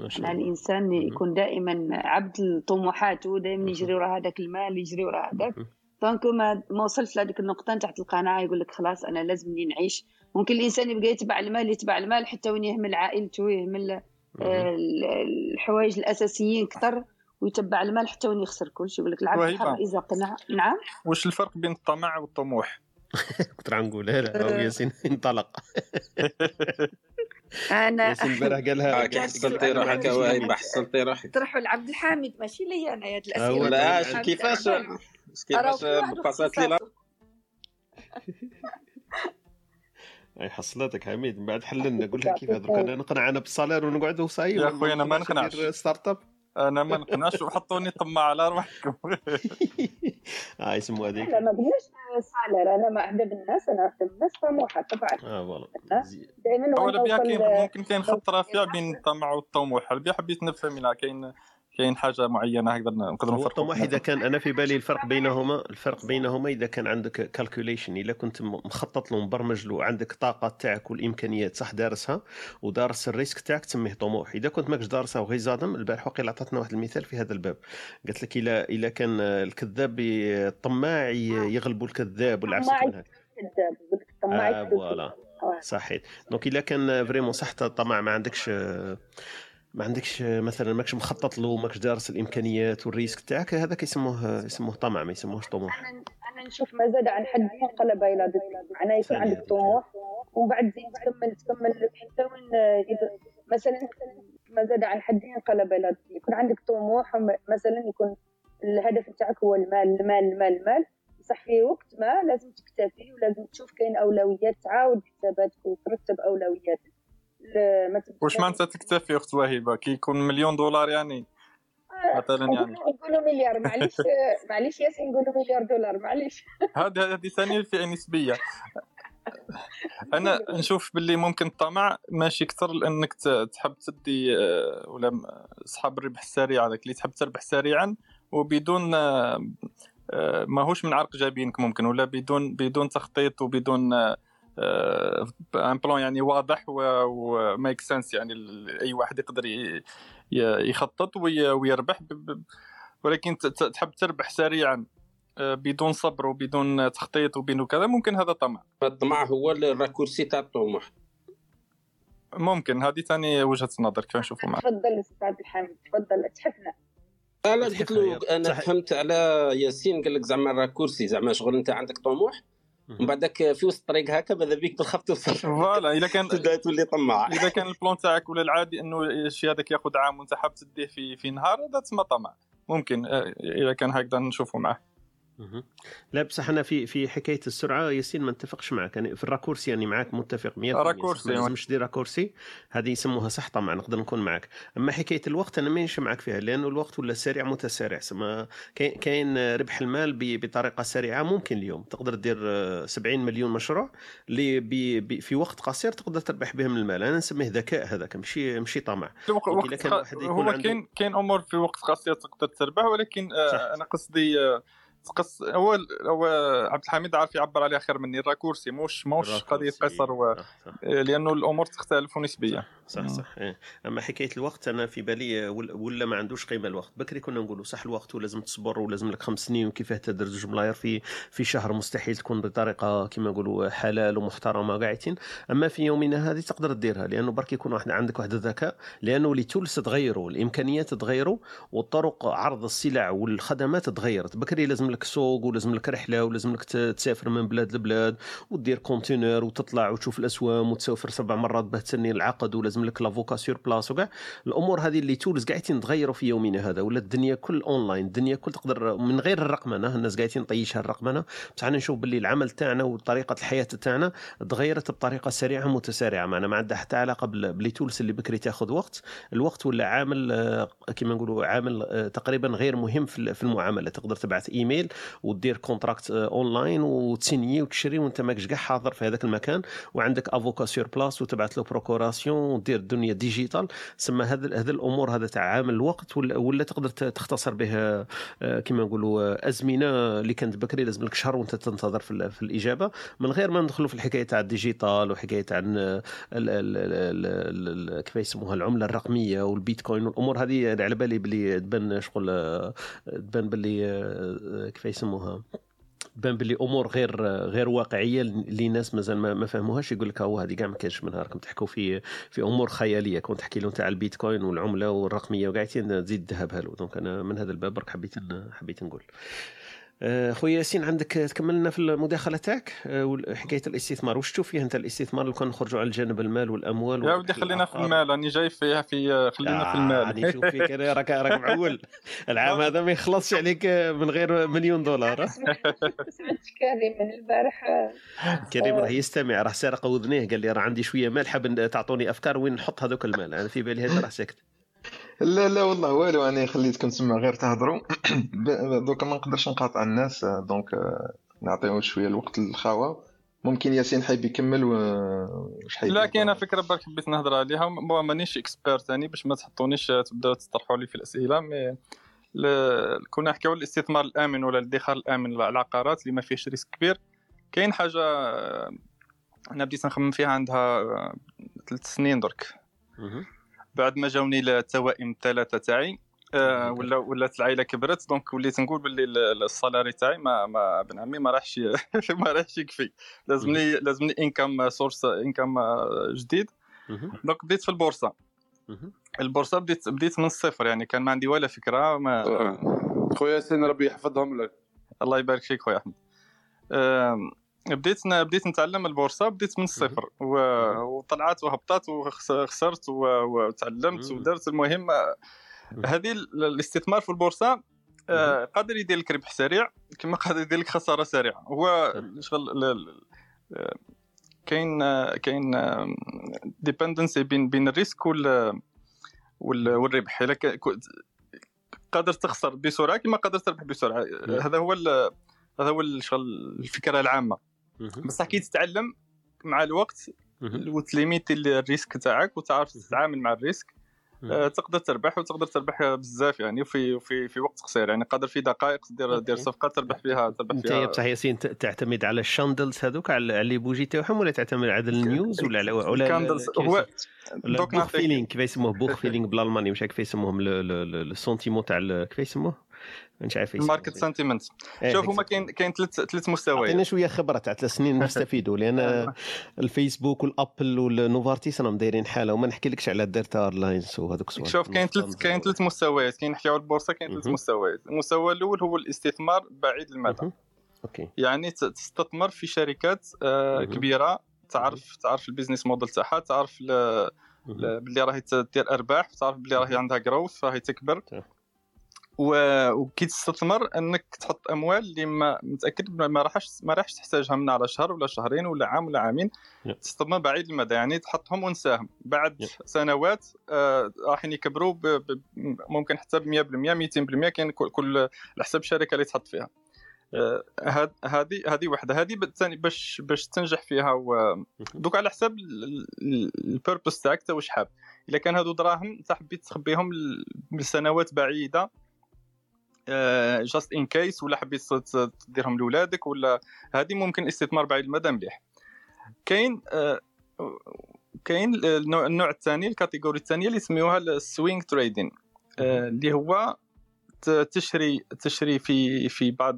شاء يعني الإنسان يكون دائما عبد لطموحاته دائما يجري وراء هذاك المال يجري وراء هذاك. دونك ما ما وصلت لهذيك النقطة تحت القناعة يقول لك خلاص أنا لازمني نعيش. ممكن الإنسان يبقى يتبع المال يتبع المال حتى وين يهمل عائلته يهمل آه، ال- الحوايج الأساسيين كثر ويتبع المال حتى وين يخسر كل شيء. يقول لك العبد. حر إذا قنع نعم؟ واش الفرق بين الطمع والطموح؟ كنت راح نقولها لا ياسين انطلق. أنا ياسين البارح قالها حصلتي روحك وهيبه حصلتي روحك طرحوا لعبد الحامد ماشي لي أنا هاد الأسئلة. لا كيفاش. كيفاش باسات لي لا أي حصلتك حميد من بعد حللنا قول لها كيف درك أنا نقنع أنا بالصالير ونقعدوا صايب يا خويا أنا ما نقنعش. ستارت أب. أنا ما نقنعش وحطوني طماع على روحكم آه يسموها هذيك. لا ما قلناش صالر أنا ما اعجب الناس أنا اعجب الناس طموحة طبعا آه فوالا. دائما ولا بيا كاين نوصل ممكن كاين خط رفيع بين الطمع والطموح. بيا حبيت نفهم لا كاين كاين حاجة معينة هكذا نقدر هو نفرقوا؟ الطموح إذا كان أنا في بالي الفرق بينهما الفرق بينهما إذا كان عندك كالكوليشن اذا كنت مخطط له مبرمج له عندك الطاقه تاعك والإمكانيات صح دارسها ودارس ال risque تاعك تسميه طموح. إذا كنت ماكش دارسها وغير زادم البارح وقيل عطاتنا واحد المثال في هذا الباب. قالت لك اذا اذا كان الكذاب الطماع ي- يغلبوا الكذاب والعكس طماع يكون هكا. كذاب يقول لك طماع آه voilà. صحيت. donc اذا كان vraiment صح الطمع ما عندكش ما عندكش مثلا ماكش مخطط له ماكش دارس الإمكانيات وال risque تاعك؟ هذاك يسموه يسموه طمع ما يسموهش طموح. أنا أنا نشوف ما زاد عن حد انقلب إلى ضد معناه يكون. عندك طموح ومن بعد زين تكمل تكمل حتى وين مثلا ما زاد عن حد انقلب إلى ضد يكون عندك طموح مثلا يكون الهدف تاعك هو المال المال المال المال. صح في وقت ما لازم تكتفي ولازم تشوف كاين أولويات تعاود حساباتك وترتب أولوياتك. واش معناتها تكتفي. أخت وهبه كي يكون مليون دولار يعني مثلا يعني. نقولوا- مليار. معليش معليش ياسين نقولوا مليار دولار. معليش. هذه هذه ثانية فئه نسبيه أنا نشوف باللي ممكن الطمع ماشي أكثر لأنك تحب تدي آه، ولا أصحاب الربح السريع هذاك اللي تحب تربح سريعا وبدون آه، آه، ماهوش من عرق جابينك ممكن ولا بدون بدون تخطيط وبدون آه، آه، un plan يعني واضح و make sense يعني أي واحد يقدر يخطط وي- ويربح ولكن تحب تربح سريعا آه، بدون صبر وبدون تخطيط وبدون كذا ممكن هذا طمع. الطمع هو الـ raccourci تاع الطموح. ممكن. هذه ثاني وجهة نظر كيف نشوفوا معك؟ تفضل أستاذ الحامد. تفضل تحفنا لا قلت له أنا فهمت على ياسين قال لك زعما الـ raccourci زعما شغل أنت عندك طموح؟ ومن بعدك في وسط الطريق هكا ماذا بيك تخاف توصل voilà إذا كان تبدأ تولي طماع. إذا كان الـ plan تاعك ولا العادي إنه الشيء هذاك ياخذ عام وانت حاب تديه في في نهار هذا تسمى طمع. ممكن آه، إذا كان هكذا نشوفوا معه. مهم. لا بصح أنا في في حكاية السرعة ياسين ما نتفقش معك. أنا في الـ raccourci يعني معك متفق 100% raccourci, mais oui. لازمش دير raccourci هذه يسموها صح طبعا نقدر نكون معك. أما حكاية الوقت أنا مانيش معك فيها لأنه الوقت ولا سريع متسارع. سما كاين- ربح المال بطريقة سريعة ممكن اليوم. تقدر دير آه، 70 مليون مشروع اللي في وقت قصير تقدر تربح بهم المال. أنا نسميه ذكاء هذاك ماشي ماشي طمع. وقت كان خ- واحد يكون هو كاين كاين أمور في وقت قصير تقدر تربح ولكن آه، أنا قصدي آه، قص هو هو عبد الحميد عارف يعبر عليها خير مني الراكورسي موش موش قضية قصر و... آه، لأنه الأمور تختلف نسبيا صح صح إيه. أما حكاية الوقت أنا في بالي ول- ولا ما عندوش قيمة الوقت. بكري كنا نقولوا صح الوقت ولازم تصبر ولازم لك خمس سنين وكيفاه تدير زوج ملاير في في شهر مستحيل تكون بطريقة كما نقولوا حلال ومحترمة قاعدين. أما في يومنا هذه تقدر تديرها لأنه برك يكون واحد عندك واحد الذكاء لأنه les tools تغيروا الإمكانيات تغيروا والطرق عرض السلع والخدمات تغيرت. بكري لازم لك سوق ولازم لك رحلة ولازم لك تسافر من بلاد لبلاد ودير container وتطلع وتشوف الأسوام وتسافر سبع مرات باه تسيني العقد ولازم لك l'avocat sur place وكاع الأمور هذه les tools قاعدين تغيروا في يومنا هذا ولا الدنيا كل اونلاين الدنيا كل تقدر من غير الرقمنه الناس قاعدين طيشها الرقمنه بصح أنا نشوف باللي العمل تاعنا وطريقة الحياة تاعنا تغيرت بطريقة سريعة متسارعة. معنا ما عندها حتى علاقة بال- ب les tools اللي بكري تاخذ وقت. الوقت ولا عامل آه، كما نقولوا عامل آه، تقريبا غير مهم في المعاملة. تقدر تبعث إيميل ودير contract آه، اونلاين وتسيني وتشري وانت ماكش كاع حاضر في هذاك المكان وعندك avocat sur place وتبعث له procuration ودير الدنيا digital سما هذا هذا الأمور هذا تاع عامل الوقت ولا, ولا تقدر تختصر به آه، كما نقولوا آه، أزمنة اللي كانت بكري لازم لك شهر وانت تنتظر في, ال- في الإجابة. من غير ما ندخلوا في الحكاية تاع الـ digital وحكاية ال- ال- كيف يسموها العملة الرقمية والبيتكوين والأمور هذه أنا على بالي بلي تبان شغل آه، تبان باللي آه، كيف يسموها؟ تبان باللي أمور غير غير واقعية اللي الناس مازال ما, ما فهموهاش يقول لك هو هذه كاع ما كانش منها. راكم تحكوا في في أمور خيالية. كنت تحكي لهم تاع البيتكوين والعملة والرقمية وقاعدين تزيد الذهب hello. donc أنا من هذا الباب برك حبيت حبيت نقول. خويا ياسين عندك تكمل لنا في المداخلة تاعك؟ آه، حكاية الاستثمار. واش تشوف فيه أنت الاستثمار؟ لو كان نخرجوا على الجانب المال والأموال يا ودي خلينا في المال راني جاي فيها في خلينا في المال. راني نشوف فيك راك راك معول. العام هذا ما يخلصش عليك من غير مليون دولار. سمعت كريم من البارح. كريم راه يستمع راه سارق اذنيه قال لي راه عندي شوية مال حاب تعطوني أفكار وين نحط هذوك المال؟ أنا في بالي هذا راه ساكت. لا لا والله والو أنا خليتكم تسمع غير تهضروا دوكا ما نقدرش نقاطع الناس آه، donc آه، نعطيهم شوية الوقت للخاوة. ممكن ياسين حيب يكمل و- واش حيب لا كاينة فكرة برك حبيت نهضر عليها. مانيش expert ثاني باش ما تحطونيش تبدأو تطرحوا لي في الأسئلة mais ل- كنا نحكيو الاستثمار الآمن ولا الادخار الآمن للعقارات اللي ما فيهش risque كبير. كاين حاجة آه، أنا بديت نخمم فيها عندها آه، ثلاث سنين درك. بعد ما جاوني التوائم الثلاثه تاعي آه، ولا ولات العائله كبرت donc وليت نقول باللي ال- ال- الـ salaire تاعي ما ما ابن عمي ما راحش ما راحش يكفي. لازمني لازمني income source income جديد. donc بديت في البورصة. البورصة بديت بديت من الصفر يعني كان ما عندي ولا فكرة ما خويا ياسين ربي يحفظهم لك. الله يبارك فيك خويا أحمد. بديت بديت نتعلم البورصة بديت من الصفر. وطلعت وهبطت وخسرت. وتعلمت ودرت. المهم هذه ال- الاستثمار في البورصة آه، قادر يدير لك ربح سريع كما قادر يدير لك خسارة سريعة. هو شغل كاين كاين dependency بين بين الـ risque وال وال- والربح. إلا قادر تخسر بسرعة كما قادر تربح بسرعة. هذا هو هذا هو الشغل الفكرة العامة. بصح كي تتعلم مع الوقت وت limiter الـ risque تاعك وتعرف تتعامل مع الـ risque آه، تقدر تربح وتقدر تربح بزاف يعني في في في وقت قصير يعني قادر في دقائق دير دير صفقة تربح فيها تربح أنت فيها يا بصح ياسين تعتمد على الـ chandelles هذوك على les bougies تاعهم ولا تعتمد على الـ news ولا على ولا الـ candles. هو- دوك feeling كيف يسموه؟ Bauchgefühl بالألماني مش كيف يسموهم؟ الـ sentiment تاع كيف يسموه؟ مش عارف الـ market sentiment إيه، شوف هما كاين كاين ثلاث ثلاث مستويات. عطينا شوية خبرة تاع ثلاث سنين نستفيدوا لأن الفيسبوك و Apple والنوفارتيس راهم دايرين حالة وما نحكي لكش على Delta Airlines وهذوك الصوالح شوف كاين ثلاث كاين ثلاث مستويات. كاين نحكيو على البورصة كاين ثلاث. مستويات. المستوى الأول هو الاستثمار بعيد المدى. okay. يعني تستثمر في شركات آه،. كبيرة. تعرف تعرف الـ business model تاعها تعرف باللي راهي تدير أرباح تعرف باللي راهي عندها growth راهي تكبر. وكي تستثمر انك تحط اموال اللي ما متاكد ما راحش ما راحش تحتاجها من على شهر ولا شهرين ولا عام ولا عامين يب. تستثمر بعيد المدى يعني تحطهم ونساهم. بعد يب. سنوات آه، راح يكبروا ب- ب- ممكن حتى ب 100% 200% كاين كل- كل على حسب الشركة اللي تحط فيها. آه، هاد- هذه هذه وحدة. هذه بالثاني باش باش تنجح فيها و- دوك على حساب البيربس تاعك تا واش حاب. إلا كان هادو دراهم انت حبيت تخبيهم لسنوات بعيدة just in case ولا حبيت تديرهم لولادك ولا هذه ممكن استثمار بعيد المدى مليح كاين آه، كاين النوع الثاني الـ catégorie الثانية اللي يسميوها الـ swing trading اللي هو تشري تشري في في بعض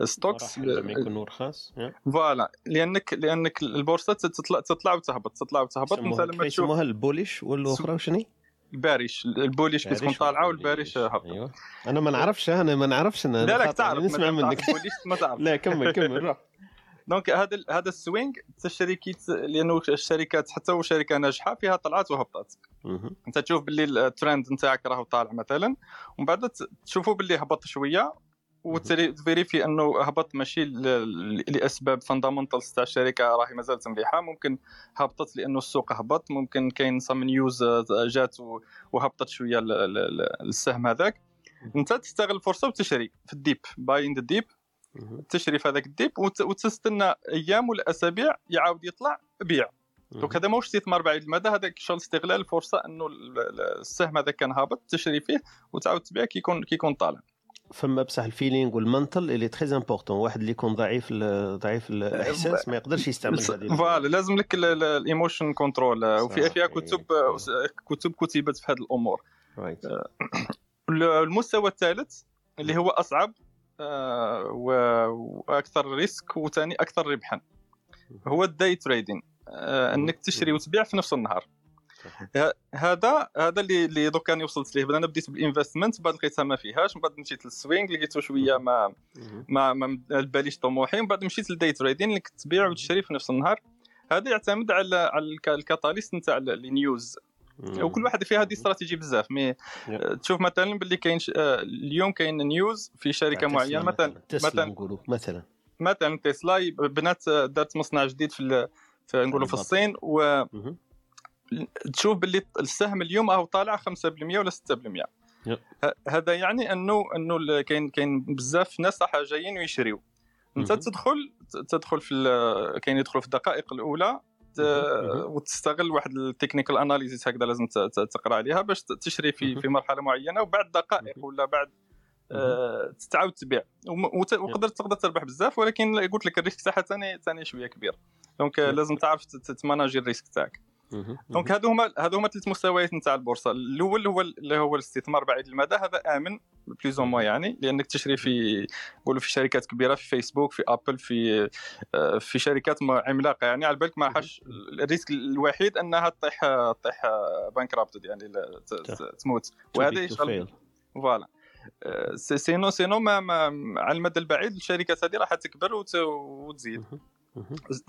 الـ stocks لما يكونوا رخاص. voilà لانك لأنك البورصة تطلع تطلع وتهبط تطلع وتهبط انت لما كيف تشوف يسموها الـ bullish والأخرى وشني؟ الـ bearish الـ bullish كتكون طالعة. وال bearish هبط أيوه أنا ما نعرفش أنا ما نعرفش أنا لا لا تعرف نسمع منك. ما تعرف. لا كمل كمل روح. donc هذا هذا الـ swing تشري كي ت- لأنه الشركات حتى وشركه ناجحة فيها طلعات وهبطات. أنت تشوف باللي الترند نتاعك راه طالع مثلا ومن بعد تشوفوا باللي هبط شوية. وت vérifier أنه هبط ماشي لأسباب fundamentals تاع الشركة راهي مازالت مليحة. ممكن هبطت لأنه السوق هبط. ممكن كاين some news جات وهبطت شوية ال- ال- ال- السهم هذاك. أنت تستغل الفرصه وتشري في ال dip buy in the dip. تشري في هذاك ال dip وت- وتستنى أيام ولا أسابيع يعاود يطلع بيع. donc هذا ماهوش استثمار بعيد. المدى هذاك شغل استغلال الفرصة أنه ال- ال- السهم هذا كان هابط تشري فيه وتعاود تبيع كي يكون كي يكون طالع. فما بصح ال feeling وال mental il est très important واحد اللي يكون ضعيف ضعيف الإحساس ما يقدرش يستعمل هذه voilà لازم لك ال emotion control وفيها فيها كتب كتب كتبت في هذه الأمور. right المستوى الثالث اللي هو أصعب آه، وأكثر risk وثاني أكثر ربحا. هو ال day trading إنك تشتري وتبيع في نفس النهار. هذا هذا اللي اللي دوك أنا وصلت ليه. أنا بديت بال investment بعد لقيتها ما فيهاش من بعد مشيت لل swing لقيته شوية ما ما ما يلبيش طموحي من بعد مشيت لل day trading انك تبيع وتشتري في نفس النهار. هذا يعتمد على على الك- ال catalyst نتاع ال news وكل واحد فيها هذه استراتيجي بزاف. mais آه، تشوف مثلا باللي كاين آه، اليوم كاين news في شركة معينة مثلا مثلا مثلا. مثلا تسلا بنات دارت مصنع جديد في نقولوا في الصين و. تشوف باللي السهم اليوم راهو طالع 5% ولا 6% يب. ه- هذا يعني انه أنه كاين كاين بزاف ناس راح جايين ويشريو أنت. تدخل تدخل في كاين يدخل في الدقائق الأولى. وتستغل واحد ال technical analysis هكذا لازم تقرأ عليها باش تشري في. في مرحلة معينة وبعد دقائق ولا بعد آه، تعاود تبيع وم- وت- وقدر تقدر تربح بزاف ولكن قلت لك ال risk تاعها ثاني ثاني شوية كبير donc. لازم تعرف ت manager ال risk تاعك. donc هادو هما هادو هما ثلاث مستويات نتاع البورصة. الأول هو اللي هو الاستثمار بعيد المدى هذا آمن plus ou moins يعني لأنك تشري في نقولوا في شركات كبيرة في فيسبوك في ابل في آه، في شركات عملاقة يعني. على بالك ما راحش ال risk الوحيد أنها تطيح تطيح bankrupted يعني تموت. وهذا يشغل. voilà. آه، si- sinon sinon ما, ما على المدى البعيد الشركات هذه راح تكبر وت- وتزيد.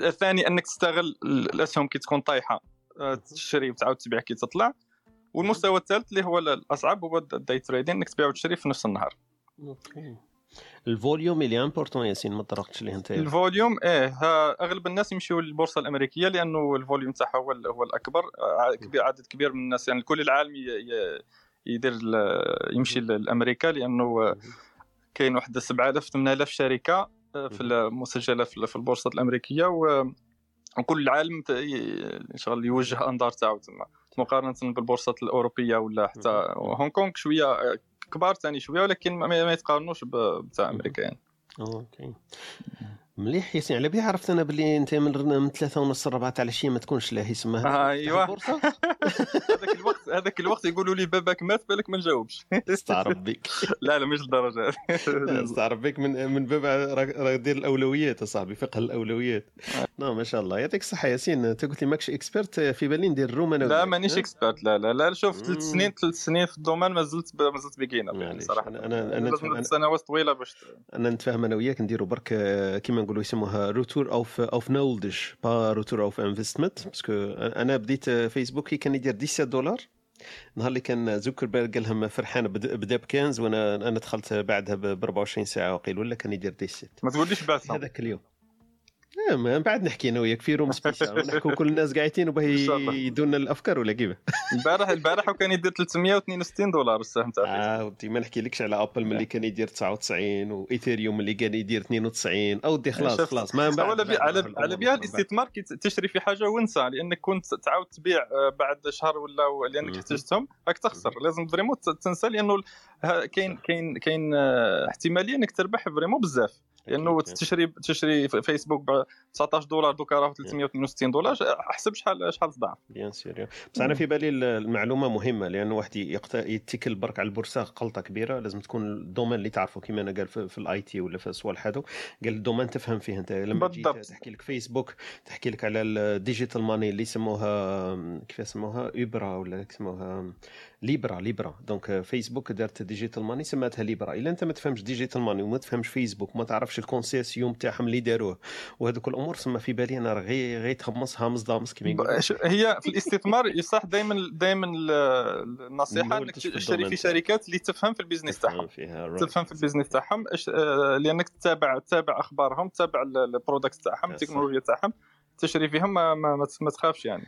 الثاني أنك تستغل الأسهم كي تكون طايحة. تشتري وتعاود تبيع كي تطلع. والمستوى الثالث اللي هو الأصعب هو ال day trading إنك تبيع وتشتري في نفس النهار. okay. ال volume il est important ياسين ما طرقتش ليه أنت ال volume إيه ها أغلب الناس يمشيوا للبورصة الأمريكية لأنه ال volume تاعها هو هو الأكبر. آه، كبير عدد كبير من الناس يعني كل العالم ي- ي- يدير ال- يمشي لامريكا لأنه كاين واحد 7000 8000 شركة آه، في المسجلة في في البورصة الأمريكية. و وكل ي- شغل يوجه أنظار تاعو تما. مقارنة بالبورصات الأوروبية ولا حتى هونغ كونغ شوية كبار ثاني شوية ولكن ما يتقارنوش بتاع أمريكا يعني. أوكي. مليح ياسين على بها عرفت أنا باللي أنت من من ثلاثة ونص ربعة تاع العشيه ما تكونش لاهي سما أيوه. هذاك الوقت هذاك الوقت يقولوا لي باباك مات بالك ما نجاوبش. نستعرف بك لا لا مش للدرجه لا، نستعرف بك من من باب راك دير الأولويات أصاحبي فقه الأولويات. نعم ما شاء الله. يعطيك الصحة ياسين. أنت قلت لي ماكش expert في بالي ندير ال room أنا لا. مانيش؟ expert. لا لا لا شوف ثلاث سنين ثلاث سنين في ال domaine ما زلت ما زلت معليش، صراحة. أنا- أنا- أنا لازم أنا- سنوات طويلة باش أنا نتفاهم أنا وياك نديروا برك آه، كيما نقولوا يسموها return of of knowledge pas return of investment parce que أنا بديت فيسبوك كي كان يدير 17 دولار. نهار اللي كان زوكربيرغ قال لهم فرحان بدا بدا بكنز وأنا أنا دخلت بعدها ب 24 ساعة وقيل ولا كان يدير dix-sept ما تقوليش بعثهم. هذاك اليوم. من بعد نحكي أنا وياك في room spéciale نحكوا كل الناس قاعدين وباه. يدونا الأفكار ولا كيف؟ البارح البارح وكان يدير 362 دولار السهم تاع آه ودي ما نحكيلكش على ابل ملي كان يدير 99 وايثيريوم ملي كان يدير 92 أو دي خلاص. خلاص ما بعد على بي... على على الاستثمار كي تشري في حاجة وانسى لأنك كنت تعاود تبيع آه، بعد شهر ولا لأنك احتجتهم راك تخسر. لازم vraiment تنسى لأنه كاين كاين كاين آه، احتمالية إنك تربح vraiment بزاف. لأنه تشري تشري في فيسبوك 19 دولار دوكا راه 362 دولار احسب شحال شحال تضاعف bien sûr بس أنا في بالي المعلومة مهمة لأنه واحد. يتكل برك على البورصة غلطة كبيرة. لازم تكون ال domaine اللي تعرفه كما أنا قال في, ال IT ولا في الصوالح هذو قال ال domaine تفهم فيه أنت. لما تجي. تحكي لك فيسبوك تحكي لك على ال digital money اللي يسموها كيف يسموها؟ اوبرا ولا يسموها؟ ليبرا ليبرا donc فيسبوك دارت digital money سماتها ليبرا الا انت ما تفهمش digital money وما تفهمش فيسبوك وما تعرفش ال consortium تاعهم اللي داروه وهذوك الأمور سما في بالي أنا راه غير غير تخمص هامز دامس كيما يقولوا هي في الاستثمار يصح دائما دائما النصيحه انك تشتري في شركات اللي تفهم في ال business تاعهم تفهم في ال business تاعهم لانك تتابع تتابع اخبارهم تتابع ال product تاعهم التكنولوجيا تاعهم تشتري فيهم ما, ما, ما تخافش يعني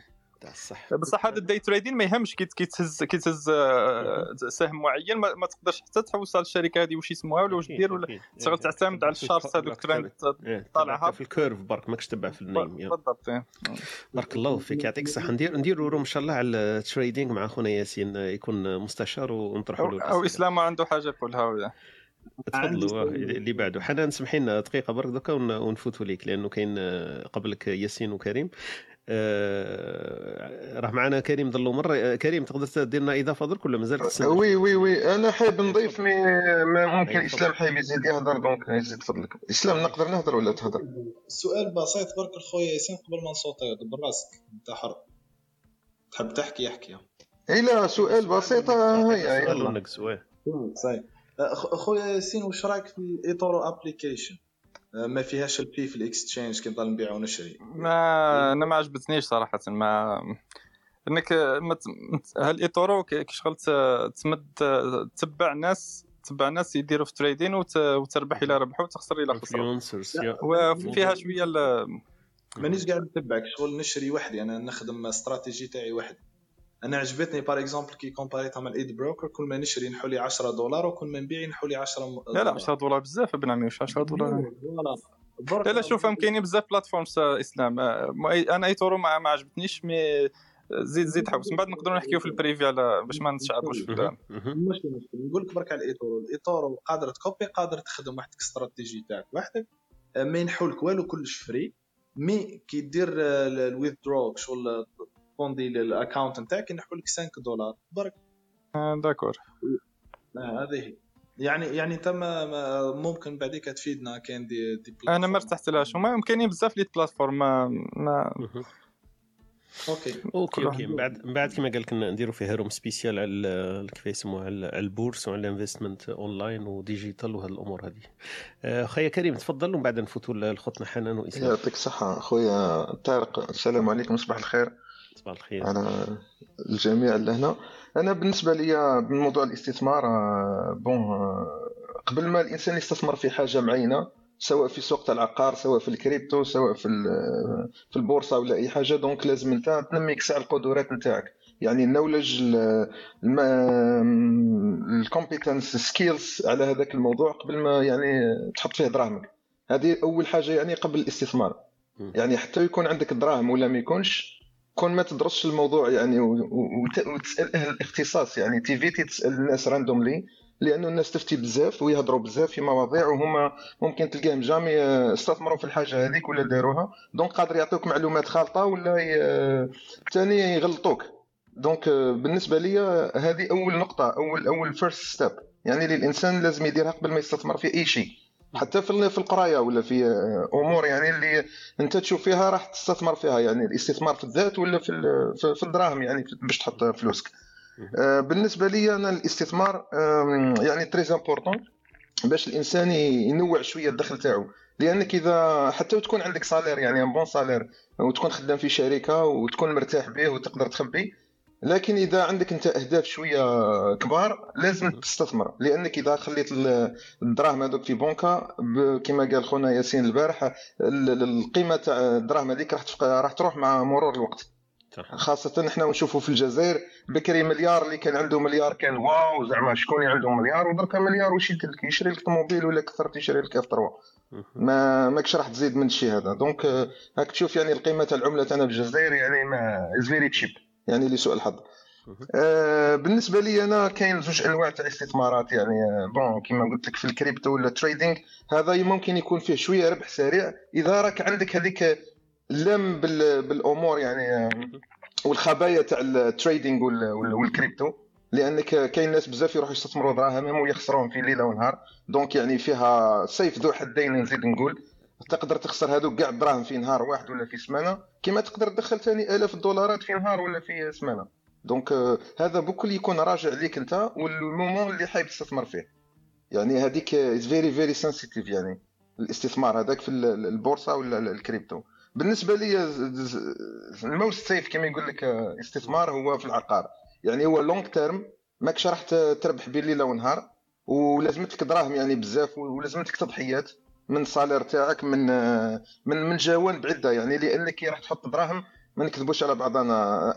صح بصح هذا ال day trading ما يهمش كي تهز كي تهز آه، سهم معين ما, ما تقدرش حتى تحوس على الشركة هذه واش يسموها ولا واش دير ولا تشتغل تعتمد على ال chart هذوك ترند إيه، طالعها في ال curve برك ماكش تبع في النيم. بالضبط إيه. بارك الله فيك يعطيك الصحة. ندير نديروا room إن شاء الله على ال trading مع خونا ياسين يكون مستشار ونطرحوا له أو. إسلام ما عنده حاجة يقولها تفضلوا اللي بعده. حنان سمحي لنا دقيقة برك دوكا ون- ونفوتوا ليك لأنه كاين آه، قبلك ياسين وكريم. آه، راه معنا كريم ظلوا مرة. آه، كريم تقدر تدير لنا اضافه درك ولا مازال تستنى oui oui oui. أنا حاب نضيف mais ما ممكن أيوة، إسلام حاب يزيد. يهضر donc يزيد. فضلك إسلام نقدر نهضر ولا تهضر؟ سؤال بسيط برك الخويا ياسين قبل ما نصوتي دبر راسك أنت حر. تحب تحكي احكي. الا سؤال بسيط. هيا سؤال يلا. ونقص واه صحيح أخويا ياسين واش رأيك في الايتورو application ما فيهاش البي في الإكستشينج كي نضل نبيع ونشري. ما أنا ما عجبتنيش صراحة ما إنك ما ت- مت- هالايتورو كي شغل تمد تتبع ناس تتبع ناس يديروا في trading وت- وتربح إلى ربح وتخسر إلى خسر وفيها شوية ال- مانيش قاعد نتبعك شغل نشري وحدي أنا نخدم استراتيجي تاعي وحدي. أنا عجبتني par exemple كي comparé تها مع الايد broker كل ما نشري نحولي 10 دولار وكل ما نبيع نحولي 10 م- لا لا 10 دولار بزاف ابن عمي واش 10 دولار. برك لا لا شوف كاينين بزاف platforms إسلام. آه، أنا ايتورو ما ما عجبتنيش mais زيد زيد حوس من بعد نقدروا نحكيو في ال privé على باش ما نتشعبوش في مش مشكل. نقول لك برك على الايتورو الايتورو قادر تcopier قادر تخدم وحدك استراتيجي تاعك وحدك. آه، ما ينحولك والو كلش free mais كي دير ال withdraw شغل fonds دي لل account نتاعك ينحوا لك 5 دولار. برك. آه، d'accord. آه، هذه هي. يعني يعني ما- ممكن بعديك تفيدنا كاين دي, دي أنا ما ارتحت لهاش. هما كاينين بزاف les plateformes ما, ما. OK. OK OK. من بعد من بعد كما قال لك نديروا فيها room spécial على ال- كيف يسموها على على ال bourse وعلى ال investment online و digital وهذه الأمور هذه. آه، خويا كريم تفضل ومن بعد نفوتوا لخوتنا حنان واسلام يعطيك الصحة. خويا طارق السلام عليكم صباح الخير. صباح الخير. على الجميع اللي هنا. أنا بالنسبة لي بموضوع الاستثمار آه، bon آه، قبل ما الإنسان يستثمر في حاجة معينة سواء في سوق تاع العقار سواء في الكريبتو سواء في ال- في البورصة ولا أي حاجة donc لازم أنت تنمي كاع القدرات نتاعك. يعني ال knowledge ال compétences skills على هذاك الموضوع قبل ما يعني تحط فيه دراهمك. هذه أول حاجة يعني قبل الاستثمار. يعني حتى يكون عندك دراهم ولا ما يكونش كون ما تدرسش الموضوع يعني وتسأل أهل الاختصاص يعني تيفيتي تسأل الناس randomly لأنه الناس تفتي بزاف ويهضروا بزاف في مواضيع وهما ممكن تلقاهم jamais آه، استثمروا في الحاجة هذيك ولا داروها donc قادر يعطوك معلومات غالطة ولا ثاني يغلطوك. donc آه، بالنسبة لي آه، هذه أول نقطة اول أول first step يعني اللي الانسان لازم يديرها قبل ما يستثمر في أي شيء. حتى في في القراية ولا في آه، أمور يعني اللي أنت تشوف فيها راح تستثمر فيها يعني الاستثمار في الذات ولا في في الدراهم يعني باش تحط فلوسك. آه، بالنسبة لي أنا الاستثمار يعني très important باش الإنسان ينوع شوية الدخل تاعو. لأنك إذا حتى وتكون عندك salaire يعني un bon salaire وتكون خدام في شركة وتكون مرتاح به وتقدر تخبي لكن إذا عندك أنت أهداف شوية كبار لازم تستثمر. لأنك إذا خليت ال- الدراهم هذوك في بنكة كما قال خونا ياسين البارح ال- ال- القيمة تاع الدراهم هذيك راح راح تروح مع مرور الوقت. خاصة إحنا نشوفوا في الجزائر بكري مليار اللي كان عنده مليار كان واو زعما شكون اللي عنده مليار؟ ودركا مليار لك يشري لك طوموبيل ولا كثر تشري لك اف 3 ما ماكش راح تزيد من الشيء هذا. donc هاك تشوف يعني القيمة تاع العملة تاعنا في الجزائر يعني ما is very cheap يعني لسوء الحظ. آه، بالنسبة لي أنا كاين زوج أنواع تاع استثمارات يعني آه، bon كيما قلت لك في الكريبتو ولا ال trading هذا ممكن يكون فيه شوية ربح سريع إذا راك عندك هذيك لم بال- بالأمور يعني آه، والخبايا تاع ال trading وال- وال- والكريبتو. لأنك كاين ناس بزاف يروحوا يستثمروا دراهمهم ويخسرون في ليله ونهار donc يعني فيها سيف ذو حدين نزيد نقول. تقدر تخسر هذوك كاع الدراهم في نهار واحد ولا في سمانة. كما تقدر تدخل ثاني آلاف الدولارات في نهار ولا في سمانة. donc آه، هذا الكل يكون راجع ليك انت وال moment اللي حاب تستثمر فيه. يعني هذيك is very very sensitive يعني الاستثمار هذاك في ال- البورصة ولا ال- الكريبتو. بالنسبة لي ال most safe كما يقول لك آه، استثمار هو في العقار. يعني هو long term ماكش راح تربح بين ليله ونهار ولازمتك دراهم يعني بزاف ولازمتك تضحيات. من ال salaire تاعك من من من جوانب عده يعني لأنك كي راح تحط دراهم ما نكذبوش على بعضنا.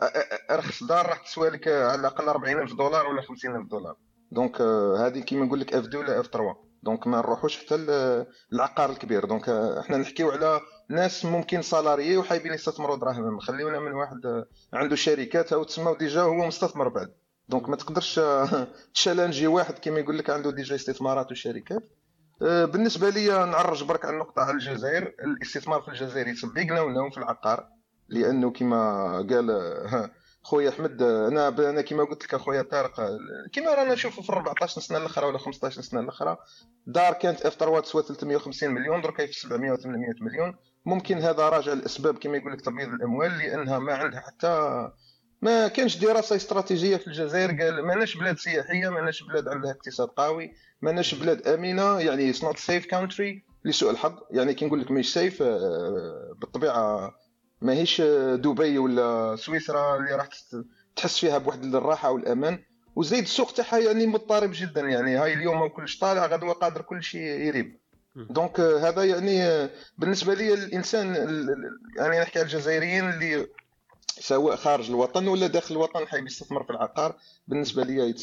ارخص دار راح تسوى لك على الأقل 40000 دولار ولا 50000 دولار. donc هذه كيما نقول لك F 2 ولا F 3 donc ما نروحوش حتى ل- العقار الكبير. donc إحنا نحكيو على ناس ممكن salariés وحابين يستثمروا دراهمهم خليونا من واحد عنده شركات أو تسمى déjà هو مستثمر بعد. donc ما تقدرش تchallenger واحد كيما يقول لك عنده déjà استثمارات وشركات. بالنسبة لي نعرج برك على النقطة على الجزائر. الاستثمار في الجزائر no no في العقار لأنه كما قال خويا أحمد أنا أنا كما قلت لك اخويا طارق كما رانا نشوفوا في 14 سنة الأخرى ولا 15 سنة الأخرى دار كانت F 3 تسوى 350 مليون دركا في 700 و 800 مليون. ممكن هذا راجع لأسباب كما يقول لك تبييض الأموال لأنها ما عندها حتى ما كانش دراسة استراتيجية في الجزائر. قال ماناش بلاد سياحية ماناش بلاد عندها اقتصاد قوي. ماناش بلاد آمنة يعني it's not safe country لسوء الحظ. يعني كي نقول لك مش safe بالطبيعة ماهيش آه، دبي ولا سويسرا اللي راح تحس فيها بواحد الراحة والأمان. وزيد السوق تاعها يعني مضطرب جدا. يعني هاي اليوم كلش طالع غدوة قادر كل شيء يريب. donc آه، هذا يعني آه، بالنسبة لي الإنسان ال- ال- يعني نحكي على الجزائريين اللي سواء خارج الوطن ولا داخل الوطن حاب يستثمر في العقار. بالنسبة لي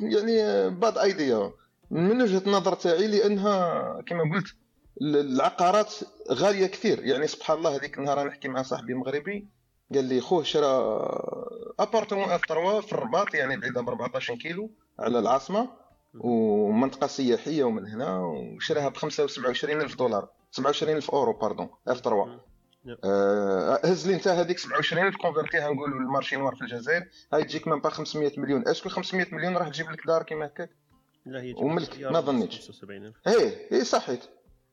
يعني bad idea. من وجهة النظر تاعي لأنها كما قلت ال- العقارات غالية كثير. يعني سبحان الله هذيك النهار نحكي مع صاحبي مغربي قال لي خوه شرى appartement F 3 في الرباط يعني بعيده ب 14 كيلو على العاصمة ومنطقة سياحية ومن هنا وشراها ب 27 ألف دولار. 27 ألف أورو pardon F3 آه، هز لي انت هذيك 27 ألف converti ها نقولوا ال marché noir في الجزائر هاي تجيك من با 500 مليون. est-ce que 500 مليون راح تجيب لك دار كيما هكاك؟ لا هي وملك ما ظنيتش. 75000 إيه إيه صحيت.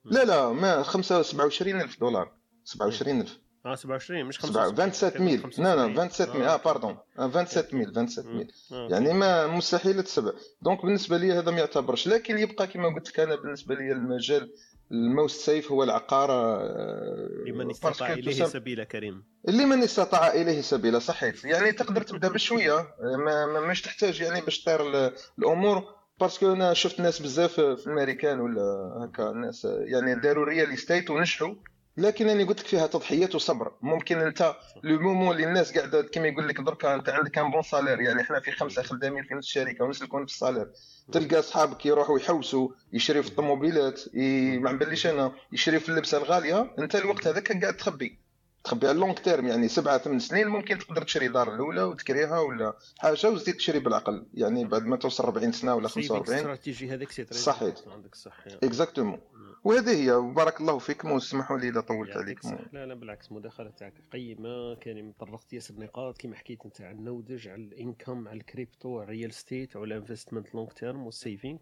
لا لا ما 27 ألف دولار. 27 ألف. آه 27 مش 27 27000 لا لا 27000 آه pardon آه، 27000 27000 يعني ما مستحيل تسبع donc بالنسبة لي هذا ما يعتبرش. لكن يبقى كما قلت لك أنا بالنسبة لي المجال ال most safe هو العقار آه، لمن استطاع إليه سبيلا كريم. اللي من استطاع إليه سبيلا صحيح. يعني تقدر تبدأ بشوية. ما مش تحتاج يعني باش تطير الأمور. parce que أنا شفت ناس بزاف في الامريكان ولا هكا ناس يعني داروا real estate ونجحوا لكن أنا قلت لك فيها تضحيات وصبر. ممكن أنت le moment اللي الناس قاعدة كما يقول لك دركا أنت عندك un bon salaire يعني إحنا في خمسة خدامين في نفس الشركة ونسلكون في ال salaire تلقى أصحابك يروحوا يحوسوا يشريوا في الطوموبيلات ي- ما نبليش أنا يشريوا في اللبسة الغالية أنت الوقت هذاك قاعد تخبي. تخبي على ال long term يعني سبعة ثمان سنين ممكن تقدر تشري دار الأولى وتكريها ولا حاجة وتزيد تشري بالعقل يعني بعد ما توصل 40 سنة ولا saving 45 استراتيجي هذاك c'est صحيح. عندك صح exactement وهذه هي. وبارك الله فيكم واسمحوا لي إذا طولت عليكم. لا لا بالعكس المداخله تاعك قيمة. كان طرقت ياسر نقاط كما حكيت أنت على ال knowledge على ال income على الكريبتو على ال real estate على ال investment long term وال saving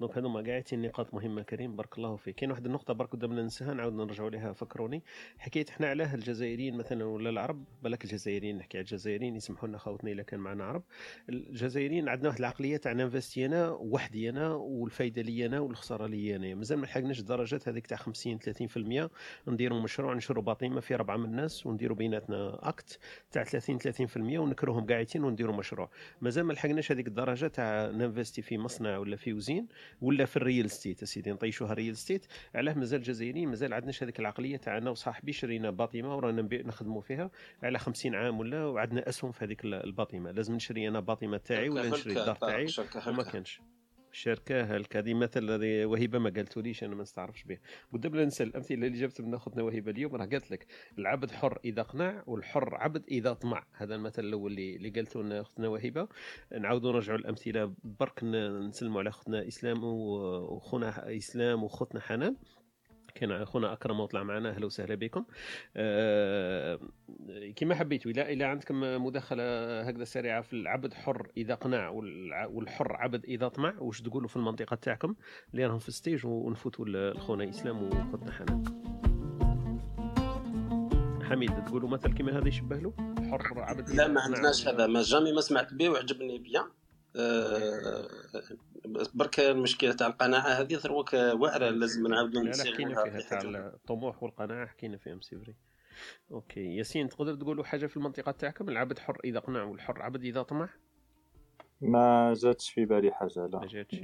donc هذوما كاع نقاط مهمة كريم. بارك الله فيك. كاين واحد النقطة برك قدامنا ننساها نعاود نرجعوا لها فكروني. حكيت إحنا علاه الجزائريين مثلا ولا العرب بالك الجزائريين نحكي على الجزائريين يسمحوا لنا خوتنا الا كان معنا عرب. الجزائريين عندنا واحد العقلية تاع ن investi أنا وحدي أنا والفايدة لي أنا والخسارة لي أنا مازال ما لحقناش الدرجة الدرجات هذيك تاع 50 30% نديروا مشروع نشروا باطمه في ربعه من الناس ونديروا بيناتنا acte تاع 30 30% ونكرههم قاعدين ونديروا مشروع. مازال ما لحقناش هذيك الدرجة تاع ن investi في مصنع ولا في وزين ولا في ال real estate أسيدي نطيشوها real estate علاه مازال الجزائريين مازال عندناش هذيك العقلية تاع أنا وصاحبي شرينا باطمه ورانا نخدموا فيها على 50 عام ولا وعندنا أسهم في هذيك الباطمه لازم نشري أنا باطمه تاعي ولا نشري الدار تاعي. وما. كانش. هلك هذه مثل هذه وهبه ما قالتوليش أنا ما نستعرفش به لا ننسى الأمثلة اللي جابت من اختنا وهبه اليوم راه قالت لك العبد حر إذا قنع والحر عبد إذا طمع. هذا المثل الأول اللي اللي قالته لنا أختنا وهبه نعاودوا نرجعوا الامثله برك نسلموا على أختنا إسلام وخونا إسلام وخوتنا حنان. كان أخونا أكرم وطلع معنا. أهلا وسهلا بكم. آه كما حبيتوا إلى إلى عندكم مداخلة هكذا سريعة في العبد حر إذا قنع والع- والحر عبد إذا طمع واش تقولوا في المنطقة تاعكم؟ اللي راهم في ال stage ونفوتوا لخونا إسلام وخوتنا حنان حميد تقولوا مثل كما هذا يشبه له؟ حر عبد لا ما عندناش هذا. ما jamais ما سمعت به وعجبني bien برك المشكلة تاع القناعة هذه دروك واعره لازم نعاودوا نسيروا حكينا فيها في تاع. الطموح والقناعة حكينا فيها mais c'est vrai. okay ياسين تقدر تقولوا حاجة في المنطقة تاعكم؟ العبد حر إذا قنع والحر عبد إذا طمع؟ ما جاتش في بالي حاجة لا. ما جاتش.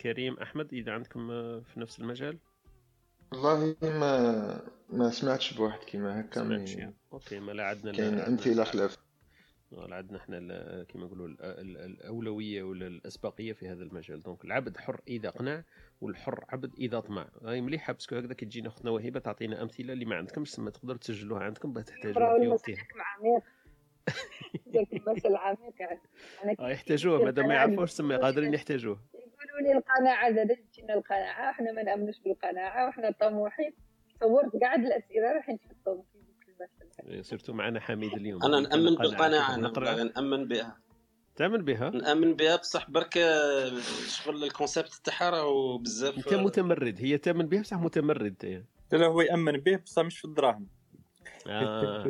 كريم أحمد إذا عندكم آه، في نفس المجال؟ والله ما ما سمعتش بواحد كيما هكا سمعتش. okay ما لا عندنا كاين لا- أمثلة خلاف. لا عندنا إحنا كما نقولوا ال- ال- الأولوية ولا الأسبقية في هذا المجال. donc العبد حر إذا قنع والحر عبد إذا طمع. هاي مليحة parce que هكذا كي تجينا اختنا وهبه تعطينا أمثلة اللي ما عندكمش تسمى تقدروا تسجلوها عندكم باه تحتاجوها في وقتها. المثل عميق يعني يحتاجوه مادام ما يعرفوش تسمى قادرين يحتاجوه يقولوا لي القناعة زاد جينا القناعة إحنا ما نأمنوش بالقناعة وإحنا طموحين. تصورت قاعد الأسئلة راح نحطهم في إيه، surtout معنا حميد اليوم. أنا نأمن. بالقناعة أنا نأمن بها. تأمن بها؟ نأمن بها بصح برك شغل ال concept تاعها راهو بزاف. أنت متمرد. هي تأمن بها بصح متمرد. هي لا هو يأمن به بصح مش في الدراهم. آه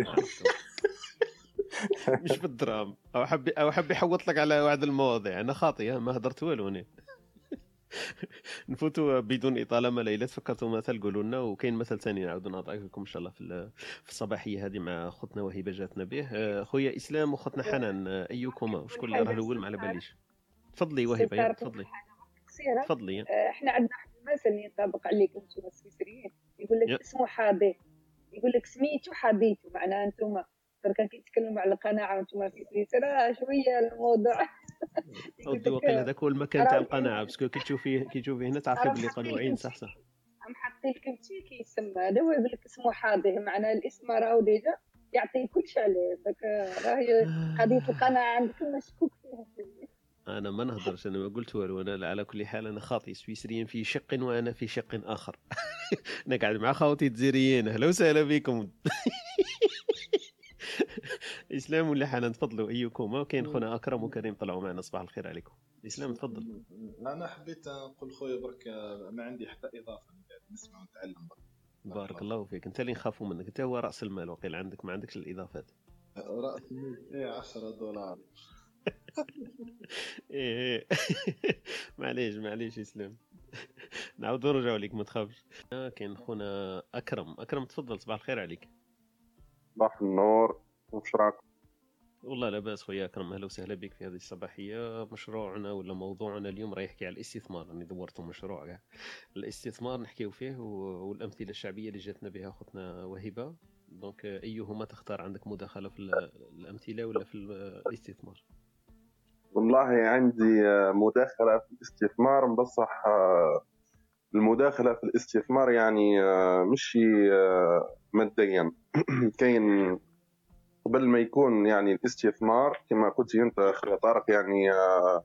مش بالدراهم أو حب أو حب يحوط لك على واحد المواضيع. أنا خاطي ما هدرت والو أنا نفوتوا بدون إطالة ما ليلى تفكرتوا مثل قولوا لنا وكاين مثل ثاني نعاود نعطيه لكم إن شاء الله في في الصباحية هذه مع خوتنا وهبة جاتنا به. آه، خويا إسلام وخوتنا حنان آه، أيكما؟ شكون اللي راه الأول ما على باليش تفضلي وهبة تفضلي. تفضلي. آه، إحنا عندنا واحد المثل اللي ينطبق عليكم أنتم السويسريين. يقول. لك اسمه حاضي يقول لك سميتو حاضيتو معناها أنتم دركا كي تتكلموا على القناعة وأنتم في سويسرا شوية الموضوع. ودي وقيل هذاك هو المكان تاع القناعة parce que كي تشوفيه كي تشوفيه هنا تعرفي بلي قنوعين صح صح. عم حاطين لكم شي كيسمى هذا هو يقول لك اسمه حاضي معناها الاسم راهو déjà يعطي كل شيء عليه. داك راهي قضية القناعة عندكم مشكوك فيها. أنا ما نهضرش أنا ما قلت والو أنا على كل حال أنا خاطي سويسريين في شق وأنا في شق آخر. أنا قاعد مع خاوتي الجزائريين أهلا وسهلا بكم. إسلام ولا حنان تفضلوا ايكم كاين خونا أكرم وكريم طلعوا معنا. صباح الخير عليكم. إسلام تفضل. أنا حبيت نقول خويا برك ما عندي حتى إضافة نسمع ونتعلم برك. بارك الله فيك. أنت اللي نخافوا منك. أنت هو رأس المال وقيل عندك ما عندكش الإضافات. رأس المال؟ إيه 10 دولار. إيه إيه. معليش معليش إسلام. نعاودوا نرجعوا لك ما تخافش. كاين خونا أكرم. أكرم تفضل. صباح الخير عليك. صباح النور. وش راكم والله لا بأس خويا اكرم أهلا وسهلا بك في هذه الصباحية. مشروعنا ولا موضوعنا اليوم راه يحكي على الاستثمار. راني دورت مشروع. كاع الاستثمار نحكيو فيه والأمثلة الشعبية اللي جاتنا بها أختنا وهبه دونك أيهما تختار؟ عندك مداخلة في ال- الأمثلة ولا في ال- الاستثمار؟ والله عندي آه، مداخلة في الاستثمار. بصح المداخلة في الاستثمار يعني آه، مش آه، ماديا كاين قبل ما يكون يعني الاستثمار كما قلت أنت أخي طارق يعني آه،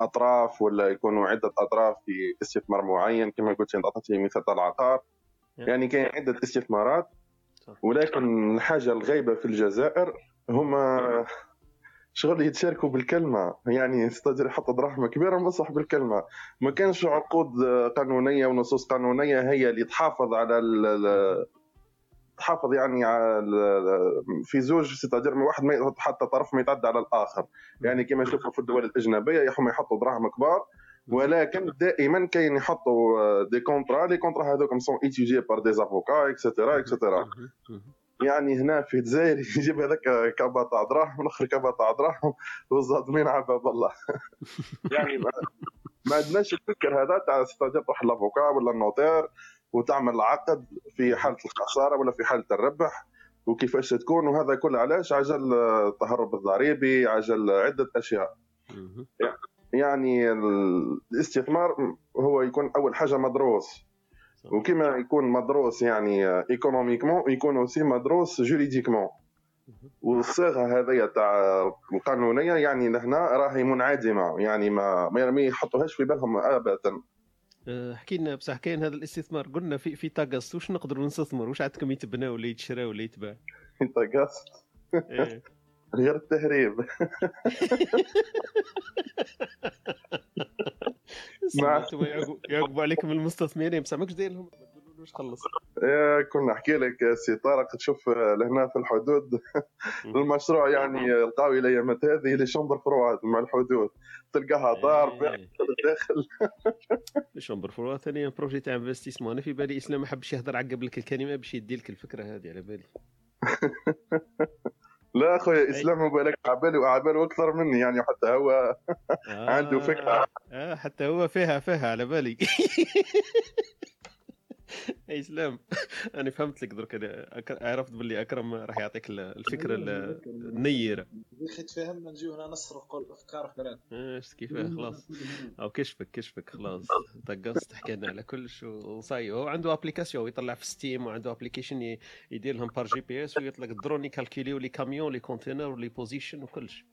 أطراف ولا يكونوا عدة أطراف في استثمار معين كما قلت أنت أعطيتني مثال تاع العقار يعني كاين عدة استثمارات ولكن الحاجة الغايبه في الجزائر هما شغل يتشاركوا بالكلمة. يعني يستاجر يحط دراهم كبيرة بصح بالكلمة. ما كانش عقود قانونية ونصوص قانونية هي اللي تحافظ على ال- تحافظ يعني على في زوج c'est-à-dire من واحد ما حتى طرف ما يتعدى على الآخر. يعني كما نشوفوا في الدول الأجنبية يحوم يحطوا دراهم كبار. ولكن دائما كاين يحطوا des contrats. les contrats هذوك sont rédigés par des avocats et cetera et cetera يعني هنا في الجزائر يجيب هذاك كابا تاع دراهم والاخر كابا تاع دراهم والظالمين على باب الله؟ يعني ما, ما عندناش الفكر هذا تاع c'est-à-dire تروح l'avocat ولا ال notaire وتعمل عقد في حالة الخسارة ولا في حالة الربح وكيفاش تكون وهذا كله علاش؟ عجل التهرب الضريبي عجل عدة أشياء. يعني الاستثمار هو يكون أول حاجة مدروس. وكما يكون مدروس يعني économiquement يكون aussi مدروس juridiquement والصيغه هذيا تاع القانونيه يعني لهنا راهي منعدمه يعني ما ما يحطوهاش في بالهم ابدا حكي لنا بصح كاين هذا الاستثمار قلنا في في تاغاست واش نقدروا نستثمر واش عندكم يتبنى ولا يتشرى ولا يتباع؟ تاغاست إيه. غير التهريب. مع يعقبوا عليكم المستثمرين بصح ماكش داير لهم تقولوش خلص. كنا نحكي لك سي طارق تشوف لهنا في الحدود. المشروع يعني القوي الايامات هذه les chambres froides مع الحدود. تلقاها دار. داخل chambre froide ثاني projet تاع investissement أنا في بالي إسلام ما حبش يهضر عقب لك الكلمة باش يدي لك الفكرة هذه على بالي. لا اخويا اسلام بالك عبالي عباله أكثر مني يعني حتى هو عنده فكرة. آه حتى هو فيها فيها على بالي. اي اسلام أنا فهمت لك درك عرفت باللي أكرم راح يعطيك ال- الفكرة ال- النيرة. يا أخي تفهمنا نجيو هنا نسرق الافكار في بلاد آه، شفت كيف؟ خلاص. أو كشفك كشفك خلاص. طقست تحكي لنا على كلش وصاي هو عنده application يطلع في système وعنده application يدير لهم par GPS ويطلق الدرون يكالكيليو les camions les containers و les positions وكلش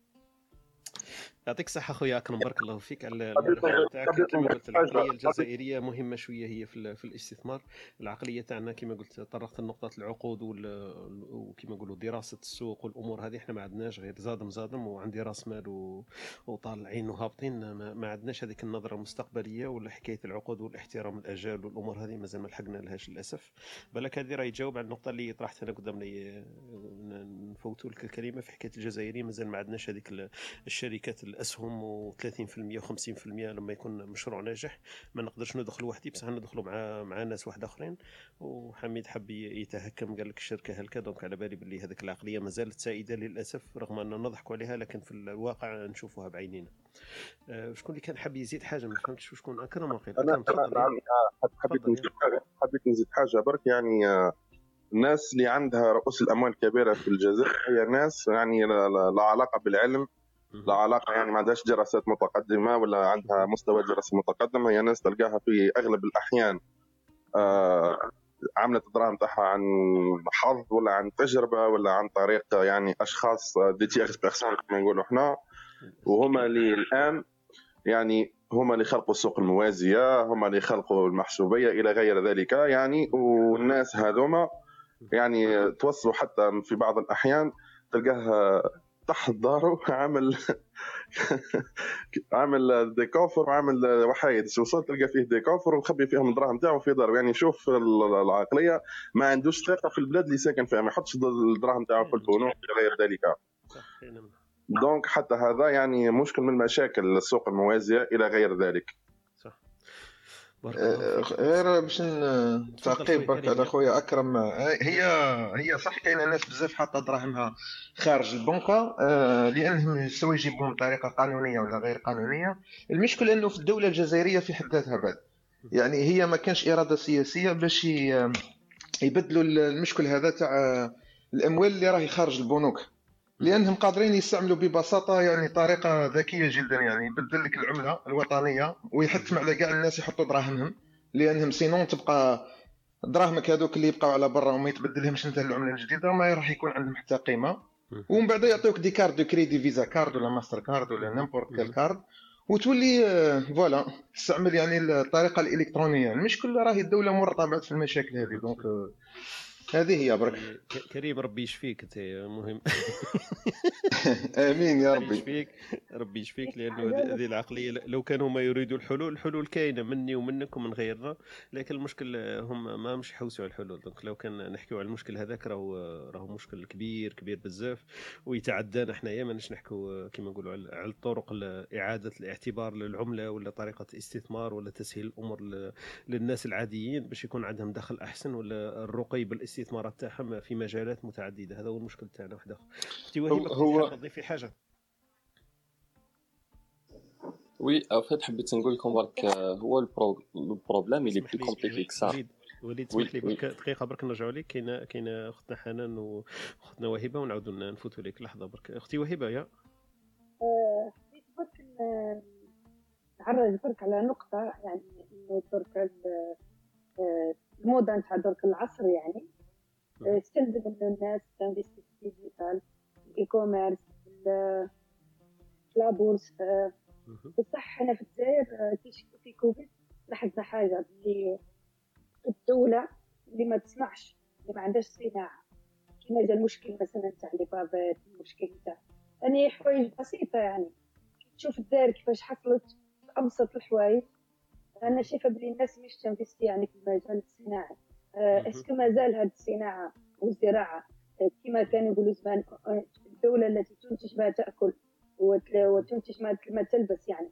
يعطيك الصحة خويا أكرم بارك الله فيك. على المداخلة تاعك كما قلت العقلية الجزائرية مهمة شوية هي في, ال- في الاستثمار. العقلية تاعنا كما قلت طرقت لنقطة العقود وكما نقولوا دراسة السوق والأمور هذه إحنا ما عندناش غير زادم زادم وعندي راس مال و- وطالعين وهابطين. ما, عندناش هذيك النظرة المستقبلية ولا حكاية العقود والاحترام الأجال والأمور هذه مازال ما لحقنا لهاش للأسف. بالك هذه راه يجاوب على النقطة اللي طرحت أنا قدامنا ي- نفوتوا لك الكلمة في حكاية الجزائريين مازال ما عندناش هذيك ال- الشركات الأسهم و30% و50% لما يكون مشروع ناجح. ما نقدرش ندخل وحدي بصح ندخلوا مع مع ناس واحد أخرين. وحميد حب يتهكم قال لك الشركة هلكا دونك على بالي باللي هذيك العقلية ما زالت سائده للأسف رغم أننا نضحكوا عليها لكن في الواقع نشوفها بعينينا. آه، شكون اللي كان حاب يزيد حاجة ما فهمتش شكون؟ أكرم وقيل أنا نعم حبيت نزيد حاجة حبيت نزيد حاجة برك. يعني آه، الناس اللي عندها رؤوس الأموال كبيره في الجزائر هي ناس يعني لا علاقة بالعلم لا علاقة يعني ما عندهاش دراسات متقدمة ولا عندها مستوى دراسي متقدم هي ناس تلقاها في أغلب الأحيان آه عملت الدراهم تاعها عن حظ ولا عن تجربة ولا عن طريق يعني أشخاص دي تيغس بيرسون كما نقولوا إحنا وهما اللي الآن يعني هما اللي خلقوا السوق الموازية هما اللي خلقوا المحسوبية إلى غير ذلك يعني. والناس هذوما يعني توصلوا حتى في بعض الأحيان تلقاه تحت داره عامل عامل ديكوفر وعامل وحايد. وصلت تلقى فيه ديكوفر ومخبي فيهم الدراهم تاعو في داره يعني شوف العقلية ما عندوش ثقة في البلاد اللي ساكن فيها. ما يحطش الدراهم تاعو في البنوك غير ذلك دونك حتى هذا يعني مشكل من مشاكل السوق الموازية إلى غير ذلك. آه، غير باش ن- تعقيبك على خويا أكرم. آه، هي هي صح كاينة ناس بزاف حاطه دراهمها خارج البنكة آه، لأنهم سواء يجيبوهم بطريقة قانونية ولا غير قانونية. المشكل أنه في الدولة الجزائرية في حد ذاتها بعد. يعني هي ما كانش إرادة سياسية باش يبدلوا المشكل هذا تاع الأموال اللي راهي خارج البنوك. لأنهم قادرين يستعملوا ببساطة يعني طريقة ذكية جدا يعني يبدل لك العملة الوطنية ويحتم على كاع الناس يحطوا دراهمهم لأنهم sinon تبقى دراهمك هذوك اللي يبقاو على برا وما يتبدلهمش انت العملة الجديدة ما راح يكون عندهم حتى قيمة. ومن بعد يعطيوك des cartes de crédit Visa Card ولا ماستر كارد ولا n'importe quelle carte وتولي آه، voilà تستعمل يعني الطريقة الإلكترونية. المشكل راهي الدولة مرتبطه في المشاكل هذه donc آه، هذه هي برك. ك- كريم ربي يشفيك أنت مهم. آمين يا ربي. ربي يشفيك ربي يشفيك لأنه هذه العقلية لو كانوا ما يريدوا الحلول الحلول كاينة مني ومنك ومن غيرنا لكن المشكل هم ما مش يحوسوا على الحلول. دونك لو كان نحكيو على المشكل هذاك راهو راهو مشكل كبير كبير بزاف ويتعدانا حنايا ماناش نحكوا كما نقولوا على الطرق اعاده الاعتبار للعملة ولا طريقة استثمار ولا تسهيل الأمور للناس العاديين باش يكون عندهم دخل أحسن ولا الرقي بالاستثمارات تاعهم في مجالات متعددة. هذا هو المشكل تاعنا واحد اخر أختي كنت هو- تضيفي حاجة. oui en fait حبيت نقول لكم برك آه، هو ال pro- ال problème اللي اسمح plus compliqué que ça وليد اسمح لي برك دقيقة برك نرجعوا لك كاينة كاينة أختنا حنان واختنا وهبة ونعاودوا نفوتوا لك لحظة برك. أختي وهبة يا. حبيت برك نعرج برك على نقطة يعني إنه درك آه، الموضة نتاع درك العصر يعني آه، إنه الناس تنفيستي في ال digital ال e-commerce ال- la bourse آه، بصح حنا في الجزائر آه، في كوفيد لاحظنا حاجة اللي الدولة اللي ما تسمعش اللي ما عندهاش صناعة. كيما جا المشكل مثلا تاع les bavettes المشكل تاع يعني حوايج بسيطة يعني. تشوف الدار كيفاش حصلت في أبسط الحوايج أنا شايفة بلي الناس مش تنفستي يعني في المجال الصناعي. آه، اسكو مازال هاد الصناعة والزراعة؟ آه، كما كانوا يقولوا زمان آه، الدولة التي تنتج ما تأكل وت- وتنتج ما تلبس يعني.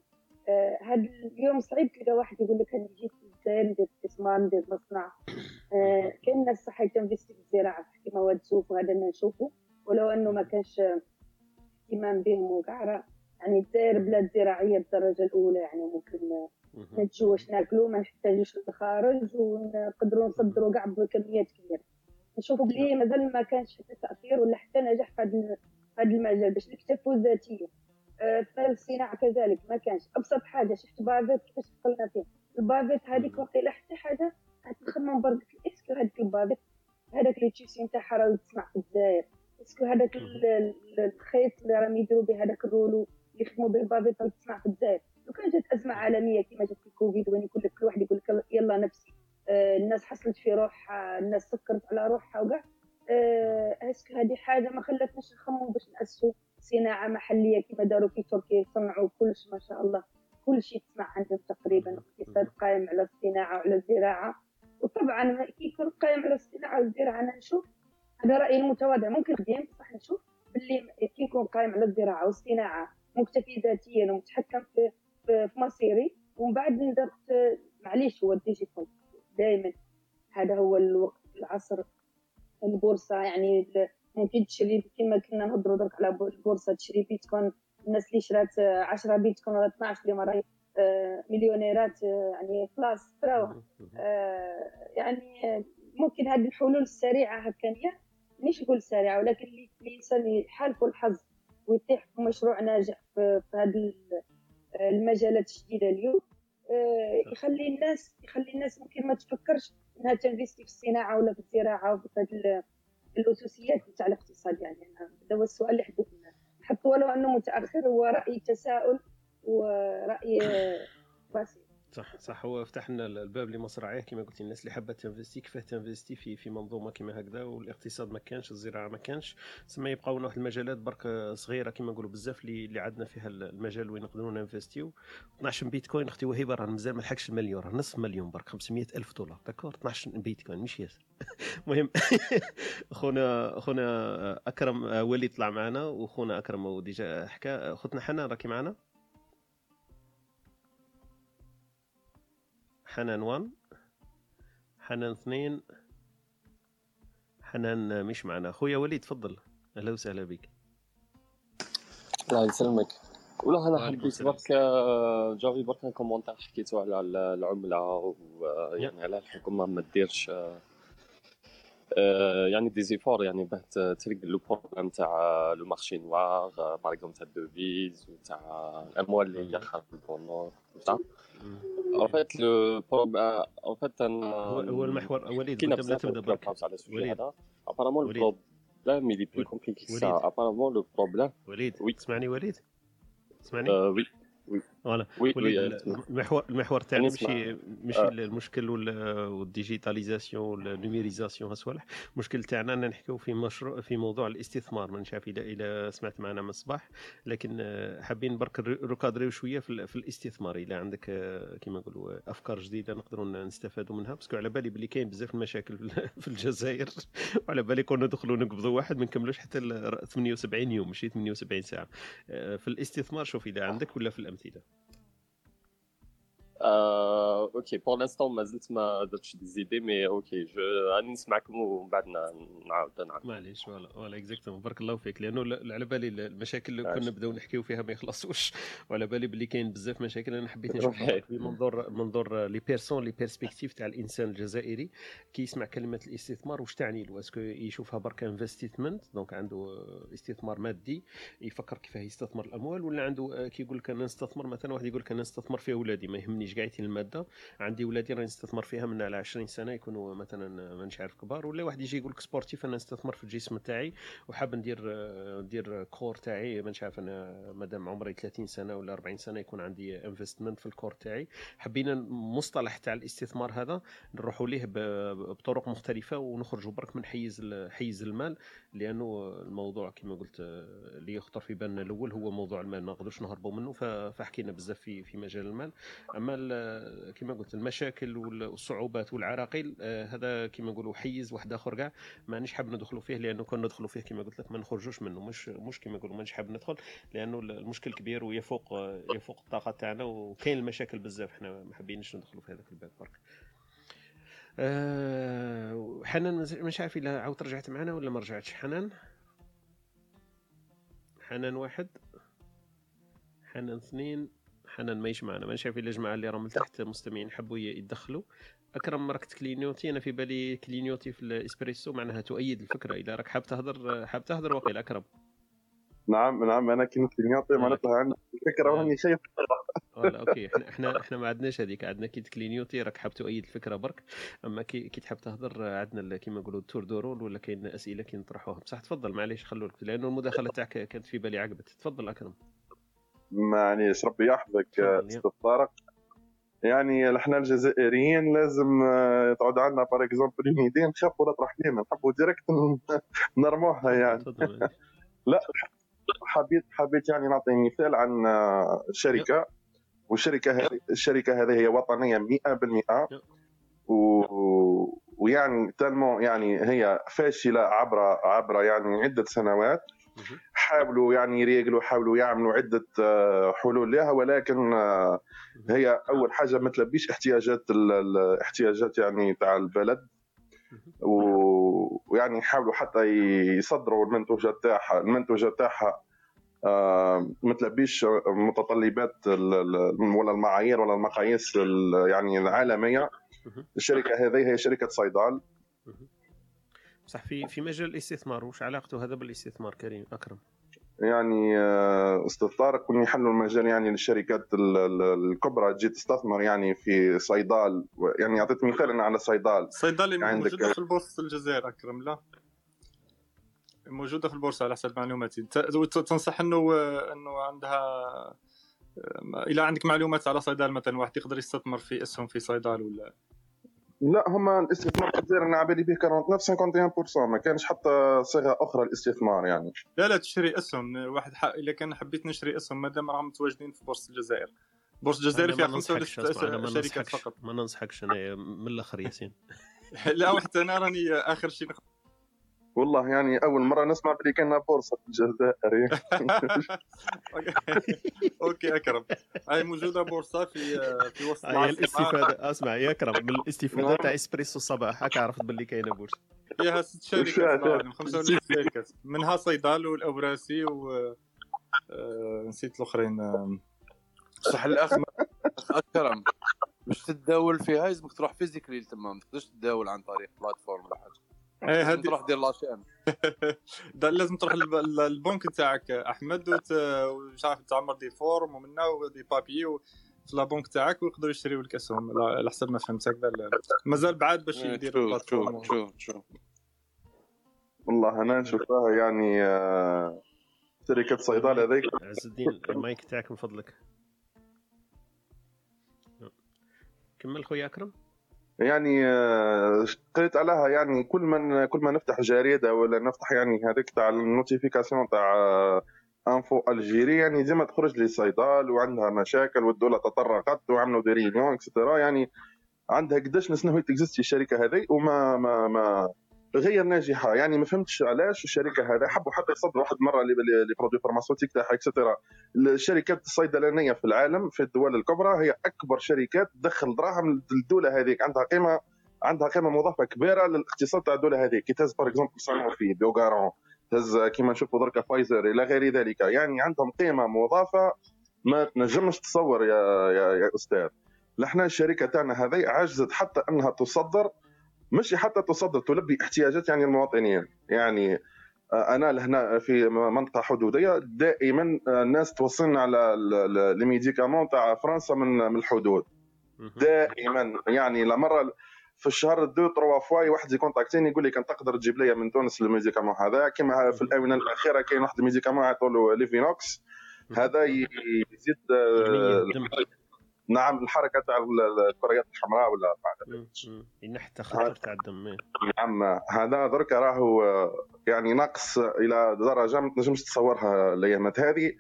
آه، هاد اليوم صعيب تلقى واحد يقول لك أنا جيت للجزائر ندير استثمار ندير مصنع. آه، كاين ناس صح تنفستي في الزراعة في مواد سوف وهذا اللي نشوفه. ولو أنه ما كانش اهتمام بهم وكاع يعني الجزائر بلاد زراعية بالدرجة الأولى يعني ممكن ننتجو واش ناكلو ما نحتاجوش للخارج ونقدروا نصدروا كاع بكميات كبيرة. نشوفوا بلي مازال ما كانش حتى تأثير ولا حتى نجاح في هذا المجال باش نكتفوا ذاتيا. آه، في الصناعة كذلك ما كانش. أبسط حاجة شفت bavette كيفاش دخلنا فيه ال bavette هذيك وقيلا حتى حاجة نخمم برك est-ce que هذيك ال bavette هذاك ال tissu نتاعها راه تسمع في الجزائر. est-ce que هذاك ال- ال- الخيط اللي راهم يديروا به هذاك ال rouleau يخدموا به البافيت تسمع في الجزائر. لو كان جات أزمة عالمية كما جات في الكوفيد وين يقول لك كل واحد يقول لك يلا نفسي. آه، الناس حصلت في روحها الناس سكرت على روحها وكاع. آه، est-ce que هذه حاجة ما خلتناش نخمموا باش نأسسوا صناعة محلية كما داروا في تركيا يصنعوا كلش ما شاء الله. كل شيء تسمع عندهم تقريبا اقتصاد قائم على الصناعة وعلى الزراعة. وطبعا كي يكون قائم على الصناعة والزراعة أنا نشوف هذا رايي المتواضع. ممكن قديم بصح نشوف؟ باللي كي يكون قائم على الزراعة والصناعة مكتفي ذاتيا ومتحكم في في مصيري ومن بعد ندرت معليش هو ال digital. دائما هذا هو الوقت العصر البورصة. يعني ممكن تشري كما كنا نهضروا درك على بو- البورصة. تشري بيتكوين الناس اللي شرات 10 بيتكوين ولا 12 اليوم راهي آه، مليونيرات آه، يعني خلاص تراوها آه، يعني آه، ممكن هذه الحلول السريعة هكذا مش نقول سريعة ولكن اللي الانسان يحالفه الحظ ويطيح في مشروع ناجح في, في هذه المجالات الجديدة اليوم آه، يخلي الناس يخلي الناس ممكن ما تفكرش إنها تنفيستي في الصناعة ولا في الزراعة وفي هذه ال- الأساسيات نتاع الاقتصاد يعني. هذا هو السؤال اللي حبيت نحط ولو أنه متأخر هو رأي تساؤل ورأي بسيط صح صح. هو فتح لنا الباب لمصراعيه كما قلتي الناس اللي حابة تنفستي كيفاه تنفستي في في منظومة كما هكذا والاقتصاد ما كانش الزراعة ما كانش. تسمى يبقاو واحد المجالات برك صغيرة كما نقولوا بزاف اللي اللي عندنا فيها المجال وين نقدروا ننفستيو 12 بيتكوين أختي وهبه راه مازال ما لحقش المليون راه نصف مليون برك 500 ألف دولار. d'accord؟ 12 بيتكوين مش ياسر. المهم خونا خونا أكرم ولي طلع معنا وخونا أكرم و déjà حكى اختنا حنان راكي معنا؟ حنان 1 حنان 2 حنان مش معنا. خويا وليد تفضل. أهلا وسهلا بك. الله يسلمك. ولا أنا حبيت. برك آه، j'avais برك un commentaire حكيتو على ال- العملة ويعني على الحكومة ما ديرش آه، آه، يعني des efforts يعني باه ت- تريق le problème تاع le marché noir par exemple تاع ال devise وتاع الأموال اللي هي خارج البونور رفعت لو بروب رفعت ان هو المحور وليد كنا بلا تبدأ بروب هاوس على السوشيال هذا ابارامون لو بروبلام اللي بلو كومبليكي سا ابارامون لو بروبلام وليد. وي تسمعني وليد؟ تسمعني؟ وي وي فوالا. وي ال- المحور المحور تاعنا يعني. ماشي ماشي آه. المشكل وال- والديجيتاليزاسيون والنوميريزاسيون هالصوالح المشكل تاعنا ان نحكيو في مشروع في موضوع الاستثمار. ما نعرف اذا اذا سمعت معنا من الصباح. لكن آه، حابين برك ركادريو شوية في, ال- في الاستثمار. اذا عندك آه، كما نقولوا أفكار جديدة نقدروا نستفادوا منها. parce que على بالي بلي كاين بزاف المشاكل في- الجزائر. وعلى بالي كنا ندخلوا نقبضوا واحد ما نكملوش حتى ال 78 يوم ماشي 78 ساعة. في الاستثمار شوف إذا عندك ولا في الأمثلة. آه، OK pour l'instant ما زلت ما درتش des idées mais OK je راني نسمعكم ومن بعد نعاود نعرف معليش voilà voilà exactement بارك الله فيك. لأنه على بالي ال- المشاكل اللي كنا. نبداو نحكيو فيها ما يخلصوش. وعلى بالي بلي كاين بزاف مشاكل أنا حبيت. في منظور منظور les personnes les perspectives تاع الإنسان الجزائري كي يسمع كلمة الاستثمار واش تعني له؟ est-ce que يشوفها برك investment donc عنده استثمار مادي يفكر كيفاه يستثمر الأموال ولا عنده آه، كي يقول لك أنا نستثمر مثلا واحد يقول لك أنا نستثمر في أولادي ما يهمنيش كاع يتي المادة. عندي ولادي راني نستثمر فيها من على 20 سنة يكونوا مثلا مانيش عارف كبار. ولا واحد يجي يقول لك sportif أنا نستثمر في الجسم تاعي. وحاب ندير ندير كور تاعي. مانيش عارف أنا مادام عمري 30 سنة ولا 40 سنة يكون عندي investment في الكور تاعي. حبينا المصطلح تاع الاستثمار هذا نروحوا ليه بطرق مختلفة ونخرجوا برك من حيز حيز المال. لأنه الموضوع كما قلت آه، اللي يخطر في بالنا الأول هو موضوع المال. ما نقدرش نهربوا منه فحكينا بزاف في في مجال المال. أما ال- كما قلت المشاكل وال- والصعوبات والعراقيل آه، هذا كما نقولوا حيز واحد آخر كاع. مانيش حاب ندخلوا فيه لأنه كون ندخلوا فيه كما قلت لك ما نخرجوش منه. مش مش كما نقولوا مانيش حاب ندخل لأنه المشكل كبير ويفوق آه، يفوق الطاقة تاعنا. وكاين المشاكل بزاف إحنا ما حابينش ندخلوا في هذاك الباب. برك. أه حنان مش عارف إلا عاود رجعت معنا ولا ما رجعتش؟ حنان؟ حنان واحد حنان اثنين حنان مايش معنا ما عارف إلا الجماعه اللي راهم لتحت مستمعين حبوا ي- يتدخلوا أكرم راك تcligniotي. أنا في بالي clignoter في الإسبريسو معناها تؤيد الفكرة اذا راك حاب تهضر حاب تهضر وقيل أكرم. نعم نعم أنا كنت clignoter معناتها عندي. فكره راني شايف. ولا OK. إحنا إحنا إحنا ما عندناش هذيك. عندنا كي تcligniotي راك حاب تؤيد الفكرة برك. أما كي كي تحب تهضر عندنا كيما نقولوا ال tour de rôle ولا كاين أسئلة كي نطرحوها. بصح تفضل معليش خلوا لك. لأنه المداخلة تاعك كانت في بالي عقبت. تفضل أكرم. معليش ربي يحفظك آه،. أستاذ طارق. يعني إحنا الجزائريين لازم آه، تعود عندنا par exemple une idée نخافوا لا تروح لينا نحبوا direct نرموها يعني. لا. حبيت حبيت يعني نعطي مثال عن آه، شركة. والشركة هذه الشركة هذه هي وطنية 100% و... ويعني تالمون يعني هي فاشلة عبر عبر يعني عدة سنوات. حاولوا يعني يريقلوا حاولوا يعملوا عدة آه، حلول لها ولكن آه، هي أول حاجة ما تلبيش احتياجات ال- الاحتياجات يعني تاع البلد. و- ويعني يحاولوا حتى يصدروا المنتوجات تاعها. المنتوجات تاعها آه، ما تلبيش متطلبات ولا المعايير ولا المقاييس ال- يعني العالمية. الشركة هذه هي شركة صيدال. بصح في في مجال الاستثمار. وش علاقته هذا بالاستثمار كريم؟ أكرم. يعني آه، أستاذ طارق كون يحلوا المجال يعني للشركات ال- ال- الكبرى تجي تستثمر يعني في صيدال. يعني اعطيت مثال على صيدال. الصيدلي عندك- موجودة في البورصة الجزائر أكرم لا. موجودة في البورصة على حسب معلوماتي. تنصح إنه إنه عندها إلى عندك معلومات على صيدال مثلا واحد يقدر يستثمر في اسهم في صيدال ولا لا هما الاستثمار في الجزائر أنا على بالي به 49 51% ما كانش حتى صيغة أخرى للاستثمار يعني. لا لا تشتري اسهم. واحد ح... اذا كان حبيت نشري اسهم مادام راهم متواجدين في بورصة الجزائر. بورصة الجزائر فيها ما ننصحكش خمسة أسمع، أنا ما شركات ننصحكش. فقط. ما ننصحكش أنا من الآخر ياسين. لا وحتى أنا راني آخر شيء نخ- والله يعني أول مرة نسمع بلي كان بورصة في الجزائر أوكي. أكرم. هاي موجودة بورصة في في وسط هي. الاستفادة. أسمع يا أكرم من الاستفاده تاع إسبريسو الصباح هكا عرفت باللي كاينة بورصة. فيها ست شركات منها صيدال والأوراسي و آه، نسيت الأخرين. آه، صح الأخ أكرم باش تتداول فيها لازمك تروح physiquement تما ما تقدرش تتداول عن طريق plateforme ولا حاجة. إيه هذه تروح دير la chaîne. لازم تروح البنك تاعك أحمد. ومش عارف تعمر des formes ومنها و des papiers و... في la banque تاعك ويقدروا يشريوا لك اسهم على حسب ما فهمت هكذا ال- مازال بعاد باش إيه، يدير شوف ال plateforme شوف شوف شوف. والله أنا نشوفها يعني آه، شركة صيدال هذيك. عز الدين المايك تاعك من فضلك كمل خويا أكرم. يعني آه، قريت عليها يعني كل ما كل ما نفتح جريدة ولا نفتح يعني هذيك تاع ال notification تاع آه، إنفو ألجيري يعني ديما تخرج لي صيدال وعندها مشاكل والدولة تطرقت وعملوا des réunions extra يعني عندها قداش ناس نهوي تexisti الشركة هذه وما ما ما غير ناجحة. يعني ما فهمتش علاش الشركة هذه حبوا حتى يصدروا واحد مرة les produits pharmaceutiques تاعها extra الشركات الصيدلانية في العالم في الدول الكبرى هي أكبر شركات تدخل دراهم للدولة هذيك. عندها قيمه عندها قيمة مضافة كبيرة للاقتصاد تاع الدولة هذيك. كي تهز par exemple سانوفي بيوغارون تهز كيما نشوفوا دركا فايزر إلى غير ذلك. يعني عندهم قيمة مضافة ما تنجمش تصور يا يا, يا أستاذ. لحنا الشركة تاعنا هذه عجزت حتى أنها تصدر مش حتى تصدر تلبي احتياجات يعني المواطنين. يعني آه، أنا لهنا في منطقة حدودية دائما الناس توصلنا على les médicaments تاع فرنسا من الحدود. دائما يعني لا مرة في الشهر deux trois fois واحد يcontactيني يقول لي كان تقدر تجيب لي من تونس ال médicament هذا. كما في الآونة الأخيرة كاين واحد ال médicament يعطوا له Lovenox هذا يزيد آه، نعم الحركة تاع الكريات الحمراء ولا بعد حتى خطر تاع الدم. نعم هذا درك راهو يعني نقص إلى درجة ما تنجمش تصورها الأيامات هذه.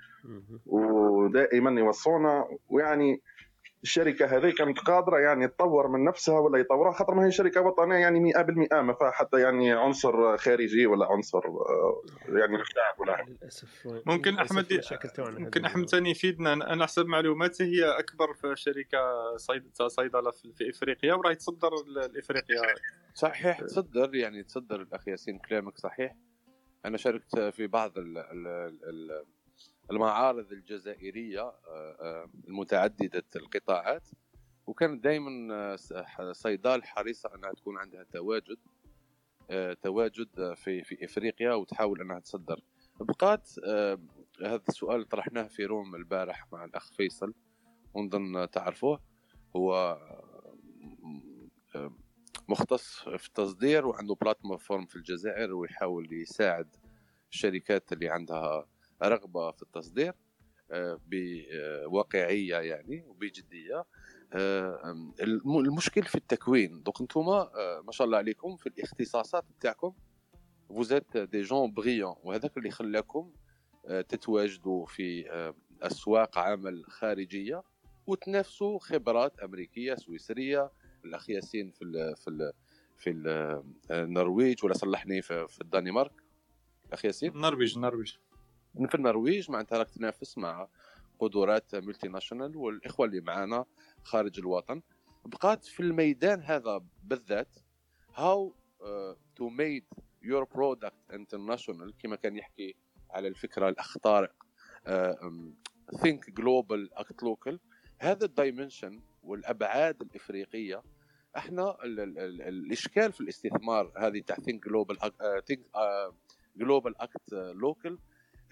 ودائما يوصونا ويعني الشركة هذه كانت قادرة يعني تطور من نفسها ولا يطورها خاطر ما هي شركة وطنية يعني 100% ما فيها حتى يعني عنصر خارجي ولا عنصر آه، يعني ولا للأسف. ممكن أحمد ممكن أحمد ثاني يفيدنا. أنا حسب معلوماتي هي أكبر في شركة صيد صيدلة في إفريقيا وراهي تصدر لافريقيا صحيح تصدر يعني تصدر الأخ ياسين كلامك صحيح. أنا شاركت في بعض ال ال ال المعارض الجزائرية آه، آه، المتعددة القطاعات. وكانت دائما آه، صيدال حريصة أنها تكون عندها تواجد تواجد في في إفريقيا وتحاول أنها تصدر. بقات هذا السؤال طرحناه في روم البارح مع الأخ فيصل ونظن تعرفوه هو مختص في التصدير وعنده بلاتفورم في الجزائر ويحاول يساعد الشركات اللي عندها رغبة في التصدير آه، بواقعية يعني وبجدية. آه، المشكل في التكوين. donc أنتم آه، ما شاء الله عليكم في الاختصاصات بتاعكم vous êtes des gens brillants وهذاك اللي خلاكم تتواجدوا في أسواق عمل خارجية وتنافسوا خبرات أمريكية سويسرية الاخ ياسين في ال في ال في النرويج ولا صلحني في الدنمارك. الاخ ياسين النرويج النرويج. في النرويج معناتها راك تنافس مع قدرات multinational والإخوة اللي معانا خارج الوطن. بقات في الميدان هذا بالذات how to made your product international كما كان يحكي على الفكرة الاخ طارق think global act local هذا ال dimension والأبعاد الإفريقية إحنا ال ال ال الإشكال في الاستثمار هذه تاع think global think global act local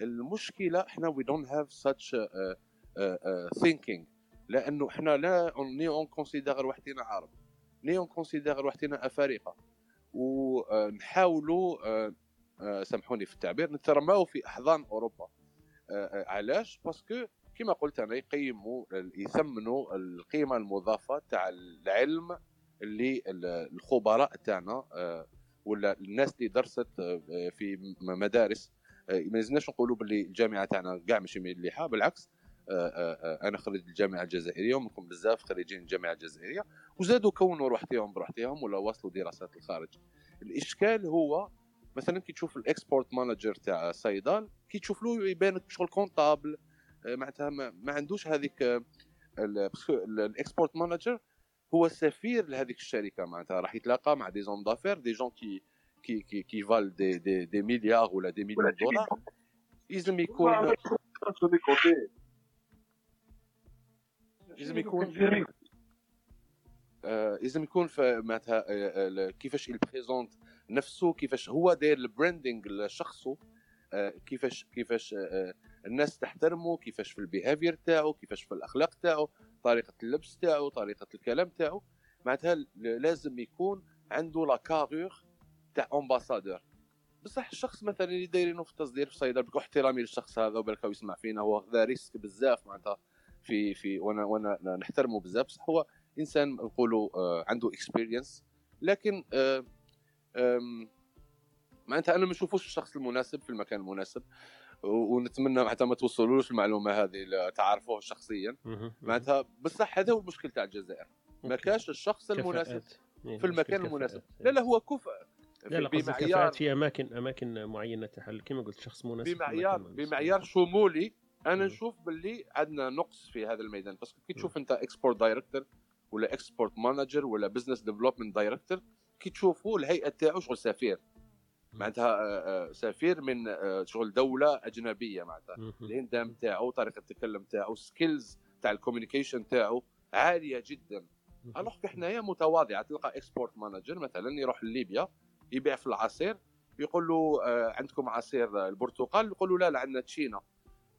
المشكلة إحنا we don't have such thinking لأنه إحنا لا ni on considère وحدنا عرب. ni on considère وحدنا أفارقة. ونحاولوا uh, uh, سامحوني في التعبير نترماو في أحضان أوروبا. علاش؟ باسكو كما قلت أنا يقيموا يثمنوا القيمة المضافة تاع العلم اللي الخبراء تاعنا ولا الناس اللي درست في مدارس آه، ما لازمناش نقولوا باللي الجامعة تاعنا كاع ماشي مليحة بالعكس آه، آه، أنا خريج الجامعة الجزائرية ومنكم بزاف خريجين الجامعة الجزائرية وزادوا كونوا روحتهم بروحتهم ولا وصلوا دراسات الخارج. الإشكال هو مثلا كي تشوف ال export manager تاع صيدال كي تشوف له يبان شغل comptable معناتها ما عندوش هذيك ال export manager هو سفير لهذيك الشركة معناتها راح يتلاقى مع des hommes d'affaires des gens qui qui, qui, qui valent des, des, des milliards ولا des millions de dollars لازم يكون لازم يكون لازم يكون في معناتها كيفاش ي présente نفسه كيفاش هو داير ال branding لشخصه كيفاش كيفاش الناس تحترمه كيفاش في ال behavior تاعو كيفاش في الاخلاق تاعو طريقه اللبس تاعو طريقه الكلام تاعو معناتها لازم يكون عنده la carrure تاع ambassadeur بصح الشخص مثلا اللي دايرينه في التصدير في صيدلة بكل احترامي للشخص هذا وبالك يسمع فينا هو ذا risque بزاف معناتها في في وأنا وأنا نحترمه بزاف. بصح هو إنسان نقولوا آه، عنده اكسبيرينس لكن آه، معناتها أنا ما نشوفوش الشخص المناسب في المكان المناسب ونتمنى معناتها ما توصلوش المعلومة هذه تعرفوه شخصيا. معناتها بصح هذا هو المشكل تاع الجزائر. ما. كاش الشخص. المناسب يعني في المكان. المناسب. لا لا هو كفء. لا لا كفاءات في اماكن أماكن معينة تحل. كما قلت شخص مناسب بمعيار. بمعيار شمولي أنا نشوف باللي عندنا نقص في هذا الميدان. بس كي تشوف أنت export director ولا export manager ولا business development director كي تشوفوا الهيئة تاعو شغل سفير. معناتها آه، آه، سفير من آه، شغل دولة أجنبية معناتها. الاندام تاعو طريقة التكلم تاعو skills تاع ال communication تاعو عالية جدا. alors حنايا متواضعة تلقى export manager مثلا يروح لليبيا يبيع في العصير يقول له آه، عندكم عصير البرتقال؟ يقول له لا لا عندنا تشينا.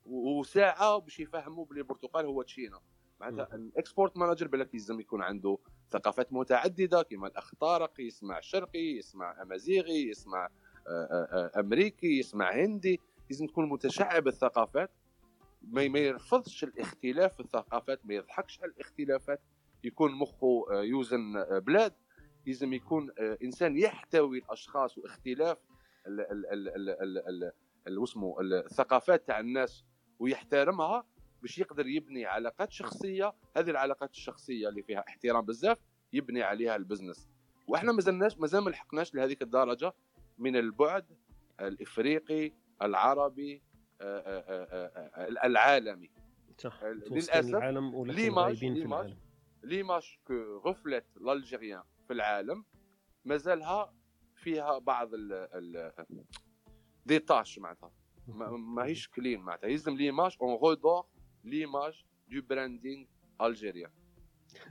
وساعة باش يفهموا بلي البرتقال هو تشينا. معناتها ال export manager بالك لازم يكون عنده ثقافات متعددة كما الاخ طارق يسمع شرقي يسمع أمازيغي يسمع آه، آه، أمريكي يسمع هندي. لازم تكون متشعب الثقافات. ما يرفضش الاختلاف في الثقافات ما يضحكش على الاختلافات. يكون مخه يوزن بلاد. لازم يكون آه، إنسان يحتوي الأشخاص واختلاف ال ال ال ال ال ال ال واسمه الثقافات تاع الناس ويحترمها باش يقدر يبني علاقات شخصية. هذه العلاقات الشخصية اللي فيها احترام بزاف يبني عليها البزنس. وإحنا ما زلناش مازال ما لحقناش لهذيك الدرجة من البعد الإفريقي العربي آه، آه، العالمي. صح للأسف العالم ليماج غايبين في ليماج كو غفلت الالجيريان في العالم مازالها فيها بعض ال ال دي تاش معناتها. ما- ماهيش كلين معناتها. يلزم ليماج اون غودور ليماج دو براندينغ الجيريان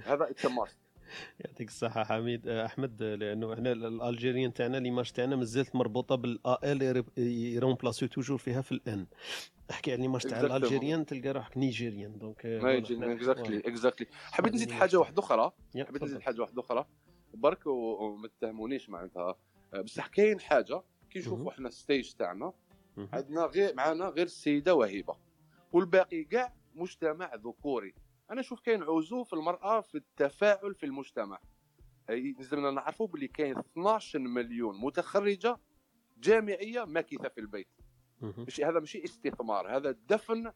هذا اتس ماست يعطيك الصحة حميد. آه، أحمد لأنه إحنا ال- الألجيريين تاعنا ليماج تاعنا مازالت مربوطة بالأ ال يرومبلاسيو توجور فيها في الان احكي على l'image تاع. ال algériens تلقى روحك nigérian. donc exactly. exactly حبيت نزيد واحدة أخرى؟ yeah، حبيت نزيد تفضل. حاجة واحدة أخرى؟ برك وما تتهمونيش معناتها. آه، بصح كاين حاجة كي نشوفوا إحنا ال stage تاعنا عندنا غير معنا غير السيدة وهبه والباقي كاع مجتمع ذكوري. أنا نشوف كاين عزوف المرأة في التفاعل في المجتمع. لازمنا نعرفوا بلي كاين 12 مليون متخرجة جامعية ماكثة في البيت. ماشي هذا ماشي استثمار هذا دفن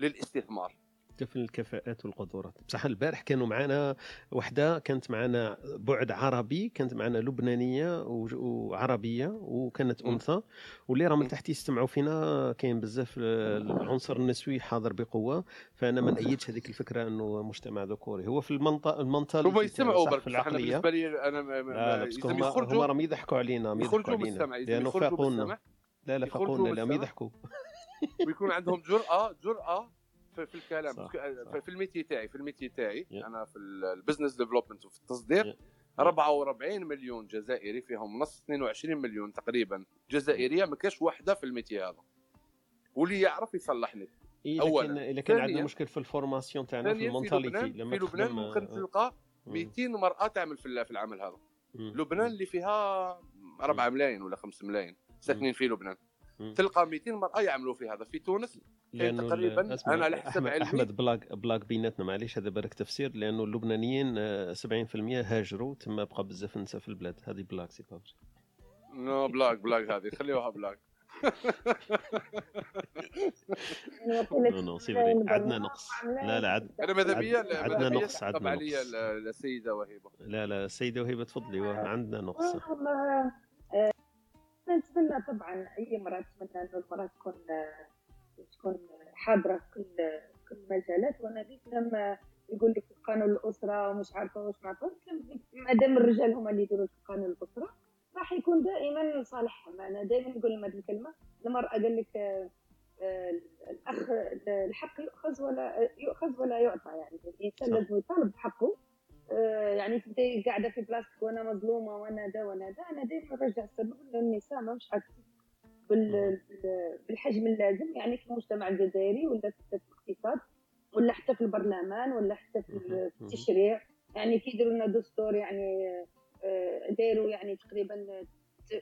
للاستثمار. دفن الكفاءات والقدرات بصح البارح كانوا معنا وحدة كانت معنا بعد عربي كانت معنا لبنانية وعربية وكانت أنثى. واللي راهم تحت يستمعوا فينا كاين بزاف العنصر النسوي حاضر بقوة. فأنا ما نأيدش هذيك الفكرة إنه مجتمع ذكوري هو في المنطقة المنطقة هما يسمعوا برك في أنا بالنسبة لي أنا لا لا هما هما راهم يضحكوا علينا يضحكوا علينا. لأنه فاقونا. لا لا فاقونا بالسمع. يضحكوا. ويكون عندهم جرأة جرأة في, في الكلام صح، في, في ال métier تاعي في ال métier تاعي أنا في ال business development وفي التصدير 44 مليون جزائري فيهم نص 22 مليون تقريبا جزائرية ما كاش وحدة في ال métier هذا. واللي يعرف يصلحني. إيه اولا. لكن لكن عندنا مشكل في ال formation تاعنا في ال mentalité لبنان لما في لبنان ممكن تلقى 200 مرأة تعمل في العمل هذا. لبنان اللي فيها 4 ملايين ولا 5 ملايين ساكنين في لبنان. تلقى 200 مرأة يعملوا في هذا. في تونس لأنه تقريبا أنا على حسب احمد علمي. أحمد بلاك بلاك بيناتنا معليش هذا بالك تفسير لأنه اللبنانيين آه، 70% هاجروا تما بقى بزاف النساء في البلاد. هذه بلاك c'est pas non بلاك بلاك هذه. خليوها بلاك. non non c'est vrai عندنا نقص. لا لا عد أنا ماذا بيا؟ عندنا نقص عندنا نقص. ال- السيده وهبه لا لا السيده وهبه تفضلي عندنا نقص. نتمنى طبعا أي امرأة تتمنى أن المرأة تكون تكون حاضرة في كل كل المجالات. وأنا ديك لما يقول لك قانون الأسرة ومش عارفة واش ما دام الرجال هما اللي يديروا قانون الأسرة راح يكون دائما صالحهم. أنا دائما نقول لهم هذه الكلمة. المرأة قال لك الأخ الحق يؤخذ ولا يؤخذ ولا يعطى يعني. الإنسان صح. لازم يطالب بحقه. يعني تبداي قاعدة في بلاصتك وأنا مظلومة وأنا دا وأنا دا أنا دائما نرجع السبب ان النساء ما مش بالحجم اللازم يعني في المجتمع الجزائري ولا في الاقتصاد ولا حتى في البرلمان ولا حتى في ال- في التشريع. يعني كي يديروا لنا دستور يعني آه، داروا يعني تقريبا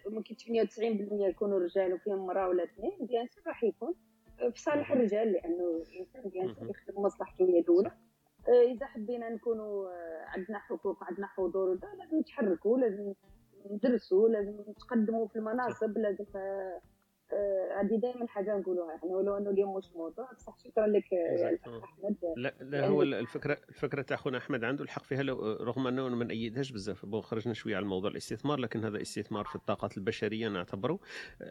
ممكن 98% يكونوا رجال وفيهم امرأة ولا اثنين bien sûr راح يكون في صالح الرجال لأنه الإنسان bien sûr يخدم مصلحته هي الأولى. آه، إذا حبينا نكونوا آه، عندنا حقوق عندنا حضور لازم نتحركوا لازم ندرسوا لازم نتقدموا في المناصب لازم آه، آه، هذه دائما حاجة نقولوها. إحنا ولو إنه اليوم مش موضوع بصح شكرا لك آه، الاخ أحمد لا لا لأنك- هو الفكرة الفكرة تاع خونا أحمد عنده الحق فيها لو رغم أنه ما نأيدهاش بزاف bon خرجنا شوية على موضوع الاستثمار لكن هذا استثمار في الطاقات البشرية نعتبره.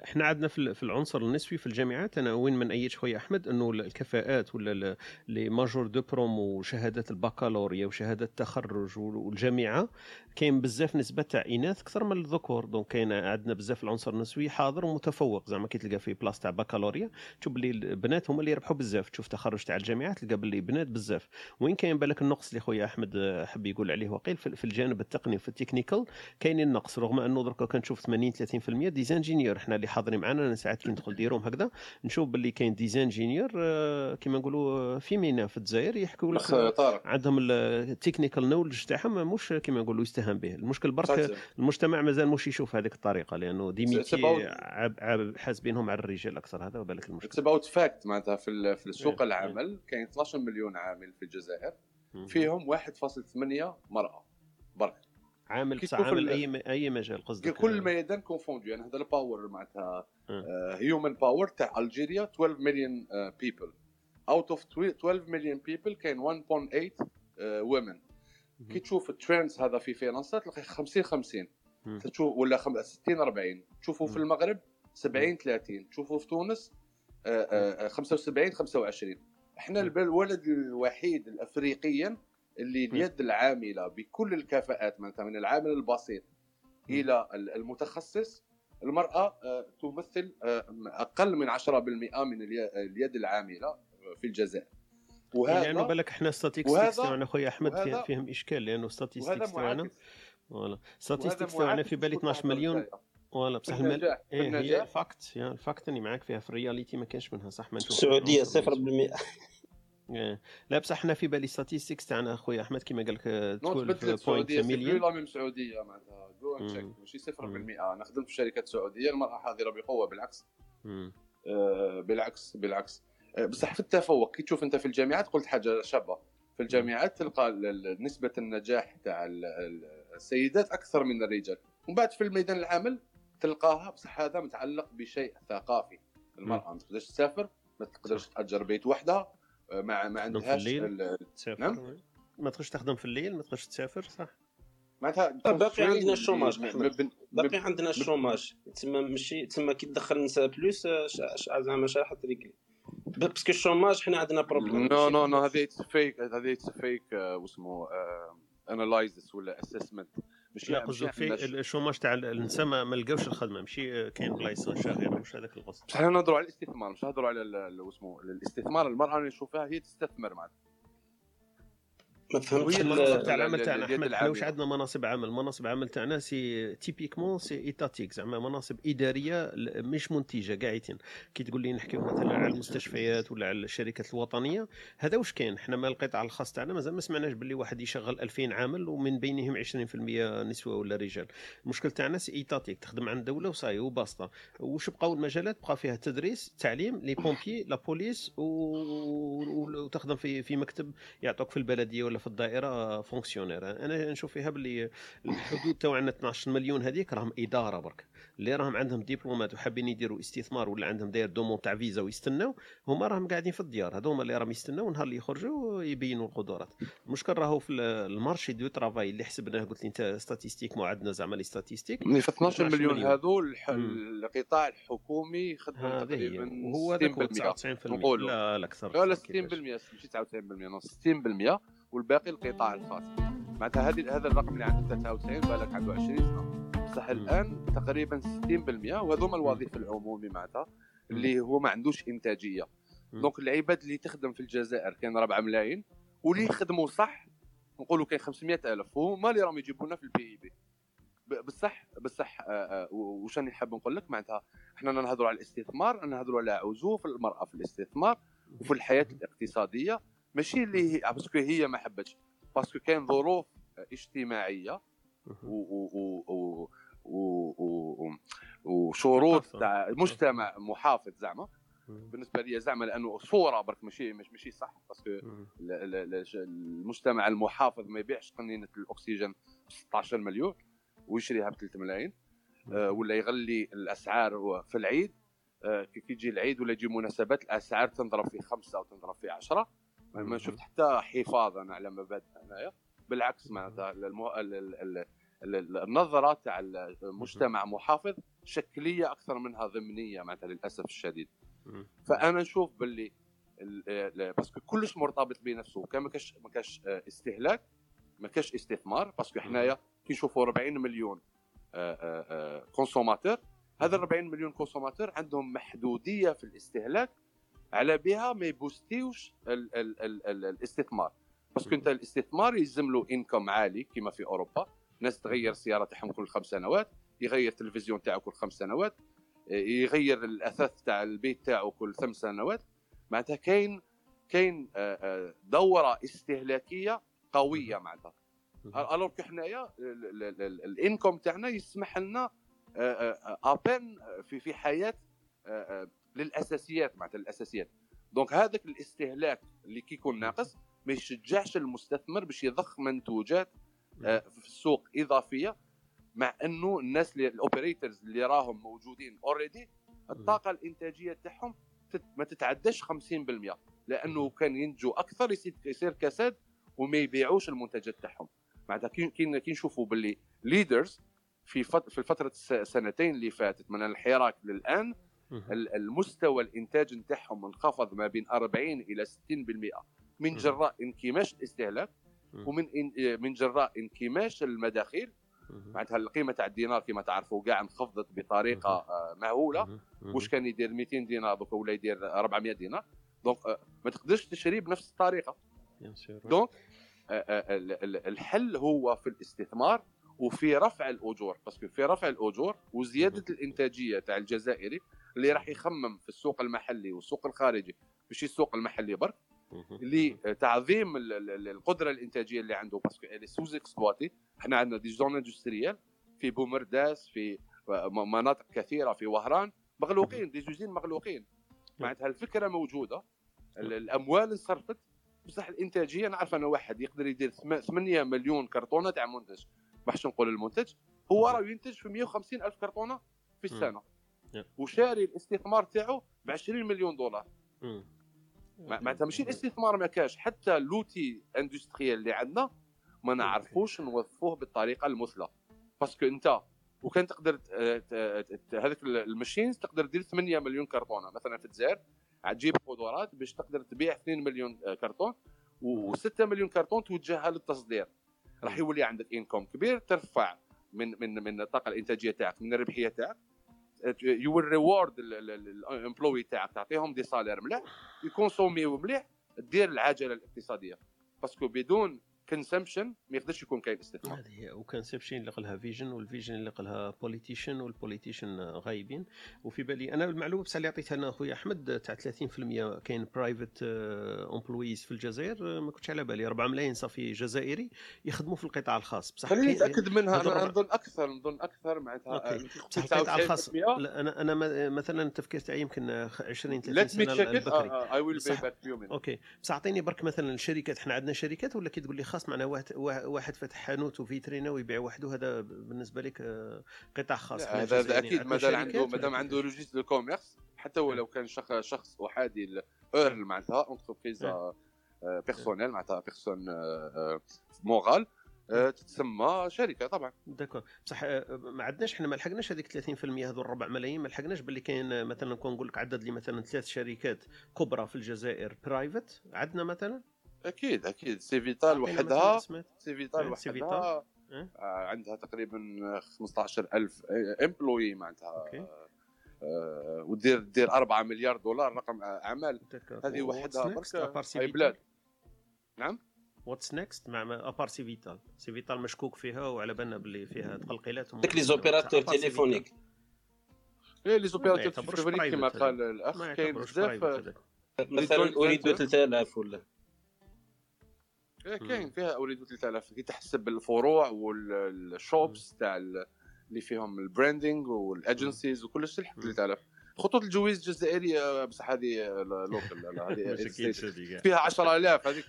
إحنا عندنا في ال- في العنصر النسوي في الجامعات. أنا وين ما نأيدش خويا أحمد إنه الكفاءات ولا les majors de promo وشهادات البكالوريا وشهادات التخرج وال- والجامعة كاين بزاف نسبة تاع إناث أكثر من الذكور. donc كاين عندنا بزاف العنصر النسوي حاضر ومتفوق زعما. كي تلقى في بلاصه تاع بكالوريا تشوف باللي البنات هما اللي يربحوا بزاف. تشوف تخرج تاع الجامعات تلقى باللي بنات بزاف. وين كاين بالك النقص اللي خويا أحمد آه، حب يقول عليه؟ وقيل في الجانب التقني في ال technical كاينين النقص رغم أنه دركا كنشوف 80 30% ديزانجينيور إحنا اللي حاضرين معنا أنا ساعات كي ندخل ديروم هكذا نشوف باللي كاين ديزانجينيور آه، كيما نقولوا فيمينا في الجزائر يحكوا لك. عندهم التكنيكال نولج تاعهم مش كيما نقولوا يستهان به. المشكل برك. المجتمع مازال مش يشوف هذيك الطريقة لأنه دي سي- سي حاسبينهم على الرجال أكثر هذا هو بالك المشكل اتس اباوت فاكت معناتها في في إيه، سوق إيه. العمل كاين 12 مليون عامل في الجزائر. فيهم 1.8 مرأة برك عامل بصح عامل أي أي مجال قصدك كل ميدان confondu يعني هذا ال power معناتها آه. human power تاع Algeria 12 million people out of 12 million people كاين 1.8 women كي تشوف ال trends هذا في فرنسا تلقى 50 50 مم. تشوف ولا خم- 60 40 تشوفوا في. المغرب 70 30 تشوفوا في تونس آه، آه، آه، 75 25 إحنا البلد الوحيد الافريقيا اللي اليد العاملة بكل الكفاءات معناتها من العامل البسيط إلى ال- المتخصص المرأة آه، تمثل آه، أقل من 10% من الي- اليد العاملة في الجزائر. وهذا وهذا بالك إحنا statistiques تاعنا خويا أحمد فيهم إشكال لأنه statistiques تاعنا voilà. statistiques تاعنا في بالي كل 12 واحد مليون. voilà بصح المال إيه هي. ال fact يا ال fact إني معاك فيها. في ال réalité ما كانش منها صح؟ ما نشوف السعودية 0% إيه. لا بصح إحنا في بالي statistiques تاعنا خويا أحمد كيما قال لك non تبدلت 12 السعوديه point مليون لا ميم سعودية معناتها. je check ماشي 0% أنا خدمت في شركات سعودية المراه حاضره بقوة بالعكس. آه، بالعكس بالعكس. آه، بصح في التفوق كي تشوف أنت في الجامعات قلت حاجة شابة. في الجامعات تلقى نسبة النجاح تاع ال- ال- السيدات أكثر من الرجال. ومن بعد في الميدان العمل تلقاها بصح هذا متعلق بشيء ثقافي. المرأة ما تقدرش تسافر ما تقدرش تأجر بيت وحدها آه، ما ما تخدم في عندهاش الليل ال- تسافر. نعم؟ ما تقدرش تخدم في الليل ما تقدرش تسافر صح. معناتها باقي عندنا الشوماج باقي عندنا الشوماج تما ماشي تما كي تدخل نساء plus آه، ش- ش- زعما شاحط رجلي parce que ال chômage حنا عندنا بروبليم نو نو نو هذه فيك هذه فيك واسمه analysis ولا assessment مش لا قصدك في ال chômage تاع النساء ما لقاوش الخدمة ماشي كاين بلايص شاغره مش هذاك القصد. بصح إحنا نهضروا على الاستثمار مش نهضروا على واسمه الاستثمار المرأة اللي نشوفها هي تستثمر معناتها. ما فهمتش. المناصب تاع ال- العمل ال- تاعنا. أحمد إحنا واش. عندنا مناصب عمل. مناصب عمل تاعنا c'est typiquement c'est étatique زعما مناصب إدارية مش منتجة قاعدين. كي تقول لي نحكيو مثلا على المستشفيات ولا على الشركات الوطنية هذا واش كاين؟ إحنا ما القطاع الخاص تاعنا مازال ما سمعناش باللي واحد يشغل 2000 عامل ومن بينهم 20% نسوة ولا رجال. المشكل تاعنا c'est étatique تخدم عند الدولة وصاي وباسطة. واش بقاو المجالات؟ بقى فيها تدريس تعليم les pompiers la police و... و- وتخدم في في مكتب يعطوك في البلدية ولا في الدائرة fonctionnaire أنا نشوف فيها باللي الحدود تاعنا 12 مليون هذيك راهم إدارة برك. اللي راهم عندهم diplômات وحابين يديروا استثمار ولا عندهم des demandes تاع فيزا ويستناو هما راهم قاعدين في الديار. هذوما اللي راهم يستناو نهار اللي يخرجوا يبينوا القدرات. المشكل راهو في ال- ال marché du travail اللي حسبناه قلت لي أنت statistiques ما عندنا زعما les statistiques في 12 مليون هذو الح- مم. القطاع الحكومي هي. تقريبا هو 60% 99% نقولوا. لا لا أكثر لا لا أكثر كيفاش. 60% ماشي 99% نص 60% والباقي القطاع الخاص. معناتها هذه هذا الرقم اللي عنده 93 بالك عنده 20 سنة. بصح الآن تقريبا 60% وهذوما الوظيفة العمومي معناتها اللي هو ما عندوش إنتاجية. donc العباد اللي تخدم في الجزائر كاين 4 ملايين واللي يخدموا صح نقولوا كاين 500 ألف وهما اللي راهم يجيبوا لنا في ال PIB. بصح بصح آه، آه، واش راني حاب نقول لك؟ معناتها إحنا نهضروا على الاستثمار نهضروا على عزوف المرأة في الاستثمار وفي الحياة الاقتصادية. ماشي اللي هي parce que هي ما حبتش. parce que كاين ظروف اجتماعية و و و و و و وشروط تاع مجتمع محافظ زعما. بالنسبة لي زعما لأنه صورة برك ماشي ماشي صح parce que ال- ال- ال- المجتمع المحافظ ما يبيعش قنينة الأكسجين ب 16 مليون ويشريها ب 3 ملايين آه، ولا يغلي الأسعار في العيد آه، كي يجي العيد ولا يجي مناسبات الأسعار تنضرب في خمسة وتنضرب في عشرة. ما- شفت حتى حفاظ أنا على مبادئ هنايا. بالعكس معناتها المو... ال... ال... ال... ال- النظره تاع المجتمع محافظ شكلية أكثر منها ضمنية معناتها للأسف الشديد. فأنا نشوف باللي ال- ال- parce que كلش مرتبط بنفسه كان ما كاش ما كاش آه، استهلاك ما كاش استثمار parce que حنايا كي نشوفوا 40 مليون consommateurs هذا 40 مليون consommateurs عندهم محدودية في الاستهلاك على بها ما يboostيوش ال ال ال ال الاستثمار. parce que انت الاستثمار يلزم له income عالي كما في أوروبا. ناس تغير السيارة تاعهم كل خمس سنوات يغير التلفزيون تاعو كل خمس سنوات يغير الأثاث تاع البيت تاعو كل ثمان سنوات. معناتها كاين كاين آه، آه، دورة استهلاكية قوية معناتها. alors que حنايا ال- ال- ال- ال income تاعنا يسمح لنا ابان في في حياة آه، آه، للأساسيات معناتها الاساسيات donc هذاك الاستهلاك اللي كيكون ناقص ما يشجعش المستثمر باش يضخ منتوجات آه، في السوق إضافية مع إنه الناس اللي ال operators اللي راهم موجودين already الطاقة الإنتاجية تاعهم ما تتعداش 50% لأنه كان ينتجوا أكثر يصير كساد وما يبيعوش المنتجات تاعهم معناتها كي نشوفوا باللي leaders في. في فترة السنتين اللي فاتت من الحراك للآن المستوى الانتاج نتاعهم انخفض ما بين 40 إلى 60% من جراء انكماش الاستهلاك ومن إن... من جراء انكماش المداخيل. معناتها القيمة تاع الدينار كما تعرفوا كاع انخفضت بطريقة آه، مهولة. واش كان يدير 200 دينار دوكا ولا يدير 400 دينار؟ donc آه، ما تقدرش تشري بنفس الطريقة. donc آه، آه، ال- ال- الحل هو في الاستثمار وفي رفع الأجور. parce que في رفع الأجور وزيادة الإنتاجية تاع الجزائري اللي راح يخمم في السوق المحلي والسوق الخارجي. ماشي السوق المحلي برك لتعظيم ال- ال- ال- القدرة الإنتاجية اللي عنده. parce que اللي sous-exploité إحنا عندنا des zones industrielles في بومرداس في مناطق كثيرة في وهران. مغلوقين des usines مغلوقين. معناتها الفكرة موجودة. ال- الأموال انصرفت. بصح الانتاجيه نعرف أنا واحد يقدر يدير ثم- 8 مليون كرتونة تاع منتج ما حش نقول المنتج هو راه ينتج في 150 ألف كرتونة في السنة. وشاري الاستثمار تاعو ب 20 مليون دولار. مع- معناتها ماشي الاستثمار ما كاش. حتى l'outil industriel اللي عندنا ما نعرفوش نوظفوه بالطريقة المثلى. parce que انت وكان تقدر ت- ت- ت- هذاك ال machines تقدر دير 8 مليون كرتونة. مثلا في الجزائر تجيب قدرات باش تقدر تبيع 2 مليون آه، كرتون و6 مليون كرتون توجهها للتصدير. راح يولي عندك income كبير ترفع من من من الطاقة الإنتاجية تاعك من الربحية تاعك. you will reward ال employé تاعك تعطيهم des salaires مليح يكونسوميو مليح دير العجله الاقتصادية. parce que بدون consumption ما يقدرش يكون كاين استثمار. هذه هي و consumption اللي قالها vision وال vision اللي قالها politician وال politician غايبين. وفي بالي أنا المعلومة بس اللي عطيتها لنا خويا أحمد تاع 30% كاين private employees في الجزائر. آه، ما كنتش على بالي. 4 ملايين صافي جزائري يخدموا في القطاع الخاص. بصح خليني نتأكد منها. أنا نظن أكثر نظن أكثر معناتها آه، بصح القطاع الخاص. 99% لا أنا أنا مثلا التفكير تاعي يمكن 20 30 Let me سنة بصح- back to you minute. okay. بس أعطيني برك مثلا الشركات إحنا عندنا شركات ولا كي تقول لي خاص معنا واحد وا- واحد فتح حانوت وفيترينا ويبيع وحده. هذا بالنسبة لك آه، قطاع خاص هذا أكيد عندنا ما دام عنده شركات ما دام ولا عنده registre de commerce حتى ولو كان شخص شخص احادي ال EURL معناتها entreprise personnelle معناتها personne morale آه، تتسمى شركة طبعا. d'accord. بصح آه، ما عندناش إحنا ما لحقناش هذيك 30% هذو الربع ملايين ما لحقناش باللي كاين آه، مثلا نكون نقول لك عدد لي مثلا ثلاث شركات كبرى في الجزائر private عندنا مثلا؟ أكيد أكيد. Cevital وحدها. Cevital إيه، وحدها إيه. آه، عندها تقريبا 15000 employés معناتها. آه، ودير دير 4 مليار دولار رقم أعمال. هذه وحدها برك هاي بلاد. نعم؟ What's next؟ مع à part Cevital. Cevital مشكوك فيها وعلى بالنا باللي فيها تقلقيلات donc les opérateurs téléphoniques. إيه les opérateurs يعتبروش téléphoniques كما قال. الاخ كاين بزاف. مثلا Ooredoo 3000 ولا. إيه، كاين فيها Ooredoo 3000 كي تحسب الفروع وال shops تاع ال- اللي فيهم ال branding وال agencies وكل شيء تلحق 3000 خطوط الجويز الجزائريه بصح هذه لوكال هذه ما شكيتش هذيك. كاع. فيها 10000 هذيك.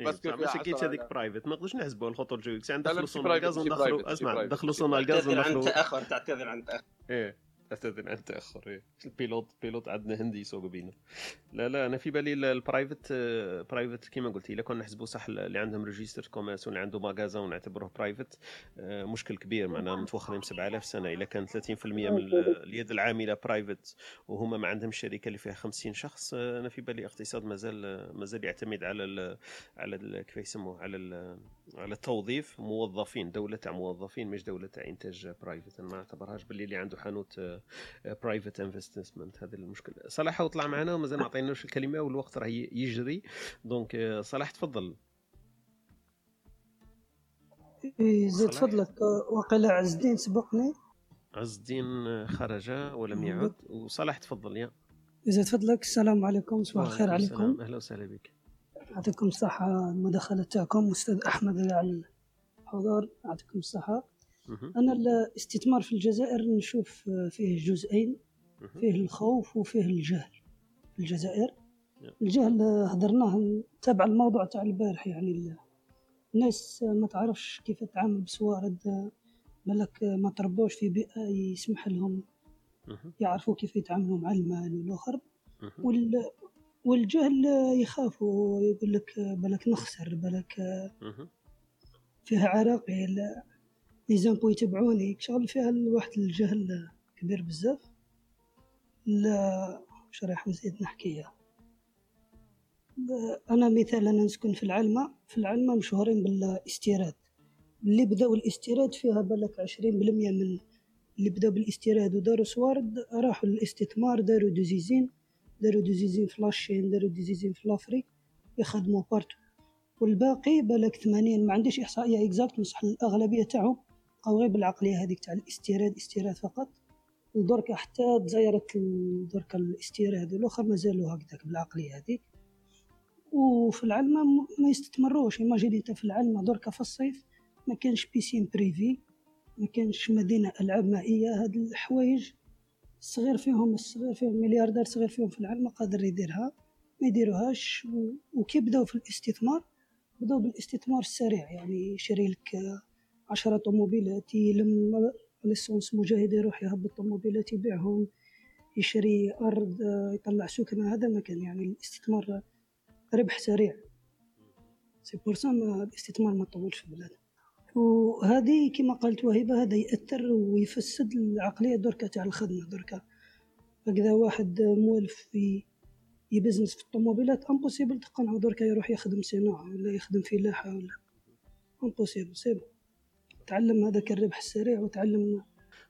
إيه، باسكو بصح ما فيها شكيتش 10,000. هذيك برايفت ما نقدرش نحسبوا الخطوط ندخلوا ماشي سونا الغاز ماشي برايفت، اسمع ماشي ندخلوا برايفت. سونا الغاز تعتذر عن وندخلوا التاخر تعتذر عن التاخر إيه. تعتذر عن التاخر البيلوت بيلوت عندنا هندي يسوق بينا. لا لا أنا في بالي ال- البرايفت آه، برايفت كيما قلت إلا كنا نحسبوا صح اللي عندهم ريجيستر كوميرس واللي عنده ماغازا ونعتبروه برايفت آه، مشكل كبير معناها متوخرين ب 7000 سنة. إلا كان 30% من ال- اليد العاملة برايفت وهما ما عندهم شركة اللي فيها 50 شخص آه، أنا في بالي اقتصاد مازال آه، مازال يعتمد على ال على ال كيف يسموه على ال على التوظيف. موظفين دولة تاع موظفين مش دولة تاع إنتاج private أنا ما اعتبرهاش باللي اللي عنده حانوت private investment هذا المشكل صلاح طلع معنا ومازال ما عطيناش الكلمة والوقت راه يجري. donc آه، صلاح تفضل. زيد. فضلك آه، وقيلا عز الدين سبقني. عز الدين خرج ولم يعد. وصلاح تفضل يا. زيد فضلك السلام عليكم صباح الخير عليكم. أهلا وسهلا بك. يعطيكم الصحة المداخلة تاعكم أستاذ أحمد على الحضور يعطيكم الصحة. أنا الاستثمار في الجزائر نشوف آه، فيه جزئين فيه الخوف وفيه الجهل في الجزائر الجهل آه، هضرناه تابع الموضوع تاع البارح يعني ال- الناس آه، ما تعرفش كيف تتعامل بسوارد آه، آه، ما تربوش في بيئة يسمح لهم. يعرفوا كيف يتعاملوا مع المال والآخر مهم. وال والجهل آه، يخافوا يقول لك آه، بالك نخسر بالك آه،. فيها عراقيل لي زامبو يتبعوني شغل فيها الواحد الجهل كبير بزاف. لا واش راح نزيد نحكيها أنا مثال أنا نسكن في العلمة. في العلمة مشهورين بالاستيراد. اللي بداو الاستيراد فيها بالك عشرين بالمية من اللي بداو بالاستيراد وداروا سوارد راحوا للاستثمار داروا des usines داروا des usines في la Chine داروا des usines في l'Afrique. يخدموا partout. والباقي بالك 80 ما عنديش إحصائية exacte بصح الأغلبية تاعهم بقاو غير بالعقليه هذيك تاع الاستيراد استيراد فقط. درك حتى تزايرت ال- درك الاستيراد والاخر مازالوا هكذاك بالعقليه هذيك. وفي العلمة ما يستثمروش imagine أنت في العلمة دركا في الصيف ما كانش piscine privée ما كانش مدينة ألعاب مائية هاد الحوايج الصغير فيهم الصغير فيهم ملياردير صغير فيهم في العلم قادر يديرها ما يديروهاش. وكي بداو في الاستثمار بداو بالاستثمار السريع يعني يشري لك عشرة طوموبيلات يلم licence مجاهد يروح يهبط طوموبيلات يبيعهم يشري أرض يطلع سكنة هذا ما كان يعني الاستثمار ربح سريع c'est pour الاستثمار ما طولش في البلاد. وهذه كما قالت وهبة هذا يأثر ويفسد العقلية دركا تاع الخدمة دركا هكذا واحد موالف في ي business في الطوموبيلات impossible تقنعه دركا يروح يخدم صناعة ولا يخدم فلاحة ولا impossible c'est bon تعلم هذاك الربح السريع وتعلم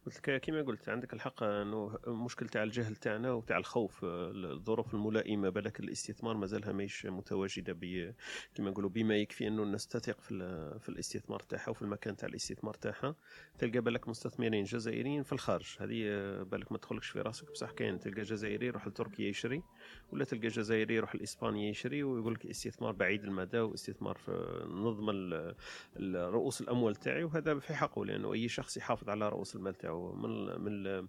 قلت لك كما قلت عندك الحق إنه مشكل تاع الجهل تاعنا وتاع الخوف الظروف الملائمة بالك الاستثمار مازالها ماهيش متواجدة ب كما نقولوا بما يكفي إنه الناس تثق في, في الاستثمار تاعها وفي المكان تاع الاستثمار تاعها. تلقى بالك مستثمرين جزائريين في الخارج. هذه بالك ما تدخلكش في راسك بصح كاين. تلقى جزائري يروح لتركيا يشري ولا تلقى جزائري يروح لإسبانيا يشري ويقول لك استثمار بعيد المدى واستثمار في نظم رؤوس الأموال تاعي. وهذا في حقه لأنه أي شخص يحافظ على رؤوس المال تاعو. من ال- من ال-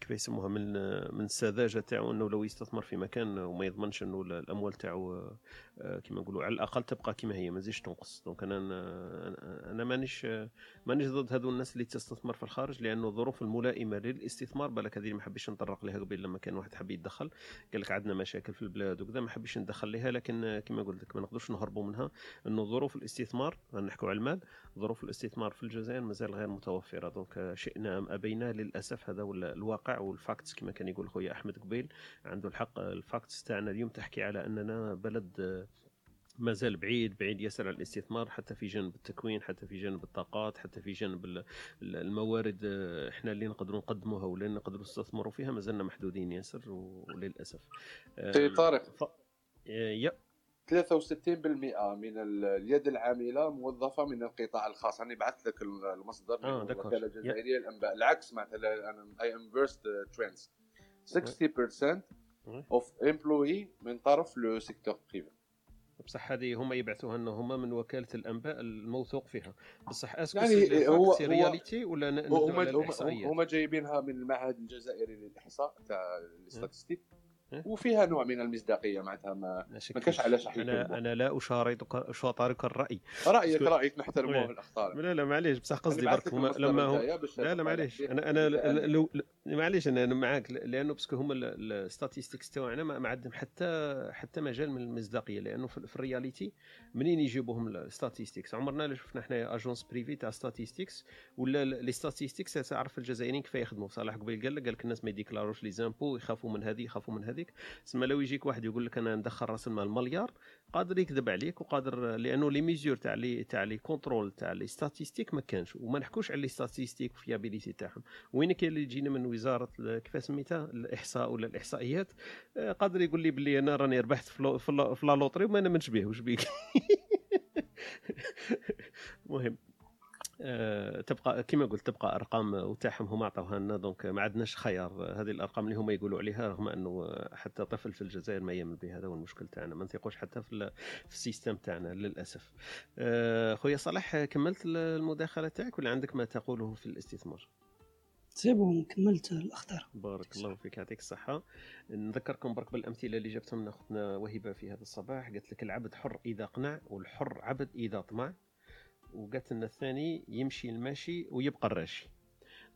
كيف يسموها من من السذاجة تاعو إنه لو يستثمر في مكان وما يضمنش إنه ال- الأموال تاعو كما نقولوا على الأقل تبقى كما هي ما تزيدش تنقص. donc أنا أنا أنا مانيش مانيش ضد هذو الناس اللي تستثمر في الخارج لأنه الظروف الملائمة للاستثمار بالك هذه ما حبيتش نطرق لها قبل لما كان واحد حب يتدخل. قال لك عندنا مشاكل في البلاد وكذا ما حبيتش ندخل لها لكن آه، كما قلت لك ما نقدرش نهربوا منها. إنه ظروف الاستثمار نحكوا على المال ظروف الاستثمار في الجزائر مازال غير متوفرة. donc آه، شئنا أم أبينا للأسف هذا هو الواقع وال facts كما كان يقول خويا أحمد قبيل عنده الحق. ال facts تاعنا اليوم تحكي على أننا بلد آه، ما زال بعيد بعيد ياسر عن الاستثمار حتى في جانب التكوين حتى في جانب الطاقات حتى في جانب ال- ال- الموارد آه، إحنا اللي نقدروا نقدموها ولا نقدروا نستثمروا فيها ما زلنا محدودين ياسر وللأسف. آه، سي طارق. ف... آه، y a 63% من ال- اليد العاملة موظفة من القطاع الخاص. أنا بعثت لك المصدر آه، من d'accord. الوكاله الجزائريه للانباء العكس معناتها أنا et inverse trends 60% of employee من طرف le secteur privé بصح هذه هما يبعثوها لنا هما من وكالة الأنباء الموثوق فيها. بصح est-ce que يعني هو c'est هو réalité ولا هما هما جايبينها من المعهد الجزائري للإحصاء تاع ال statistiques. إيه. وفيها نوع من المصداقية معناتها ما ما. كاش علاش أنا أنا لا اشارطك أشاطرك الرأي. رايك رأيك نحترموه إيه. الاخطاء لا لا معليش بصح قصدي برك لما هم باش لا لا معليش. أنا أنا لو- معليش أنا معاك لأنه parce que هما ال statistiques تاعنا ما عندهم حتى حتى مجال من المصداقية لأنه في, ال réalité منين يجيبوهم ال statistiques عمرنا لا شفنا حنا agence privée تاع statistiques ولا les statistiques تعرف الجزائريين كيف يخدموا؟ صالح قبيل قال لك الناس ما يديكلاروش les impôts يخافوا من هذه يخافوا من هذيك. تسمى لو يجيك واحد يقول لك أنا ندخل راس المال مليار قادر يكذب عليك وقادر لأنه les mesures تاع les تاع les contrôles تاع les statistiques ما كانش وما نحكوش على les statistiques fiabilité تاعهم. وين كاين اللي يجينا من وزارة كيف سميتها؟ الإحصاء ولا الإحصائيات؟ آه، قادر يقول لي باللي أنا راني ربحت في la- loterie وما نامنش به واش بيك؟ المهم تبقى كما قلت تبقى أرقام وتاعهم هما عطاوها لنا. donc ما عندناش خيار. آه، هذه الأرقام اللي هما يقولوا عليها رغم أنه آه، حتى طفل في الجزائر ما يامن به هذا هو المشكل تاعنا. ما نثقوش حتى في, في ال système تاعنا للأسف. آه، خويا آه، كملت ال- المداخلة تاعك ولا عندك ما تقوله في الاستثمار؟ سيبهم كملت الأخطار. بارك الله فيك يعطيك الصحة. نذكركم برك بالأمثلة اللي جبتهم من أختنا وهبة في هذا الصباح. قالت لك العبد حر إذا قنع والحر عبد إذا طمع. وقالت لنا الثاني يمشي الماشي ويبقى الراشي.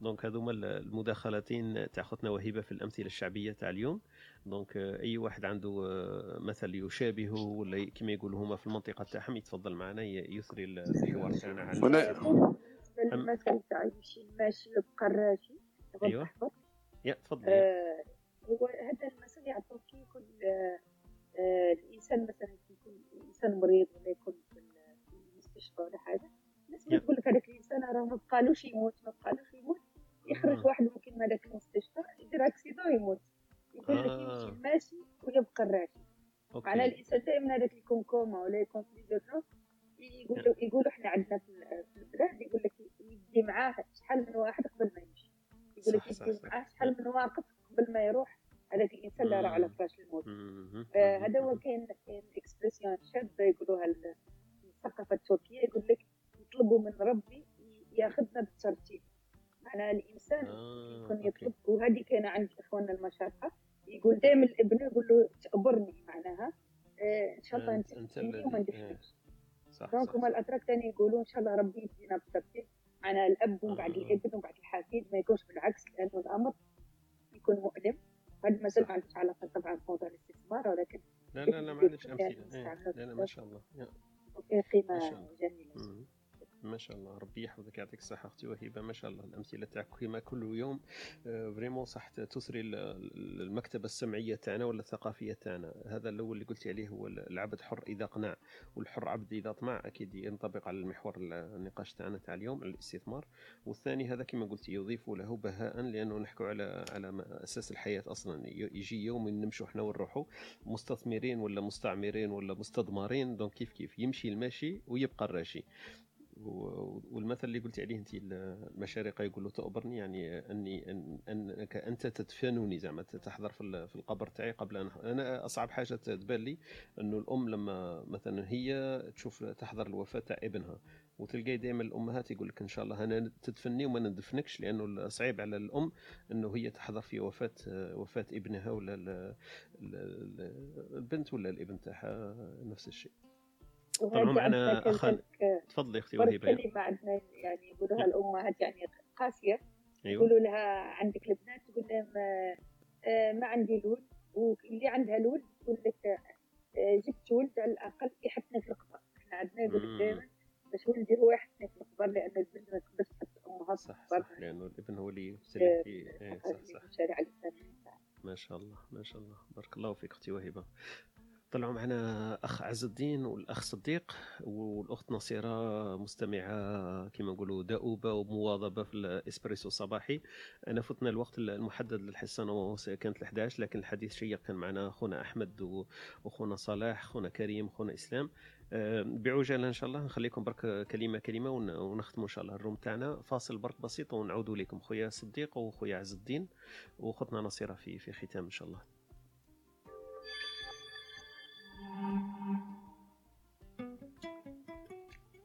donc هذوما المداخلتين تاع اختنا وهبه في الأمثلة الشعبية تاع اليوم. donc أي واحد عنده آه، مثل يشابهه ولا كما يقولوا هما في المنطقة تاعهم يتفضل معنا يثري الحوار تاعنا على للمثل تاع يمشي الماشي يبقى الراشي. أيوه. يا تفضل آه هو هذا المثل يعطوه كي يكون آه الإنسان مثلا كي يكون إنسان مريض ولا يكون المستشفى ولا حاجة الناس يا. تقول لك هذاك الإنسان راه ما بقالوش يموت ما بقالوش يموت يخرج آه. واحد ممكن من هذاك المستشفى يدير accident ويموت يقول لك آه. يمشي الماشي ويبقى الراشي. معناها الإنسان دائما هذاك يكون كوما ولا يكون في les urgences يقولوا يقولوا إحنا عندنا في ال- في البلاد يقول لك يدي معاه شحال من واحد قبل ما يمشي يقول لك يدي. معاه شحال من واحد قبل ما يروح هذاك الإنسان اللي راه على فراش الموت. آه، هذا هو كاين كاين expression شابة يقولوها الثقافة التركية يقول لك يطلبوا من ربي ياخذنا بالترتيب معناها الإنسان آه، يكون. يطلب وهذه كاينة عند اخواننا المشارقه يقول دائما الإبن يقول له تؤبرني معناها. آه، إن شاء الله أنت تدفني وما إيه، صح donc هما الاتراك ثاني يقولوا إن شاء الله ربي يدينا بالترتيب معناها الأب ومن بعد آه. الإبن ومن بعد الحفيد ما يكونش بالعكس لأنه الأمر يكون مؤلم. هذا المثل ما عندوش علاقة طبعا بموضوع الاستثمار ولكن لا لا لا ما عندكش أمثلة. إيه. لا لا ما شاء الله. ما قيمه. جميلة. ما شاء الله ربي يحفظك يعطيك الصحة أختي وهبة ما شاء الله الأمثلة تاعك كما كل يوم فريمون صح تثري ال- ال- المكتبة السمعية تاعنا ولا الثقافية تاعنا. هذا الأول اللي قلت عليه هو العبد حر إذا قنع والحر عبد إذا طمع أكيد ينطبق على المحور النقاش تاعنا تاع اليوم الاستثمار. والثاني هذا كما قلت يضيف له بهاء لأنه نحكوا على على الحياة أصلا ي- يجي يوم نمشوا إحنا ونروحوا مستثمرين ولا مستعمرين ولا مستضمرين دونك كيف كيف؟ يمشي الماشي ويبقى الراشي. والمثل اللي قلت عليه انت المشارقه يقولوا تؤبرني يعني أني أن- أنك أنت تدفنني زعما تحضر في ال- في القبر تاعي قبل أن أنا أصعب حاجة تبان لي إنه الأم لما مثلا هي تشوف تحضر الوفاة تاع ابنها وتلقاي دائما الأمهات يقول لك إن شاء الله أنا تدفني وما ندفنكش لأنه صعيب على الأم إنه هي تحضر في وفاة وفاة ابنها ولا ال- ال- ال- البنت ولا الابن تاعها نفس الشيء. طبعا معنا عندنا اخا كذلك تفضلي أختي وهبه كلمة عندنا يعني يقولوها الامهات يعني قاسية. أيوه. يقولوا لها عندك البنات تقول لهم آه، آه، ما عندي لول واللي عندها لول تقول لك آه، جبت ولد على الأقل يحطني في القبر إحنا عندنا يقول. لك دائما باش ولدي هو يحطني في القبر لأن البنت ما تقدرش تحط أمها في صح القبر صح لأنه الابن هو اللي آه، يبتلي في إيه الشارع الاسلامي ما شاء الله ما شاء الله. بارك الله فيك أختي وهبة. طلعوا معنا أخ عز الدين والأخ صديق والأخت نصيرة مستمعة كما نقولوا دؤوبة ومواظبة في الإسبريسو الصباحي. أنا فتنا الوقت المحدد للحصة كانت ال11 لكن الحديث شيق كان معنا أخونا أحمد و- وأخونا صلاح أخونا كريم أخونا إسلام. بعجاله إن شاء الله نخليكم برك كلمة كلمة ون- ونختموا إن شاء الله الروم تاعنا. فاصل برك بسيط ونعودوا لكم خويا صديق وخويا عز الدين وأختنا نصيرة في في ختام إن شاء الله.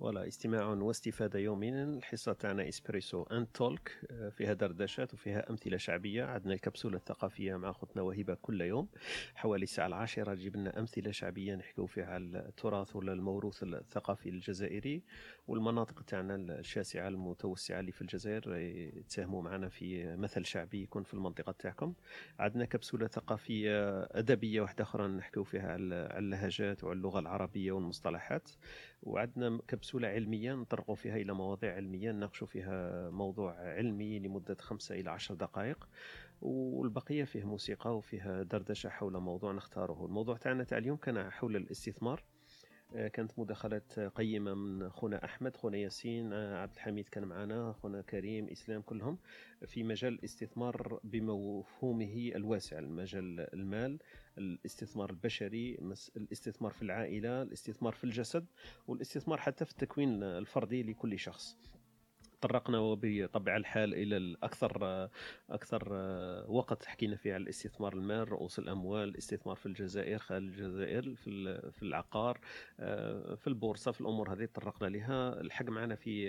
ولا استماع واستفادة يوميا. الحصة تاعنا إسبريسو أند تولك آه، فيها دردشات وفيها أمثلة شعبية. عندنا الكبسولة الثقافية مع أختنا وهبة كل يوم. حوالي الساعة العاشرة تجيب لنا أمثلة شعبية نحكيو فيها على التراث ولا الموروث الثقافي الجزائري. والمناطق تاعنا الشاسعة المتوسعة اللي في الجزائر آه، تساهموا معنا في مثل شعبي يكون في المنطقة تاعكم. عندنا كبسولة ثقافية أدبية واحدة أخرى نحكيو فيها على اللهجات وعلى اللغة العربية والمصطلحات. وعندنا كبسولة علمية نطرقوا فيها إلى مواضيع علمية نناقشوا فيها موضوع علمي لمدة خمسة إلى عشر دقائق. والبقية فيه موسيقى وفيها دردشة حول موضوع نختاره الموضوع تاعنا تاع اليوم كان حول الاستثمار. كانت مداخلات قيمة من خونا أحمد خونا ياسين آه، عبد الحميد كان معنا خونا كريم إسلام كلهم في مجال الاستثمار بمفهومه الواسع مجال المال الاستثمار البشري الاستثمار في العائلة الاستثمار في الجسد والاستثمار حتى في التكوين الفردي لكل شخص. تطرقنا بطبع الحال إلى الأكثر أكثر وقت حكينا فيه على الاستثمار المال رؤوس الأموال الاستثمار في الجزائر خارج الجزائر في في العقار آه، في البورصة في الأمور هذه تطرقنا لها. الحق معنا في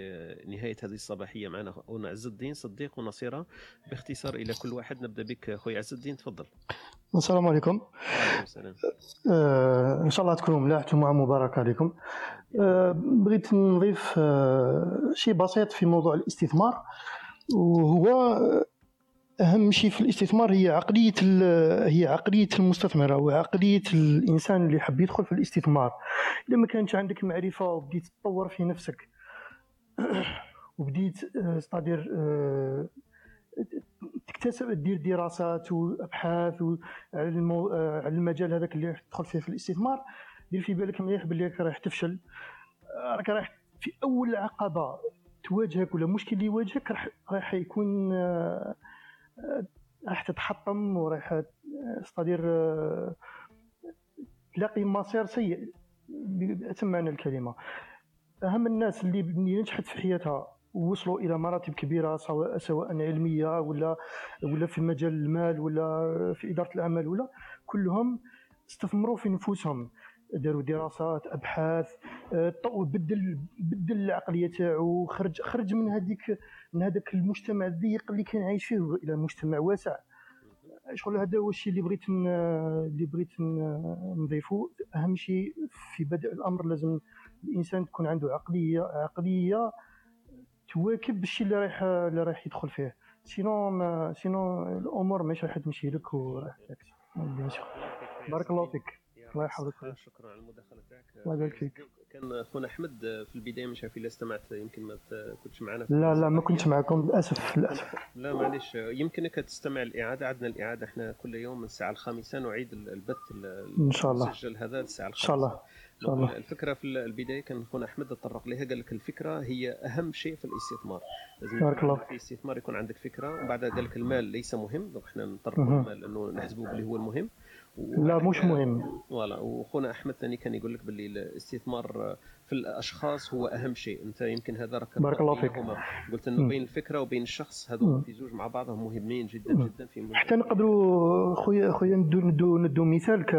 نهاية هذه الصباحية معنا اخونا عز الدين صديق ونصيرة باختصار إلى كل واحد. نبدأ بك خويا عز الدين تفضل. السلام عليكم. السلام. آه إن شاء الله تكونوا ملاح جمعة مباركة عليكم. آه بغيت نضيف آه شيء بسيط في موضوع الاستثمار. وهو آه، أهم شيء في الاستثمار هي عقلية هي عقلية المستثمر أو عقلية الإنسان اللي حاب يدخل في الاستثمار. إذا ما كانش عندك معرفة وبديت تطور في نفسك وبديت آه، ستادير آه، تكتسب دير دراسات وأبحاث على المجال هذاك اللي راح تدخل فيه في الاستثمار دير في بالك مليح باللي راك راح تفشل. راك راح في أول عقبة تواجهك ولا مشكل اللي يواجهك راح راح يكون آه، راح تتحطم وراح ستادير آه، تلاقي مصير سيء. بأتم معنى الكلمة. أهم الناس اللي نجحت في حياتها ووصلوا إلى مراتب كبيرة سواء سواء علمية ولا ولا في مجال المال ولا في إدارة الأعمال ولا كلهم استثمروا في نفوسهم. داروا دراسات أبحاث آه، بدل بدل العقلية تاعو خرج خرج من هذيك من هذاك المجتمع الضيق اللي كان عايش فيه إلى مجتمع واسع. شغل هذا هو الشيء اللي بغيت اللي بغيت نضيفه أهم شيء في بدء الأمر لازم الإنسان تكون عنده عقليه عقلية تواكب الشيء اللي رايح اللي رايح يدخل فيه. sinon ما sinon الأمور ماشي راح تمشي لك وراح. بارك الله فيك. الله يحفظك. شكرا على المداخلة تاعك الله يبارك فيك. كان أخونا أحمد في البداية مش عارف الا استمعت يمكن ما كنتش معنا لا لا ما كنتش معكم للأسف للأسف. لا معليش. يمكنك تستمع الإعادة عندنا الإعادة إحنا كل يوم من الساعة الخامسة نعيد ال- البث ال- إن شاء الله. المسجل هذا الساعة إن شاء الله. الفكرة في البداية كان خونا أحمد تطرق لها قال لك الفكرة هي أهم شيء في الاستثمار. لازم بارك الله في استثمار يكون عندك فكرة وبعد قال لك المال ليس مهم donc إحنا نطرقوا. المال لأنه نحسبوه اللي هو المهم. لا مش مهم. voilà وخونا أحمد ثاني كان يقول لك باللي الاستثمار في الأشخاص هو أهم شيء أنت يمكن هذا راك بارك الله فيك. قلت إنه. بين الفكرة وبين الشخص هذو. في زوج مع بعضهم مهمين جدا مم. جدا في حتى نقدروا خويا خويا ندو ندو ندو مثال ك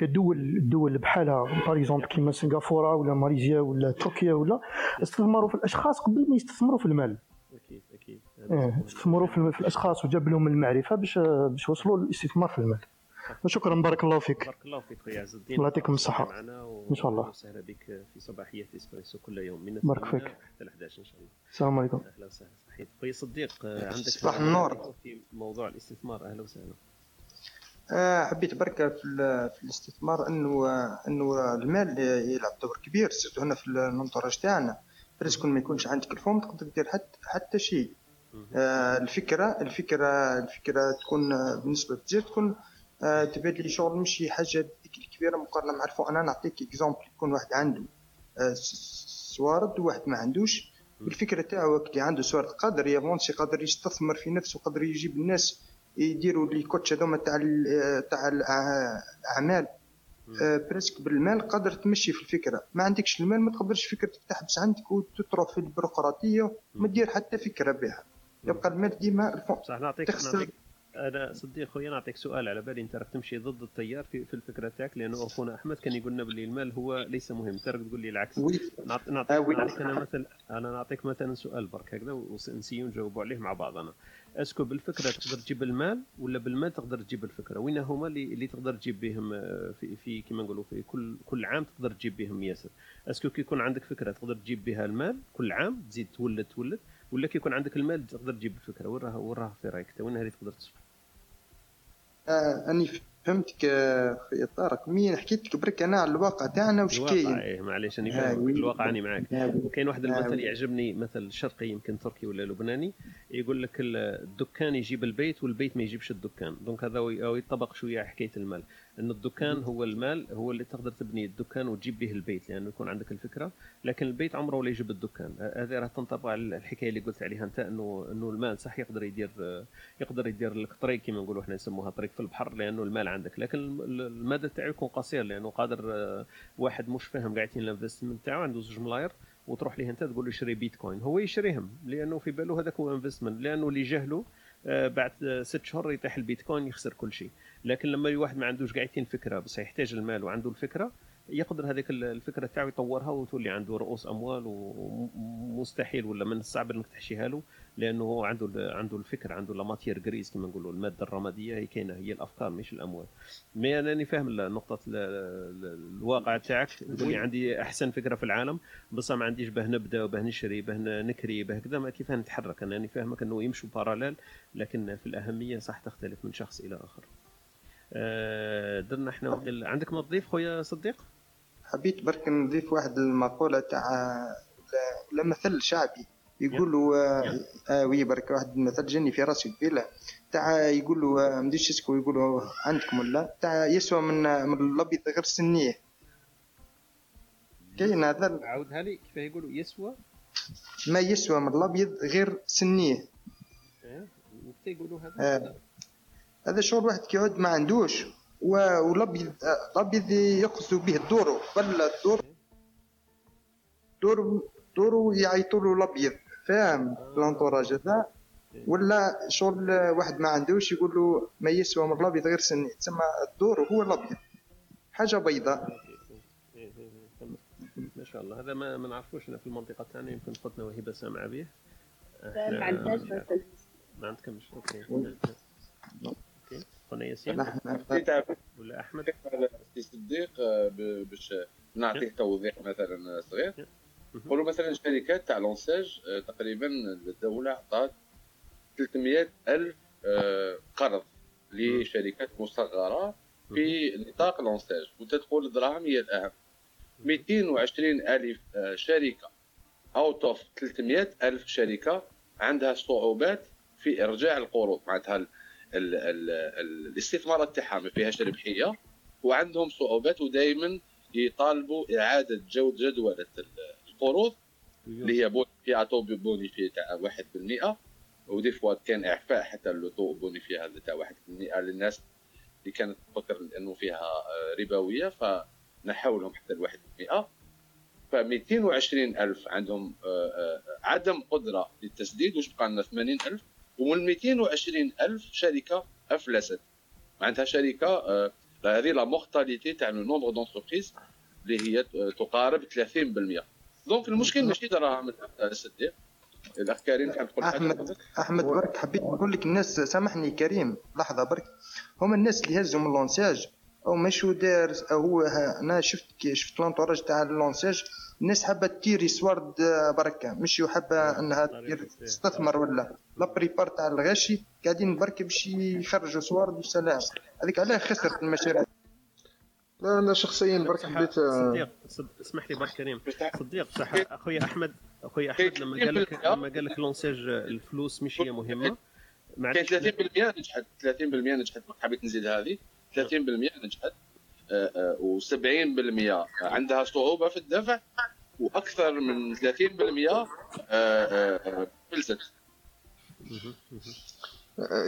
كدول الدول بحالها par exemple كيما سنغافورة ولا ماليزيا ولا تركيا ولا استثمروا في الأشخاص قبل ما يستثمروا في المال أكيد أكيد إيه، استثمروا في في الأشخاص وجاب لهم المعرفة باش باش وصلوا للاستثمار في المال وشكرا بارك الله فيك. بارك الله فيك خويا عز الدين. الله يعطيكم و- إن شاء الله. وسهلا بك في صباحية إسبريسو كل يوم. من بارك فيك. حتى ال 11 إن شاء الله. السلام عليكم. أهلا وسهلا. صحيح. خويا صديق آه، عندك صباح النور. في موضوع الاستثمار؟ أهلا وسهلا. آه، حبيت برك في, في الاستثمار إنه إنه المال يلعب دور كبير surtout هنا في ال entourage تاعنا. باش كون ما يكونش عندك الفهم تقدر دير حتى حتى شيء. آه، الفكرة الفكرة الفكرة تكون بالنسبة للجزائر تكون آه، تبان لي شغل مش حاجة كبيره مقارنة مع الفهم أنا نعطيك exemple يكون واحد عنده آه، سوارد وواحد ما عندوش. الفكرة تاعو اللي عنده سوارد قادر ي avancer قادر يستثمر في نفسه قادر يجيب الناس يديروا les coachs هذوما تاع ال- تاع الأعمال. آه، presque بالمال قادر تمشي في الفكرة. ما عندكش المال ما تقدرش فكرتك تحبس عندك وتطرح في البيروقراطية وما دير حتى فكرة بها. يبقى المال ديما صح نعطيك أنا صديق خويا نعطيك سؤال على بالي. أنت راك تمشي ضد التيار في, في الفكرة تاعك؟ لأنه أخونا أحمد كان يقول لنا باللي المال هو ليس مهم. انت راك تقول لي العكس. oui. نعط- آه، نعطيك. نعطيك أنا مثل أنا نعطيك مثلا سؤال برك هكذا ونسيو نجاوبوا عليه مع بعضنا est-ce que بالفكرة تقدر تجيب المال ولا بالمال تقدر تجيب الفكرة؟ وين هما اللي, اللي تقدر تجيب بهم آه، في, في كيما نقولوا في كل كل عام تقدر تجيب بهم ياسر؟ أسكو كي يكون عندك فكرة تقدر تجيب بها المال كل عام تزيد تولد تولد ولا كي يكون عندك المال تقدر تجيب الفكرة؟ وين راها وين راها في رأيك؟ وين هذه تقدر تصبح أني فهمتك آه، خويا طارق مين حكيت لك برك أنا على الواقع تاعنا وش كاين إيه معليش أنا آه، فاهمك oui. الواقع أني معاك آه، oui. كاين واحد آه، المثل. يعجبني مثل شرقي يمكن تركي ولا لبناني يقول لك ال- الدكان يجيب البيت والبيت ما يجيبش الدكان donc هذا يطبق شوية حكاية المال إن الدكان هو المال هو اللي تقدر تبني الدكان وتجيب به البيت لأنه يكون عندك الفكرة. لكن البيت عمره ولا يجيب الدكان. هذه راه تنطبق على الحكاية اللي قلت عليها أنت إنه إنه المال صح يقدر يدير يقدر يدير لك طريق كما نقولوا إحنا نسموها طريق في البحر لأنه المال عندك. لكن الم- المدى تاعو يكون قصير لأنه قادر آه، واحد مش فاهم قاعدين ال investment تاعو عنده زوج ملاير وتروح ليه أنت تقول له شري بيتكوين. هو يشريهم لأنه في باله هذاك هو investment لأنه اللي جهله آه، بعد آه، ست شهور يطيح البيتكوين يخسر كل شيء. لكن لما واحد ما عندوش قاعدين فكرة بس يحتاج المال وعنده الفكرة يقدر هذيك ال- الفكرة تاعو يطورها وتولي عنده رؤوس أموال ومستحيل ولا من الصعب إنك تحشيها له لأنه هو عنده عنده الفكر عنده la matière grise كما نقولوا المادة الرمادية هي كاينة هي الأفكار مش الأموال. mais أنا راني فاهم نقطة ال- ال- الواقع تاعك تقول لي عندي أحسن فكرة في العالم بصح ما عنديش باه نبدأ وباه نشري باه نكري باه كذا ما كيف نتحرك. أنا راني فاهمك أنه يمشوا parallèle لكن في الأهمية صح تختلف من شخص إلى آخر. درنا إحنا وقيل- عندك ما تضيف خويا صديق؟ حبيت برك نضيف واحد المقولة تاع لا مثل شعبي. يقولوا آه، آه وي برك واحد المثل جاني في راسي قبيله تاع يقولوا آه، مديش اسكو يقولوا عندكم ولا؟ تاع يسوى من من الأبيض غير سنية. كاين هذا عاودها لي كيف يقولوا؟ يسوى؟ ما يسوى من الأبيض غير سنية. إيه، وكيف يقولوا هذا؟ آه. هذا شغل واحد كيعود ما عندوش و- والابيض الابيض يقصدوا به الدورو ولا الدور دور دورو يعيطوا له الابيض فاهم؟ الانطوراج هذا. ولا شغل واحد ما عندوش يقول له ما يسوى من الابيض غير سني تسمى الدور هو الابيض حاجة بيضاء. ما شاء الله. هذا ما, ما نعرفوش. في المنطقة تاعنا يمكن خوتنا وهبة سامعة به ما عندناش. ما عندكمش. OK. خونا ياسين ولا أحمد؟ سي صديق آه، باش نعطيك توضيح مثلا صغير. نقولوا مثلا شركات تاع l'ANSEJ آه، تقريبا الدولة عطات 300 ألف آه، قرض لشركات مصغرة في نطاق l'ANSEJ وأنت تقول الدراهم هي الأهم. 220 ألف شركة out of 300 ألف شركة عندها صعوبات في إرجاع القروض. معناتها ال ال ال ال الاستثمارات تاعها ما فيهاش ربحيه وعندهم صعوبات ودائما يطالبوا إعادة جد جدولة ال- القروض اللي هي bonifiés taux bonifié تاع 1% و des fois كان إعفاء حتى لو taux bonifié تاع 1% للناس اللي كانت تفكر إنه فيها آه، ربوية فنحوا لهم حتى ال 1% ف 220 ألف عندهم آه، آه، عدم قدرة للتسديد وش بقى لنا؟ 80 ألف. ومن 220 ألف شركة أفلست. معناتها شركة آه، هذه la mortalité تاع le nombre d'entreprises اللي هي آه، تقارب 30% donc المشكل ماشي دراهم الصديق الاخ كريم تحب تقول أحمد أحمد برك حبيت نقول لك الناس سامحني كريم لحظة برك. هما الناس اللي هزوا من اللونساج أو مشو دار أو هو أنا شفت شفت لونتوراج تاع اللونساج الناس حابة تيري سوارد بركة مش حابه انها دير تستثمر ولا. لا بريبار تاع الغاشي قاعدين برك باش يخرجوا سوارد وسلام هذيك علاه خسرت المشاريع. لا أنا شخصيا برك حبيت آه، صديق صد- اسمح لي برك كريم. صديق صح أخويا أحمد أخويا أحمد لما قال لك لما قال لك لونساج الفلوس مش هي مهمة. كاين 30% نجحت. 30% نجحت. حبيت نزيد هذه. 30% نجحت. و70% عندها صعوبة في الدفع وأكثر من 30% آه، آه، آه، فلست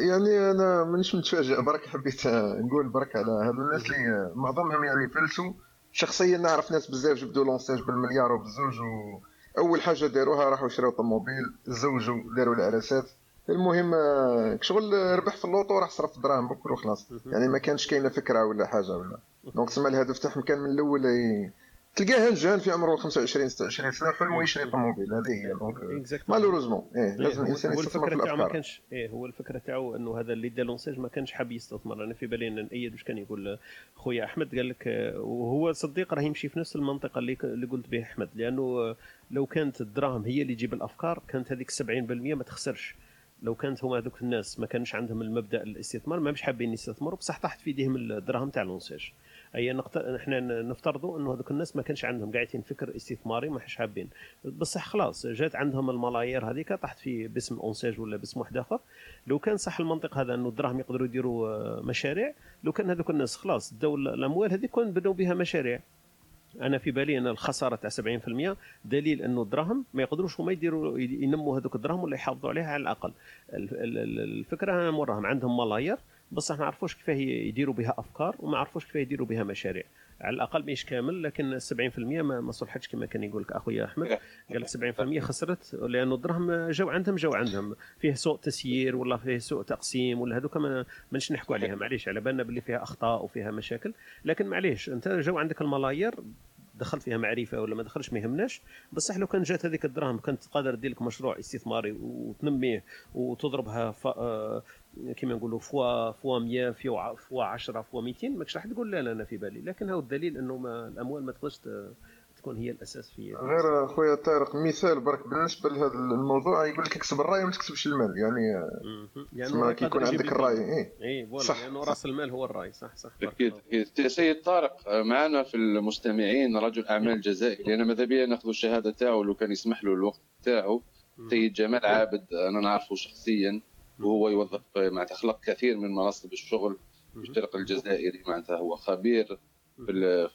يعني أنا مانيش متفاجئ. برك حبيت نقول برك على هادو الناس اللي معظمهم يعني فلسوا شخصيا نعرف ناس بزاف جبدوا l'ANSEJ بالمليار وبالزوج و اول حاجة داروها راحوا شراو طوموبيل زوجوا داروا العرسات المهم آه، شغل ربح في اللوطو راح صرف الدراهم بكل وخلاص يعني ما كانش كاينة فكرة ولا حاجة ولا. donc تسمى الهدف تاعهم كان من الأول ي- تلقاه هنجان في عمره 25 26 سنة حلمه يشري طوموبيل. هذه هي. donc malheureusement إيه إيه، لازم الإنسان يستثمر في تاعو ما الأفكار. كانش إيه هو الفكرة تاعو إنه هذا اللي دا l'ANSEJ ما كانش حاب يستثمر. أنا في بالي إن نأيد واش كان يقول خويا أحمد قال لك آه، وهو صديق راه يمشي في نفس المنطقة اللي اللي قلت به أحمد. لأنه آه، لو كانت الدراهم هي اللي تجيب الأفكار كانت هذيك 70% ما تخسرش. لو كانت هما هذوك الناس ما كانش عندهم المبدأ الاستثمار ما مش حابين يستثمروا بصح طاحت في إيديهم الدراهم تاع لونساج أي نقط... إحنا نفترضوا إنه هذوك الناس ما كانش عندهم قاعدين فكر استثماري ما حش حابين. بصح خلاص جات عندهم الملايير هذيك طاحت في باسم اونساج ولا باسم واحد آخر. لو كان صح المنطق هذا إنه الدراهم يقدروا يديروا مشاريع لو كان هذوك الناس خلاص داو الأموال هذيك كون بنوا بها مشاريع. أنا في بالي أن الخسارة تاع 70% دليل أنه الدراهم ما يقدروش هما يديروا ينموا هذوك الدراهم ولا يحافظوا عليها على الأقل. ال- ال- ال- الفكرة أنا موراهم عندهم ملايير بصح ما عرفوش كيفاه يديروا بها أفكار وما عرفوش كيفاه يديروا بها مشاريع. على الأقل مش كامل لكن 70% ما ما صلحتش كما كان يقول لك أخويا أحمد. قال لك 70% خسرت لأنه الدراهم جاو عندهم جاو عندهم. فيه سوء تسيير ولا فيه سوء تقسيم ولا هذوك ما مانيش نحكوا عليها. معليش على بالنا باللي فيها أخطاء وفيها مشاكل. لكن معليش أنت جاو عندك الملايير دخل فيها معرفة ولا ما دخلش ما يهمناش. بصح لو كان جات هذيك الدراهم كانت قادر دير لك مشروع استثماري وتنميه وتضربها ف... آه، كما نقولوا فوا فوا 100 فوا فوا 10 فوا 200 ماكش راح تقول لا لا أنا في بالي. لكن هو الدليل إنه ما الأموال ما تقدرش تكون هي الأساس في غير خويا طارق مثال برك بالنسبة لهذا الموضوع يقول لك اكسب الرأي وما تكسبش المال. يعني يعني كي يكون عندك الرأي. et voilà. صح، لأنه صح. رأس المال هو الرأي. صح صح. أكيد أكيد. سيد طارق معنا في المستمعين رجل أعمال جزائري. لأن ماذا بيا نأخذ الشهادة تاعو؟ لو كان يسمح له الوقت تاعو. سيد جمال عابد أنا نعرفه شخصيا. وهو يوظف معناتها خلق كثير من مناصب الشغل في الشرق الجزائري معناتها هو خبير في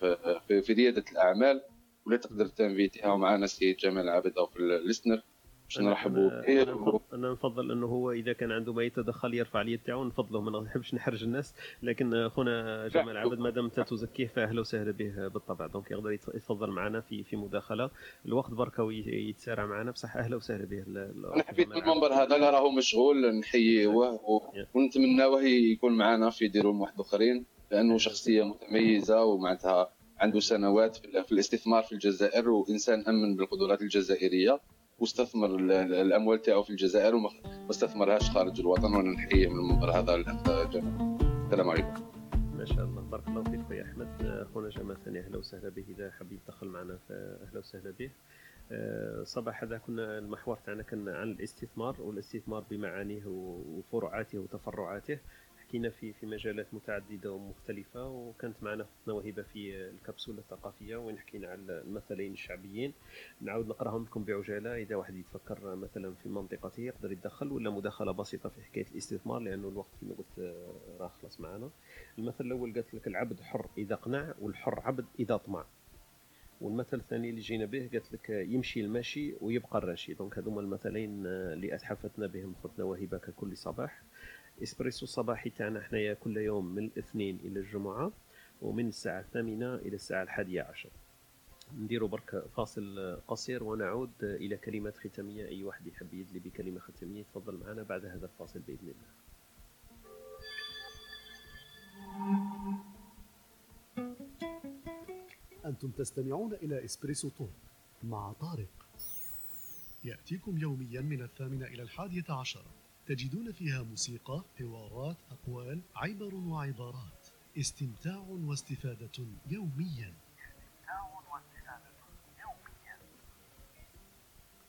في- رياده الأعمال ولا تقدر تنفيتيها معنا سيد جمال عابد أو في الليسنر باش نرحبوا به نفضل, أنا نفضل إنه هو إذا كان عنده ما يتدخل يرفع اليد تاعو نفضله ما نحبش نحرج الناس. لكن أخونا جمال عبد ما دام انت تزكيه فأهلا وسهلا به بالطبع. دونك يقدر يت- يتفضل معنا في في مداخلة. الوقت بركه ويتسارع معنا. بصح أهلا وسهلا به أنا حبيت من المنبر هذا لا راهو مشغول نحييه و- ونتمنى وهي يكون معنا في ديروم واحد آخرين لأنه شخصية متميزة ومعناتها عنده سنوات في الاستثمار في الجزائر وإنسان أمن بالقدرات الجزائرية. واستثمر ال- ال- الأموال تاعو في الجزائر وما ما استثمرهاش خارج الوطن وأنا نحييه من المنبر هذا السلام عليكم. ما شاء الله. بارك الله فيك خويا أحمد. أخونا جمال ثاني أهلا وسهلا به. إذا حاب يدخل معنا فاهلا وسهلا به. آه، صباح هذا كنا المحور تاعنا كان عن الاستثمار والاستثمار بمعانيه وفروعاته وتفرعاته. حكينا في في مجالات متعددة ومختلفة وكانت معنا اختنا وهبه في الكبسولة الثقافية وين حكينا على المثلين الشعبيين. نعاود نقرأهم لكم بعجالة. إذا واحد يتفكر مثلا في منطقته يقدر يتدخل ولا مداخلة بسيطة في حكاية الاستثمار لأنه الوقت كما قلت آه، راه خلص معنا. المثل الأول قالت لك العبد حر إذا قنع والحر عبد إذا طمع والمثل الثاني اللي جينا به قالت لك يمشي الماشي ويبقى الراشي. دونك هذوما المثلين آه، اللي أتحفتنا بهم اختنا وهبه ككل صباح. إسبريسو الصباحي تاعنا حنايا كل يوم من الاثنين إلى الجمعة ومن الساعة الثامنة إلى الساعة الحادية عشر. نديروا برك فاصل قصير ونعود إلى كلمات ختامية أي واحد يحب يدلي بكلمة ختامية يتفضل معنا بعد هذا الفاصل بإذن الله. أنتم تستمعون إلى إسبريسو توك مع طارق. يأتيكم يوميا من الثامنة إلى الحادية عشر. تجدون فيها موسيقى حوارات أقوال عبر وعبارات. استمتاع واستفادة يوميا.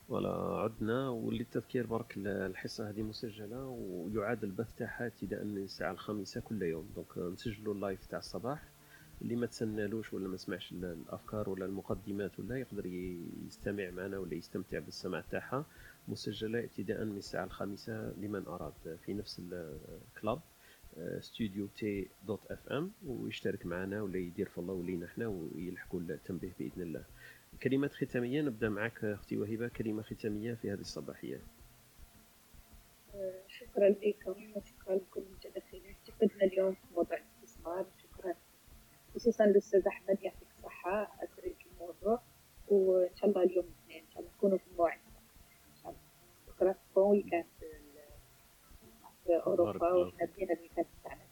ولا عدنا وللتذكير برك ال- الحصة هذه مسجلة ويعاد البث تاعها ابتداء من الساعة الخامسة كل يوم. donc نسجلوا ال live تاع الصباح. اللي ما تسنالوش ولا ما سمعش ال- الأفكار ولا المقدمات ولا يقدر يستمع معنا ولا يستمتع بالسماع تاعها. مسجلة ابتداء من الساعة الخامسة لمن أراد في نفس ال club Studio T dot FM ويشترك معنا ولا يدير follow لينا إحنا ويلحقوا التنبيه بإذن الله. كلمات ختامية نبدأ معك أختي وهبه كلمة ختامية في هذه الصباحية. آه، شكرا لكم وشكرا لكل المتدخلين. استفدنا اليوم في موضوع الاستثمار. شكرا خصوصا الاستاذ أحمد يعطيك الصحة أثرى الموضوع وإن شاء الله اليوم الاثنين إن شاء الله نكونوا في الموعد. الله شكرا bon week-end في أوروبا بارك الله وحنا بدينا ال week-end تاعنا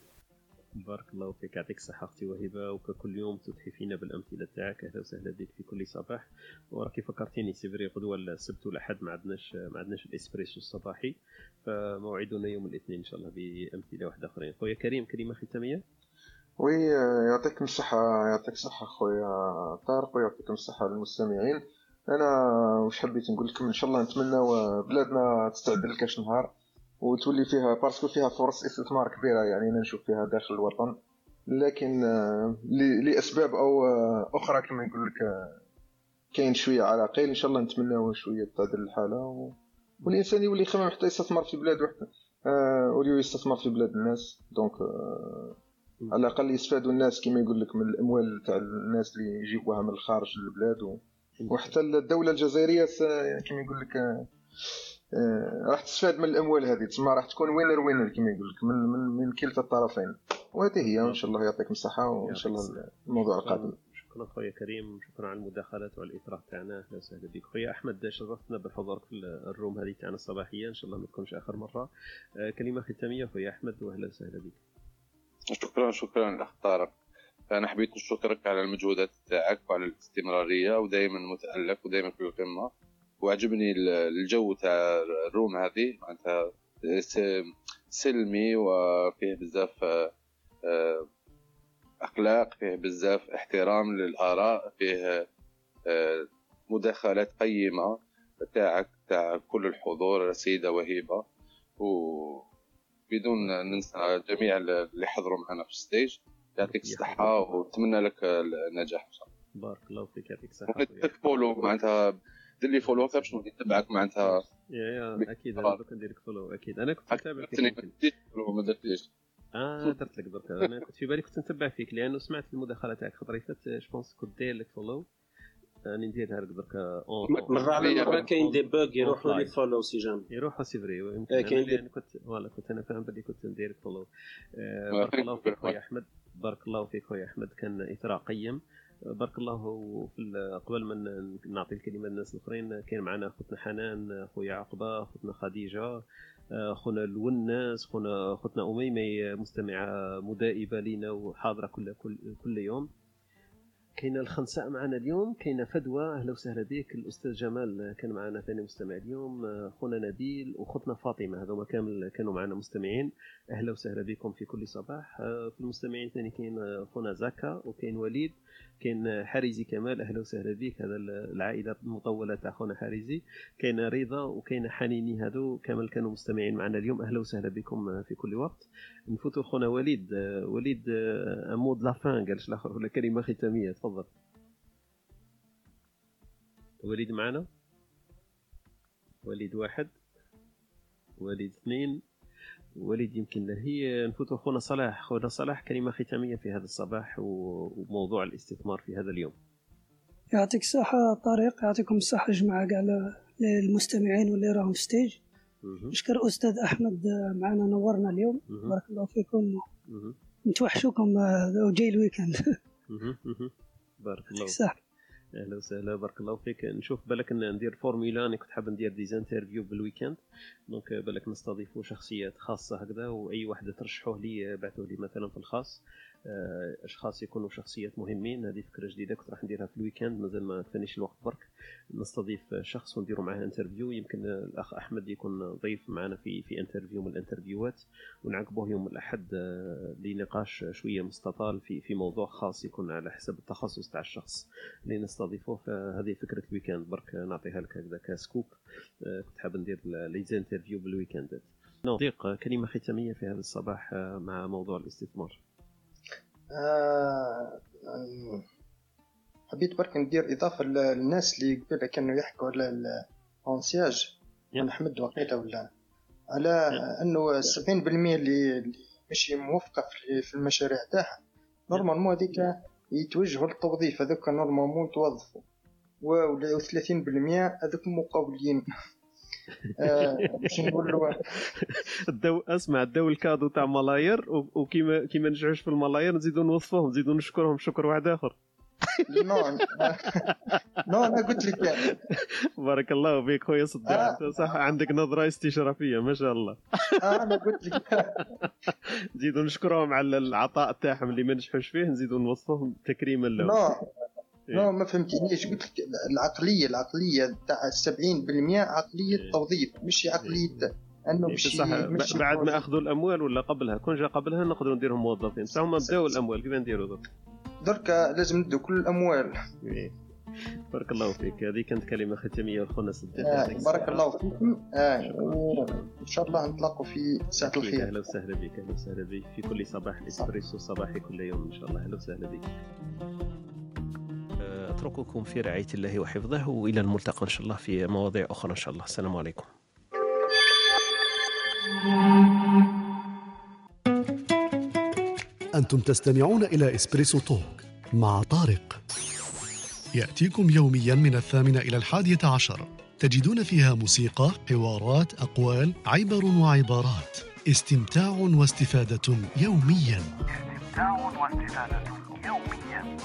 بارك الله فيك. يعطيك الصحة أختي وهبة. وككل يوم تتحفينا بالأمثلة تاعك. أهلا وسهلا بك في كل صباح. وراكي فكرتيني c'est vrai غدوة السبت والأحد ما عندناش ما عندناش الإسبريسو الصباحي. فموعدنا يوم الاثنين إن شاء الله بأمثلة واحدة أخرين. خويا كريم كلمة ختامية؟ oui يعطيكم الصحة يعطيك الصحة خويا طارق ويعطيكم الصحة للمستمعين. أنا واش حبيت نقول لكم إن شاء الله نتمنى بلادنا تستعد لكاش نهار وتولي فيها parce que فيها فرص استثمار كبيرة يعني أنا نشوف فيها داخل الوطن. لكن آه، ل- لأسباب أو آه، أخرى كما يقول لك آه، كاين شوية عراقيل إن شاء الله نتمنى شوية تعدل الحالة و... والإنسان يولي يخمم حتى يستثمر في بلاد وحده. وليو يستثمر في بلاد الناس. donc على الأقل يستفادوا الناس كما يقول لك من الأموال تاع الناس اللي يجيبوها من الخارج للبلاد و... وحتى الدولة الجزائرية س... كما يقول لك آه، راح تستفاد من الأموال هذه. تسمى راح تكون winner winner كما يقول لك من من من كلتا الطرفين. وهذه هي وان شاء الله يعطيكم الصحة وإن شاء الله الموضوع القادم شكرا خويا كريم شكرا على المداخلات وعلى الاثراء تاعنا. أهلا وسهلا بك. خويا أحمد شرفتنا بحضورك في الروم هذه تاعنا الصباحية؟ إن شاء الله ما تكونش آخر مرة. آه، كلمة ختامية خويا أحمد واهلا وسهلا بك. شكرا شكرا الاخ طارق أنا حبيت نشكرك على المجهودات تاعك وعلى الاستمرارية ودائما متألق ودائما في القمة. وعجبني ال- الجو تاع الروم هذه معناتها سلمي وفيه بزاف آه، آه، أخلاق فيه بزاف احترام للآراء فيه آه، مداخلات قيمة تاعك تاع كل الحضور السيده وهبه وبدون ننسى جميع اللي حضروا معنا في ال stage. يعطيك الصحة ونتمنى لك النجاح إن شاء الله. بارك الله فيك يعطيك الصحه وديك follow معناتها دير لي follow باش نولي نتبعك معناتها. يا يا أكيد أنا دوك ندير لك follow أكيد. أنا كنت نتابع فيك درتني يمكن. ما درتيش follow ما درتيش. آه درت لك درك أنا كنت في بالي كنت نتبع فيك لأنه سمعت المداخلة تاعك خطره فات je pense كنت داير لك follow راني نديرها لك درك اون مرة على مرة كاين دي بوغ يروحوا لي فولو سي جام يروحوا سي فري إيه، كاين كنت فوالا كنت أنا فاهم بلي كنت ندير فولو آه، آه، بارك الله. فيك خويا أحمد. بارك الله فيك خويا أحمد كان إثراء قيم. بارك الله في قبل ما نعطي الكلمة للناس الآخرين كاين معنا خوتنا حنان خويا عقبة خوتنا خديجة خونا الوناس خونا خوتنا أميمة مستمعة مدائبة لينا وحاضرة كل كل كل يوم. كاينة الخنساء معنا اليوم كاينة فدوى أهلا وسهلا بك. الأستاذ جمال كان معنا ثاني مستمع اليوم خونا نبيل وخوتنا فاطمة هذوما كامل كانوا معنا مستمعين. أهلا وسهلا بكم في كل صباح. آه، في المستمعين ثاني كاين آه، خونا زكا وكاين وليد. كاين آه، حريزي كمال. أهلا وسهلا بك. هذا ال- العائلة المطولة تاع خونا حريزي. كاين رضا وكاين حنيني هذو كامل كانوا مستمعين معنا اليوم. أهلا وسهلا بكم آه، في كل وقت. نفوتوا خونا وليد. آه، وليد آه، un mot de la fin قالش الآخر ولا كلمة ختامية؟ تفضل. وليد معنا؟ وليد واحد. وليد اثنين. وليد يمكن هي نفوتوا خونا صلاح خونا صلاح كلمة ختامية في هذا الصباح وموضوع الاستثمار في هذا اليوم يعطيك الصحة طارق يعطيكم الصحة جماعة كاع للمستمعين واللي راهم في stage نشكر أستاذ أحمد آه، معنا نورنا اليوم. بارك الله فيكم. نتوحشوكم آه، وجاي ال week-end مهم. مهم. بارك الله صح. أهلا وسهلا بارك الله فيك. نشوف بالك ندير formule أنا كنت حاب ندير des interviews بال week-end. donc بالك نستضيفوا شخصيات خاصة هكذا وأي واحد ترشحوه لي بعثوه لي مثلا في الخاص. أشخاص يكونوا شخصيات مهمين. هذه فكرة جديدة كنت راح نديرها في ال week-end مازال ما كفانيش الوقت برك. نستضيف شخص ونديروا معاه interview يمكن الأخ أحمد يكون ضيف معنا في في interview من ال interview ات ونعقبوه يوم الأحد آه، لنقاش شوية مستطال في في موضوع خاص يكون على حسب التخصص تاع الشخص اللي نستضيفوه. فهذه فكرة ال week-end برك. نعطيها لك هكذا ك scoop. آه، كنت حاب ندير les interviews بال week-end. نضيق كلمة ختامية في هذا الصباح آه، مع موضوع الاستثمار. آه، حبيت برك ندير إضافة ل- للناس اللي قبل كانوا يحكوا على الانسياج. نحمد وقيله ولا؟ على أنه 70% اللي اللي مش موفقة في- المشاريع تاعها. نورمالمون هذيك يتوجهوا للتوظيف هذوك نورمالمون يتوظفوا و 30% هذوك مقاولين. آه، باش نقول له اسمع الدو الكادو تاع ملاير وكيما كيما نجعوش في الملاير نزيدو نوصفوهم نزيدو نشكرهم شكر واحد آخر. non non أنا قلت لك. بارك الله فيك خويا صديق. آه. صح عندك نظرة استشرافية ما شاء الله. آه، أنا قلت لك. نزيدو نشكرهم على العطاء تاعهم اللي ما نجحوش فيه نزيدو نوصفوهم تكريما لهم. non إيه. ما فهمتنيش. قلت لك العقلية العقلية تاع 70% عقلية توظيف مش عقلية أنه إيه، مش ب- بعد ما أخذوا الأموال ولا قبلها كون جا قبلها نقدروا نديرهم موظفين. بصح هما بداو الأموال كيف نديروا درك دركا لازم ندو كل الأموال. إيه. بارك الله فيك. هذه كانت كلمة ختامية لخونا صديق آه بارك. الله فيكم. آه وإن شاء الله نتلاقوا في ساعة الخير. أهلا وسهلا بك أهلا وسهلا بك. في كل صباح الإسبريسو صباحي كل يوم إن شاء الله. أهلا وسهلا بك. اترككم في رعاية الله وحفظه وإلى الملتقى إن شاء الله في مواضيع أخرى إن شاء الله. السلام عليكم. أنتم تستمعون إلى إسبريسو توك مع طارق. يأتيكم يوميا من الثامنة إلى الحادية عشر. تجدون فيها موسيقى، حوارات، أقوال، عبر وعبارات. استمتاع واستفادة يوميا. استمتاع واستفادة يوميا.